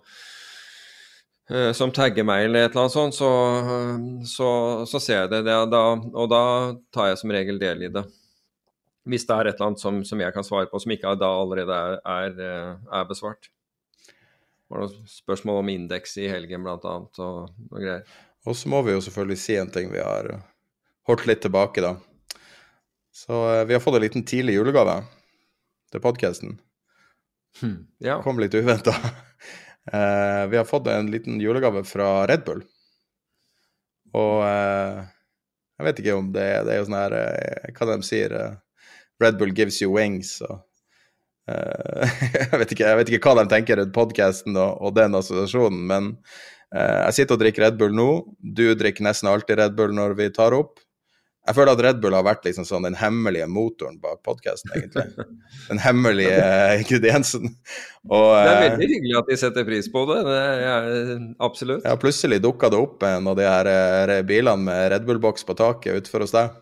uh, som tagger meg eller et eller annet sånt, så, så, så ser jeg det, da, og da tar jeg som regel del i det. Hvis det er et eller annet som, som jeg kan svare på som ikke da allerede er, er, eh, er besvart. Det var noen spørsmål om indeks i helgen annet og, og greier. Og så må vi jo selvfølgelig si en ting vi har holdt litt tilbake, da. Så uh, vi har fått en liten tidlig julegave til podkasten. Hmm, ja. Kom litt uventa. Uh, vi har fått en liten julegave fra Red Bull. Og uh, jeg vet ikke om det, det er jo sånn her Hva de sier Red Bull gives you wings. Og, jeg, vet ikke, jeg, vet ikke, hva de tenker rundt podkasten og, og, den assosiasjonen, men jeg sitter og drikker Red Bull nå. Du drikker nesten alltid Red Bull når vi tar opp. Jeg føler at Red Bull har vært liksom sånn den hemmelige motoren bak podkasten, egentlig. Den hemmelige ingrediensen. Og, det er veldig hyggelig at de setter pris på det. det er, absolutt. Ja, plutselig dukka det opp en av de her eh, bilene med Red Bull-boks på taket utenfor hos deg.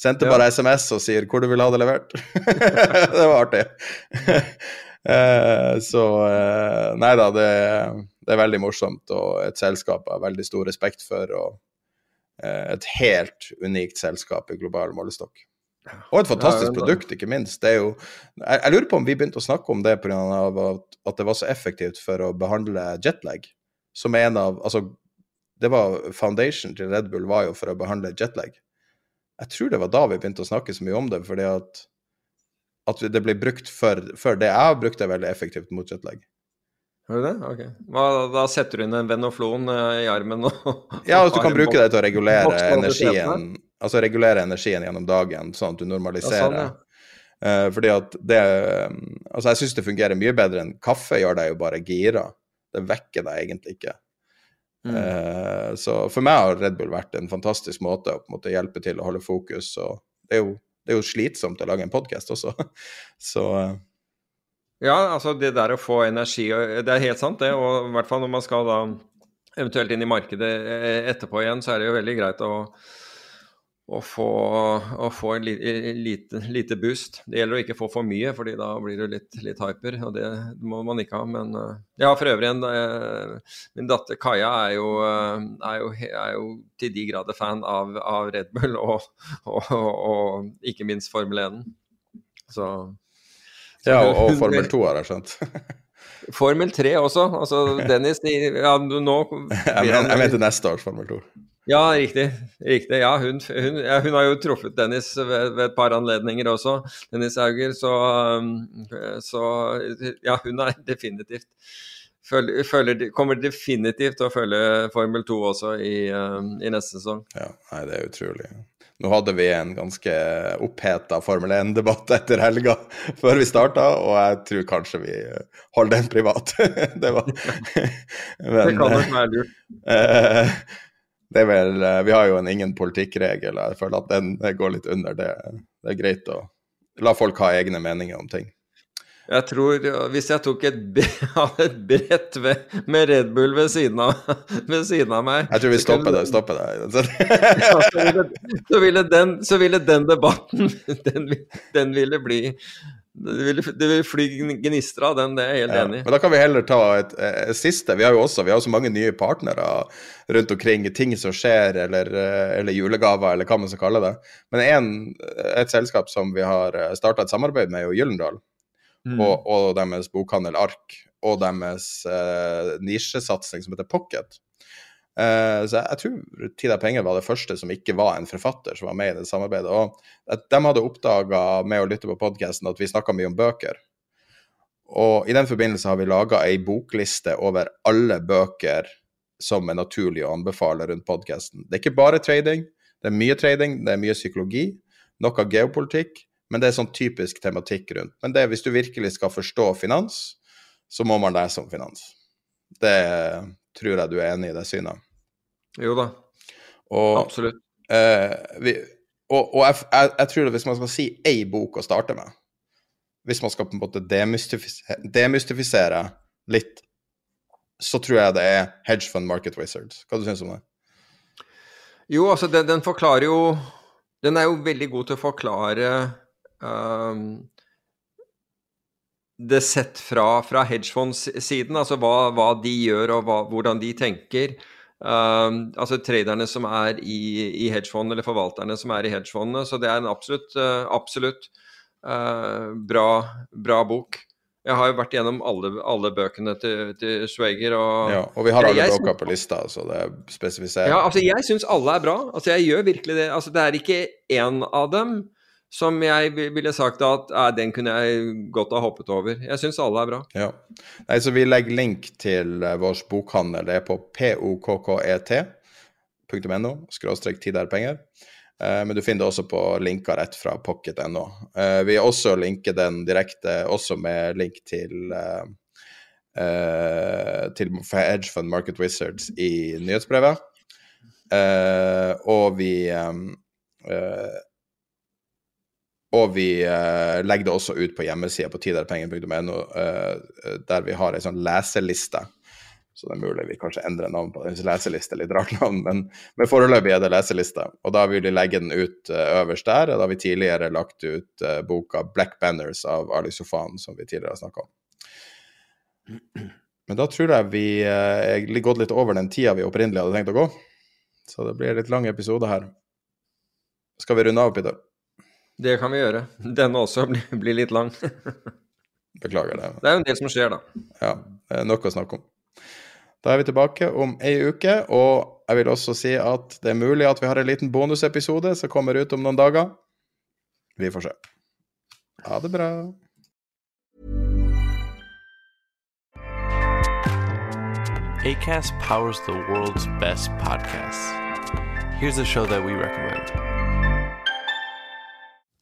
Sendte bare ja. SMS og sier hvor du vil ha det levert. det var artig. Eh, så eh, Nei da, det, det, er veldig morsomt og et selskap jeg har veldig stor respekt for. og Eh, et helt unikt selskap i global målestokk. Og et fantastisk produkt, ikke minst. Det jo, jeg, jeg lurer på om vi begynte å snakke om det pga. At, at det var så effektivt for å behandle jetlag. Som en av Altså, det var foundation til Red Bull var jo for å behandle jetlag. Jeg tror det var da vi begynte å snakke så mye om det, fordi at, at det ble brukt for, for det. Jeg har brukt det veldig effektivt mot jetlag. Har du det? Ok. Hva, da setter du inn en Venoflon uh, i armen og Ja, altså, du kan bruke det til å regulere energien, altså regulere energien gjennom dagen, sånn at du normaliserer. Ja, sånn, ja. Uh, fordi at det Altså, jeg syns det fungerer mye bedre enn kaffe gjør deg jo bare gira. Det vekker deg egentlig ikke. Mm. Uh, så for meg har Red Bull vært en fantastisk måte å på en måte hjelpe til å holde fokus, og det er jo, det er jo slitsomt å lage en podkast også, så ja, altså det der å få energi Det er helt sant, det. Og i hvert fall når man skal da eventuelt inn i markedet eh, etterpå igjen, så er det jo veldig greit å, å få, å få en lite, lite, boost. Det gjelder å ikke få for mye, fordi da blir du litt, litt hyper, og det må man ikke ha. Men ja, for øvrig en Min datter Kaja er jo, er, jo, er jo, til de grader fan av, av Red Bull, og, og, og, og ikke minst Formel 1. Så ja, og, Formel 2 har jeg skjønt. Formel 3 også. Altså, Dennis ja, nå Jeg, jeg mente neste års Formel 2. Ja, riktig. riktig. Ja, hun, hun, ja, hun, har jo truffet Dennis ved, ved, et par anledninger også, Dennis Hauger. Så, um, så ja, hun er definitivt følger, følger, kommer definitivt til å følge Formel 2 også i, um, i neste sesong. Ja, nei, det er utrolig. Nå hadde vi en ganske oppheta Formel 1-debatt etter helga før vi starta, og jeg tror kanskje vi holder den privat. det var Men, Det kan nok være lurt. Eh, det er vel eh, Vi har jo en ingen politikkregel, jeg føler at den går litt under det. Det er greit å la folk ha egne meninger om ting. Jeg tror Hvis jeg tok et, et brett med Red Bull ved siden, av, ved siden av meg Jeg tror vi stopper det. Stopper det. ja, så, ville, så, ville den, så, ville, den, debatten Den, den ville bli det vil, det vil fly gnistre av den, det er jeg helt ja, enig i. Men da kan vi heller ta et, et, siste. Vi har jo også vi har så mange nye partnere rundt omkring. Ting som skjer, eller, eller julegaver, eller hva man skal kalle det. Men en, et selskap som vi har starta et samarbeid med, er jo Gyllendal mm. og, og, deres bokhandel Ark og deres eh, nisjesatsing som heter Pocket. Uh, så jeg, jeg tror Tida Penger var det første som ikke var en forfatter som var med i det samarbeidet. Og de hadde oppdaga med å lytte på podkasten at vi snakka mye om bøker. Og i den forbindelse har vi laga ei bokliste over alle bøker som er naturlig å anbefale rundt podkasten. Det er ikke bare trading, det er mye trading, det er mye psykologi, noe geopolitikk, men det er sånn typisk tematikk rundt. Men det, hvis du virkelig skal forstå finans, så må man lese om finans. Det tror jeg du er enig i det synet? Jo da. Og, Absolutt. Eh, vi, og, og jeg, jeg, jeg, tror at hvis man skal si ei bok å starte med, hvis man skal på en måte demystifisere, demystifisere litt, så tror jeg det er Hedge Fund Market Wizards. Hva du syns du om det? Jo, altså den, den, forklarer jo Den er jo veldig god til å forklare det sett fra, fra hedgefonds-siden, altså hva, hva, de gjør og hva, hvordan de tenker. Um, altså traderne som er i, i hedgefond, eller forvalterne som er i hedgefondene. Så det er en absolutt, uh, absolutt uh, bra, bra, bok. Jeg har jo vært gjennom alle, alle bøkene til, til Schweiger. Og, ja, og vi har alle bøker på lista, så det er spesifisert. Ja, altså jeg syns alle er bra. Altså jeg gjør virkelig det. Altså det er ikke én av dem som jeg ville sagt at eh, den kunne jeg godt ha hoppet over. Jeg syns alle er bra. Ja. Nei, så vi legger link til uh, vår bokhandel. Det er på pokket.no, skråstrek tiderpenger. Eh, men du finner det også på linker rett fra pocket.no. Eh, vi også linket den direkte, også med link til uh, til Hedge Fund Market Wizards i nyhetsbrevet. og vi og vi uh, legger det også ut på hjemmesida på tiderpenger.no, uh, der vi har ei sånn leseliste. Så det er mulig vi kanskje endrer navn på den. Leseliste litt rart navn, men, men foreløpig er det leseliste. Og da vil vi legge den ut uh, øverst der. Og da har vi tidligere lagt ut uh, boka 'Black Banners' av Ali Sofan, som vi tidligere har snakka om. Men da tror jeg vi er gått litt over den tida vi opprinnelig hadde tenkt å gå. Så det blir litt lang episode her. Skal vi runde av, Peter? Det kan vi gjøre. Denne også blir, blir litt lang. Beklager det. Det er jo en del som skjer, da. Ja, nok å snakke om. Da er vi tilbake om ei uke, og jeg vil også si at det er mulig at vi har en liten bonusepisode som kommer ut om noen dager. Vi får se. Ha det bra. ACAST powers the world's best podcasts. Here's a show that we recommend.